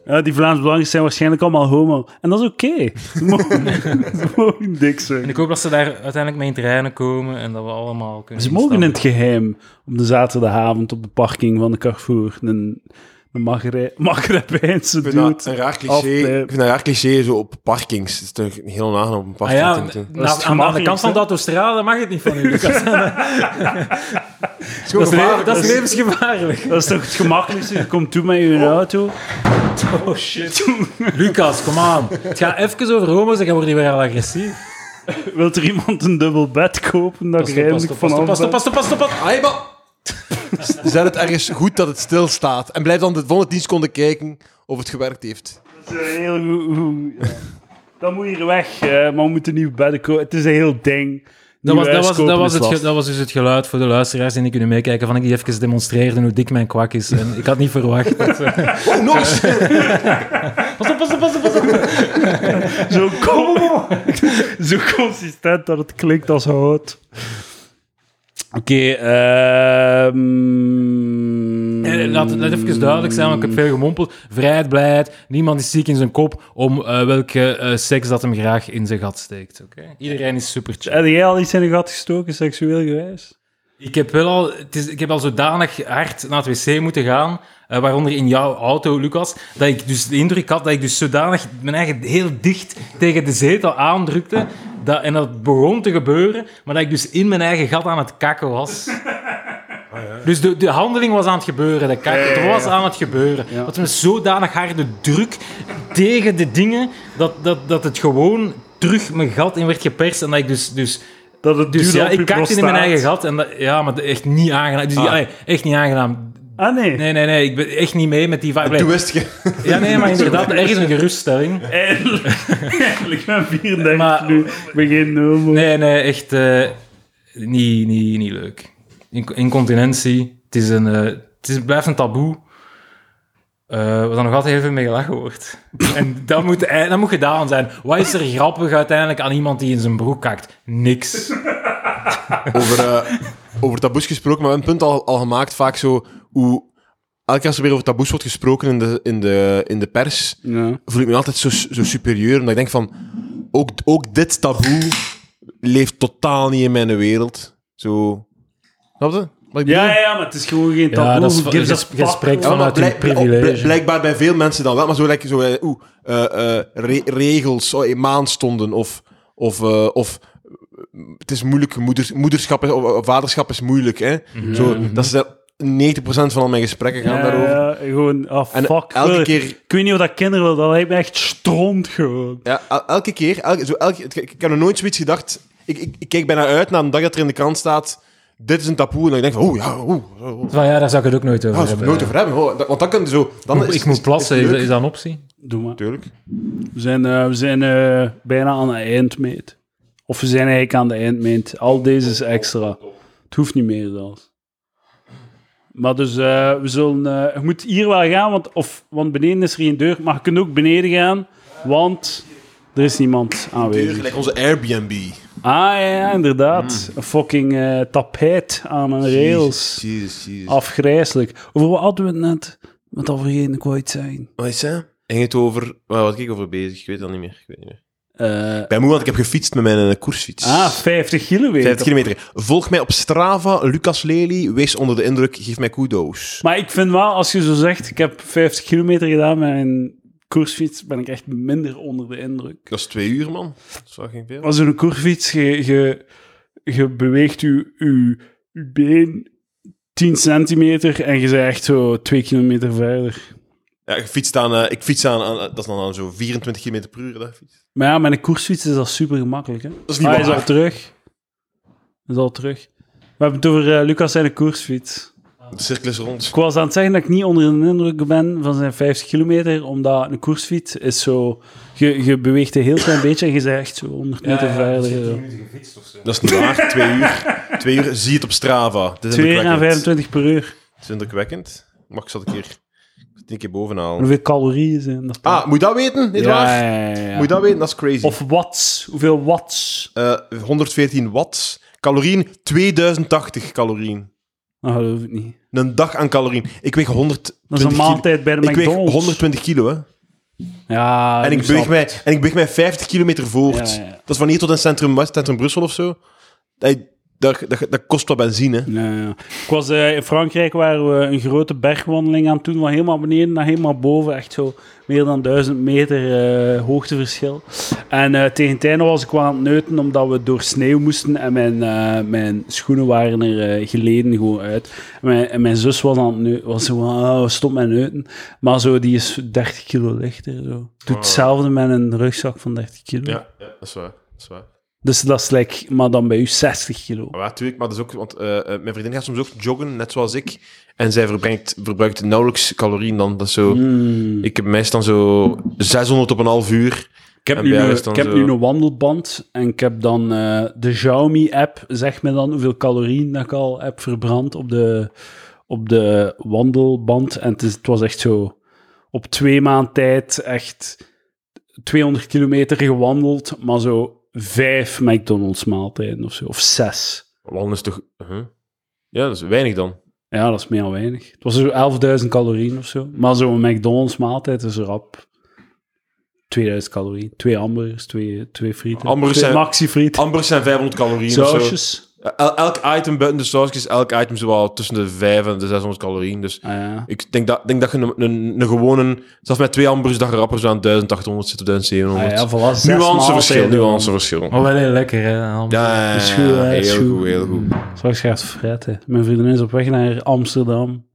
Speaker 1: Ja, die Vlaams Belangers zijn waarschijnlijk allemaal homo. En dat is oké. Ze mogen, ze mogen dik
Speaker 2: En
Speaker 1: zijn.
Speaker 2: ik hoop dat ze daar uiteindelijk mee in het reinen komen en dat we allemaal kunnen
Speaker 1: Ze mogen in het geheim op de zaterdagavond op de parking van de Carrefour een, een Maghrebijnse dude.
Speaker 3: dat een raar cliché. Ik vind dat een raar cliché zo op parkings. Het is toch heel onaangenaam op een
Speaker 2: Ah
Speaker 3: parking
Speaker 2: ja.
Speaker 1: Dat is het
Speaker 2: aan, aan de kant van de autostrade mag het niet van u, Lucas.
Speaker 3: Is
Speaker 2: Dat is, le- dat is levensgevaarlijk.
Speaker 1: Dat is toch het gemakkelijkste? Je komt toe met je auto.
Speaker 2: Oh shit. Lucas, kom aan. Het gaat even over homo's en dan word je weer al agressief.
Speaker 1: Wilt er iemand een dubbel bed kopen? Dat
Speaker 2: Pas
Speaker 1: ik
Speaker 2: op, pas op, pas op, pas op, pas
Speaker 3: Zet het ergens goed dat het stilstaat. En blijf dan de volgende 10 seconden kijken of het gewerkt heeft.
Speaker 1: Dat is een heel goed... goed- ja. Dat moet hier weg, maar we moeten nieuwe bedden kopen. Het is een heel ding.
Speaker 2: Dat was, dat, was, dat, het, dat was dus het geluid voor de luisteraars die niet kunnen meekijken van ik die even demonstreerde hoe dik mijn kwak is. En ik had niet verwacht dat...
Speaker 3: Oh, nog eens!
Speaker 2: Pas op, pas op, pas op, pas op.
Speaker 1: Zo, kom, zo consistent dat het klinkt als hout. Oké, ehm
Speaker 2: Eh, Laat, laat even duidelijk zijn, want ik heb veel gemompeld. Vrijheid, blijheid, niemand is ziek in zijn kop om eh, welke eh, seks dat hem graag in zijn gat steekt. Oké? Iedereen is super chill.
Speaker 1: Heb jij al iets in de gat gestoken, seksueel gewijs?
Speaker 2: Ik heb wel al, het is, ik heb al zodanig hard naar het wc moeten gaan, eh, waaronder in jouw auto, Lucas, dat ik dus de indruk had dat ik dus zodanig mijn eigen heel dicht tegen de zetel aandrukte, dat, en dat begon te gebeuren, maar dat ik dus in mijn eigen gat aan het kakken was. Dus de, de handeling was aan het gebeuren, de kak, het was aan het gebeuren. Dat met zodanig harde druk tegen de dingen, dat, dat, dat het gewoon terug mijn gat in werd geperst en dat ik dus... dus
Speaker 1: Dat het
Speaker 2: dus
Speaker 1: duurde
Speaker 2: ja,
Speaker 1: op
Speaker 2: ik kakte in mijn eigen gat. En dat, ja, maar echt niet aangenaam. Dus
Speaker 3: Ah.
Speaker 2: allee, echt niet aangenaam.
Speaker 1: Ah, nee.
Speaker 2: Nee, nee, nee. Ik ben echt niet mee met die vibe.
Speaker 3: Toen wist je.
Speaker 2: Ja, nee, maar inderdaad, er is een geruststelling.
Speaker 1: Ik ben 34
Speaker 2: Maar-
Speaker 1: nu. Ik ben geen homo.
Speaker 2: Nee, nee, echt eh, niet, niet, niet leuk. In- Incontinentie. Het, is een, eh, het, is, het blijft een taboe. Eh waar dan nog altijd heel veel mee gelachen wordt. En dat moet, ei- dat moet gedaan zijn. Wat is er grappig uiteindelijk aan iemand die in zijn broek kakt? Niks.
Speaker 3: Over, eh, over taboes gesproken, maar we hebben een punt al, al gemaakt, vaak zo, hoe... Elke keer als er weer over taboes wordt gesproken in de, in de, in de pers,
Speaker 1: Ja.
Speaker 3: voel ik me altijd zo, zo superieur. Omdat ik denk van, ook, ook dit taboe leeft totaal niet in mijn wereld. Zo... Snap je?
Speaker 1: Ja, ja, maar het is gewoon geen taboe.
Speaker 2: Ja, dat is, je, spreekt vanuit
Speaker 3: blijk-
Speaker 2: privilege.
Speaker 3: blijk- blijkbaar bij veel mensen dan wel, maar zo, like, zo eh, oeh, eh, eh, re- regels, oh, in maandstonden of, of, eh, of het is moeilijk, moeders, moederschap is, of, vaderschap is moeilijk. Hè?
Speaker 2: Mhm.
Speaker 3: Zo, dat, ze, 90% van al mijn gesprekken gaan
Speaker 1: Ja,
Speaker 3: daarover.
Speaker 1: ja, gewoon, ah,
Speaker 3: En
Speaker 1: fuck.
Speaker 3: elke
Speaker 1: wil-
Speaker 3: keer-
Speaker 1: Ik weet niet of dat kinderen wil, dat lijkt me echt stront gewoon.
Speaker 3: Ja, el- elke keer. Elke, zo elke, ik, ik heb nog nooit zoiets gedacht. Ik, ik, ik kijk bijna uit naar een dag dat er in de krant staat. Dit is een taboe. En dan denk ik van, oh ja, oh, oh.
Speaker 2: Van, ja, daar zou ik het ook nooit over
Speaker 3: ik
Speaker 2: hebben.
Speaker 3: nooit over hebben. Oh, dat- want dan kun je zo... Dan
Speaker 2: Ik moet-
Speaker 3: is,
Speaker 2: ik moet plassen, is, dat een optie?
Speaker 1: Doe maar.
Speaker 3: Tuurlijk.
Speaker 1: We zijn, eh, we zijn eh, bijna aan de eindmeet. Of we zijn eigenlijk aan de eindmeet. Al deze is extra. Het hoeft niet meer zelfs. Maar dus, eh, we zullen... eh, je moet hier wel gaan, want, of, want beneden is er geen deur. Maar je kunt ook beneden gaan, want er is niemand aanwezig.
Speaker 3: Gelijk onze Airbnb.
Speaker 1: Ah, ja, inderdaad. Een fucking eh, tapijt aan een rails.
Speaker 3: Jezus, jezus.
Speaker 1: Afgrijzelijk. Over wat hadden we het net? Wat al vergeten, ik iets zeggen.
Speaker 3: Wat is dat? Ging het over... Waar was ik over bezig? Ik weet dat niet meer. Ik weet niet meer.
Speaker 1: Eh,
Speaker 3: Ik ben moe, want ik heb gefietst met mijn eh, koersfiets.
Speaker 1: ah, 50 kilometer.
Speaker 3: 50 kilometer. Volg mij op Strava, Lucas Lely. Wees onder de indruk, geef mij kudo's.
Speaker 1: Maar ik vind wel, als je zo zegt, ik heb 50 kilometer gedaan met een koersfiets, ben ik echt minder onder de indruk.
Speaker 3: Dat is twee uur, man. Dat is wel geen veel.
Speaker 1: Als een koersfiets, je, je, je beweegt je, je, je been 10 centimeter en je bent echt zo 2 kilometer verder.
Speaker 3: Ja, ik fiets aan, eh, ik fiets aan, aan- dat is dan aan zo 24 km per uur. Dat, fiets.
Speaker 1: Maar ja, met een koersfiets is dat super gemakkelijk. Hè?
Speaker 3: dat is niet
Speaker 1: Ah, hij is
Speaker 3: waar.
Speaker 1: al terug. Hij is al terug. We hebben het over eh, Lucas en de koersfiets.
Speaker 3: De cirkel is rond.
Speaker 1: Ik was aan het zeggen dat ik niet onder de indruk ben van zijn 50 kilometer, omdat een koersfiets is zo... Je, je beweegt een heel klein beetje en je echt zo 100 meter verder. zo.
Speaker 3: Dat is niet waar. twee uur. Twee uur. Zie het op Strava. Het is
Speaker 1: 2 uur en
Speaker 3: indrukwekkend.
Speaker 1: 25 per uur.
Speaker 3: Het is indrukwekkend. Mag ik zal een keer, een keer bovenhalen.
Speaker 1: Hoeveel calorieën zijn dat?
Speaker 3: Ah, moet je dat weten? Niet
Speaker 1: ja,
Speaker 3: waar?
Speaker 1: ja, ja, ja.
Speaker 3: Moet je dat weten? Dat is crazy.
Speaker 1: Of watts. Hoeveel watts?
Speaker 3: Eh, 114 watt. Calorieën, 2080 calorieën.
Speaker 1: Dat geloof ik niet.
Speaker 3: Een dag aan calorieën. Ik weeg 120
Speaker 1: Dat is een
Speaker 3: kilo.
Speaker 1: maaltijd bij de
Speaker 3: Ik weeg
Speaker 1: McDonald's.
Speaker 3: 120 kilo, hè.
Speaker 1: Ja,
Speaker 3: En ik, beweeg mij, en ik beweeg mij 50 kilometer voort.
Speaker 1: Ja, ja.
Speaker 3: Dat is van hier tot in Centrum West, Centrum Brussel of zo. Dat, dat, dat, kost wat benzine.
Speaker 1: Ja, ja. Ik was eh, in Frankrijk waar we een grote bergwandeling aan het doen, van helemaal beneden naar helemaal boven, echt zo meer dan duizend meter eh, hoogteverschil. En eh, tegen het einde was ik wel aan het neuten, omdat we door sneeuw moesten en mijn, eh, mijn schoenen waren er eh, geleden gewoon uit. En mijn, en mijn zus was aan het neuten, was zo van, oh, stop met neuten. Maar zo, die is 30 kilo lichter. Zo. Doet hetzelfde met een rugzak van 30 kilo.
Speaker 3: Ja, ja dat is waar. Dat is waar.
Speaker 1: Dus dat is like, maar dan bij u 60 kilo.
Speaker 3: Ja, natuurlijk, maar dat is ook, want eh, eh, mijn vriendin gaat soms ook joggen, net zoals ik. En zij verbruikt, verbruikt nauwelijks calorieën dan. Dat is zo,
Speaker 1: Mm.
Speaker 3: Ik heb meestal zo 600 op een half uur.
Speaker 1: Ik heb, nu een, ik heb
Speaker 3: zo-
Speaker 1: nu een wandelband en ik heb dan eh, de Xiaomi-app, zegt me dan hoeveel calorieën dat ik al heb verbrand op de, op de wandelband. En het, is, het was echt zo op twee maand tijd echt 200 kilometer gewandeld, maar zo vijf McDonald's maaltijden of zo, of zes.
Speaker 3: Wandelen is toch... huh? Ja, dat is weinig dan.
Speaker 1: Ja, dat is meer dan weinig. Het was zo 11.000 calorieën of zo. Maar zo'n McDonald's maaltijd is rap 2000 calorieën. Twee hamburgers, twee, twee frieten.
Speaker 3: Hamburgers
Speaker 1: twee
Speaker 3: zijn-
Speaker 1: maxi-frieten.
Speaker 3: Ambers zijn 500 calorieën.
Speaker 1: Sausjes.
Speaker 3: El- elk item buiten de sausjes, elk item zo wel tussen de 5 en de 600 calorieën. Dus
Speaker 1: Ah, ja. ik
Speaker 3: denk dat, denk dat je een, een, een gewone... Zelfs met twee hamburgers dat je rapper zo aan 1800 zit of 1700.
Speaker 1: Ah, ja, voilà.
Speaker 3: Nuanceverschil, nuanceverschil.
Speaker 2: Oh, wel heel lekker, hè.
Speaker 3: Ja, ja,
Speaker 1: Is
Speaker 3: ja, heel
Speaker 1: goed.
Speaker 3: goed, heel goed.
Speaker 1: Straks gaat het fretten. Mijn vriendin is op weg naar Amsterdam.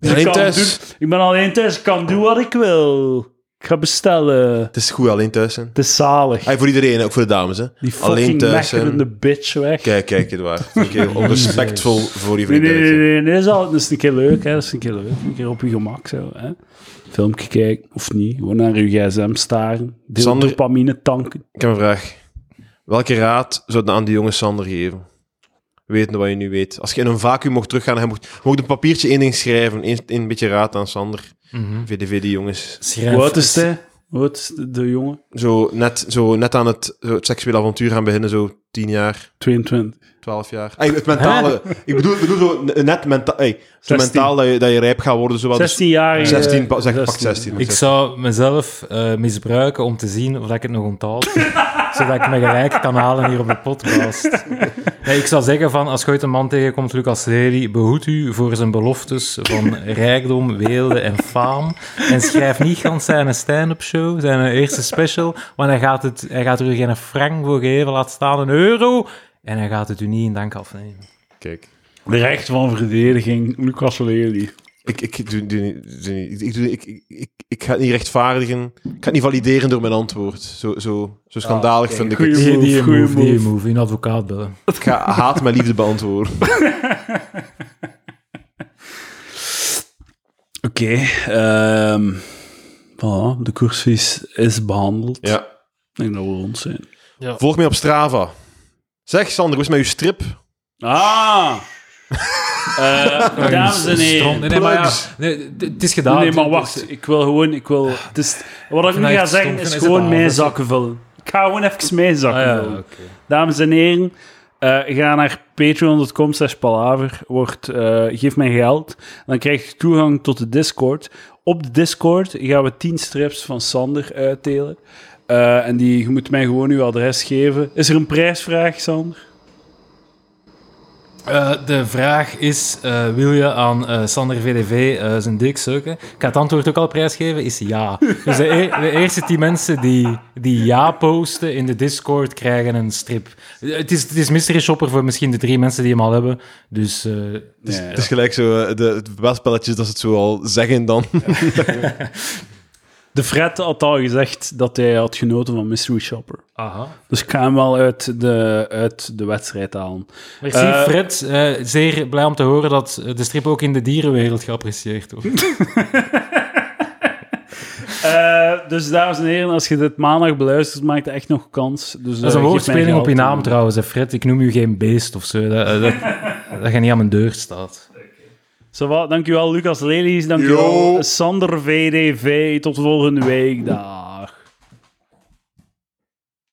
Speaker 1: Dus ik kan
Speaker 3: thuis.
Speaker 1: doen- ik ben alleen thuis. Ik kan doen wat ik wil. Ik ga bestellen.
Speaker 3: Het is goed alleen thuis.
Speaker 1: Het is zalig.
Speaker 3: Voor iedereen, ook voor de dames. Hè.
Speaker 1: Die
Speaker 3: alleen
Speaker 1: fucking
Speaker 3: thuis
Speaker 1: mekkerende bitch weg.
Speaker 3: Kijk, kijk, het waar. Een keer respectvol voor je
Speaker 1: Nee, nee, nee, nee, nee, dat is, al- dat is een keer leuk, hè. Dat is een keer leuk. Een keer op je gemak, zo, hè. Filmpje kijken, of niet. Gewoon naar je gsm staren. Deel
Speaker 3: Sander-
Speaker 1: dopamine tanken.
Speaker 3: Ik heb een vraag. Welke raad zou je aan die jonge Sander geven? Weten wat je nu weet. Als je in een vacuüm mocht teruggaan en je mocht, je mocht een papiertje één ding schrijven. Eén, één beetje raad aan Sander.
Speaker 2: Mhm.
Speaker 3: VDV die jongens.
Speaker 2: Schrijf-
Speaker 1: Hoe oud is hij? Is de, de jongen?
Speaker 3: Zo net, zo net aan het, zo het seksuele avontuur gaan beginnen. Zo 10 jaar,
Speaker 1: 22.
Speaker 3: 12 jaar. Ey, het mentale. Ik bedoel, ik bedoel zo net menta ey, zo
Speaker 1: 16.
Speaker 3: mentaal dat je, dat je rijp gaat worden. Zo wat, dus
Speaker 1: 16 jaar.
Speaker 3: 16, pa- zeg, pak 16.
Speaker 2: Ik zou mezelf eh, misbruiken om te zien of ik het nog onthoud. zodat ik me gelijk kan halen hier op de podcast. Nee, ik zou zeggen van, als je ooit een man tegenkomt, Lucas Lely, behoed u voor zijn beloftes van rijkdom, weelde en faam. En schrijf niet gans zijn stand-up show, zijn eerste special, want hij gaat, het, hij gaat er u geen frank voor geven, laat staan een euro. En hij gaat het u niet in dank afnemen.
Speaker 3: Kijk.
Speaker 1: De recht van verdediging, Lucas Lely.
Speaker 3: Ik, ik, doe, doe, niet- doe, niet- ik, doe, ik, ik, ik, ik ga het niet rechtvaardigen. Ik ga het niet valideren door mijn antwoord. Zo, zo, zo schandalig
Speaker 1: oké.
Speaker 3: vind ik
Speaker 1: Goeie
Speaker 3: het.
Speaker 1: Goeie
Speaker 2: move, die
Speaker 1: move.
Speaker 2: move. Een advocaat bellen.
Speaker 3: Ik ga haat mijn liefde beantwoorden.
Speaker 1: Oké, ehm voilà, de cursus is behandeld.
Speaker 3: Ja.
Speaker 1: Ik denk dat we rond zijn.
Speaker 3: Volg mij op Strava. Zeg, Sander, hoe is met uw strip?
Speaker 1: Ah! Eh, dames en heren.
Speaker 2: Nee, nee, maar ja, nee, het is gedaan.
Speaker 1: Nee, maar wacht. Ik wil gewoon... Ik wil, het is, wat ik nu ga zeggen is gewoon mijn zakken vullen. Ik ga gewoon even mijn zakken
Speaker 2: Ah, ja,
Speaker 1: vullen. Dames en heren, eh, ga naar patreon.com slash palaver. Wordt, eh, geef mij geld. Dan krijg je toegang tot de Discord. Op de Discord gaan we 10 strips van Sander uitdelen. En die, je moet mij gewoon uw adres geven. Is er een prijsvraag, Sander?
Speaker 2: Eh, de vraag is, eh, wil je aan eh, Sander VDV zijn dik sukken? Ik ga het antwoord ook al prijsgeven, is ja. Dus de, e- de eerste tien mensen die, die ja posten in de Discord krijgen een strip. Het is, het is Mystery Shopper voor misschien de drie mensen die hem al hebben. Dus eh,
Speaker 1: Ja,
Speaker 3: Het is gelijk zo, de, het welspelletjes dat ze het zo al zeggen dan.
Speaker 1: De Fred had al gezegd dat hij had genoten van Mystery Shopper.
Speaker 2: aha.
Speaker 1: Dus ik ga hem wel uit de, uit de wedstrijd halen.
Speaker 2: Merci
Speaker 1: Eh,
Speaker 2: Fred, Eh, zeer blij om te horen dat de strip ook in de dierenwereld geapprecieerd wordt.
Speaker 1: Eh, dus dames en heren, als je dit maandag beluistert, maakt het echt nog kans. Dus,
Speaker 2: Dat is een woordspeling op je naam trouwens, hè, Fred. Ik noem u geen beest of zo. Dat, dat, dat je niet aan mijn deur staat.
Speaker 1: Va, dankjewel Lucas Lelies,
Speaker 3: Yo.
Speaker 1: dankjewel Sander VDV. Tot volgende week. Dag.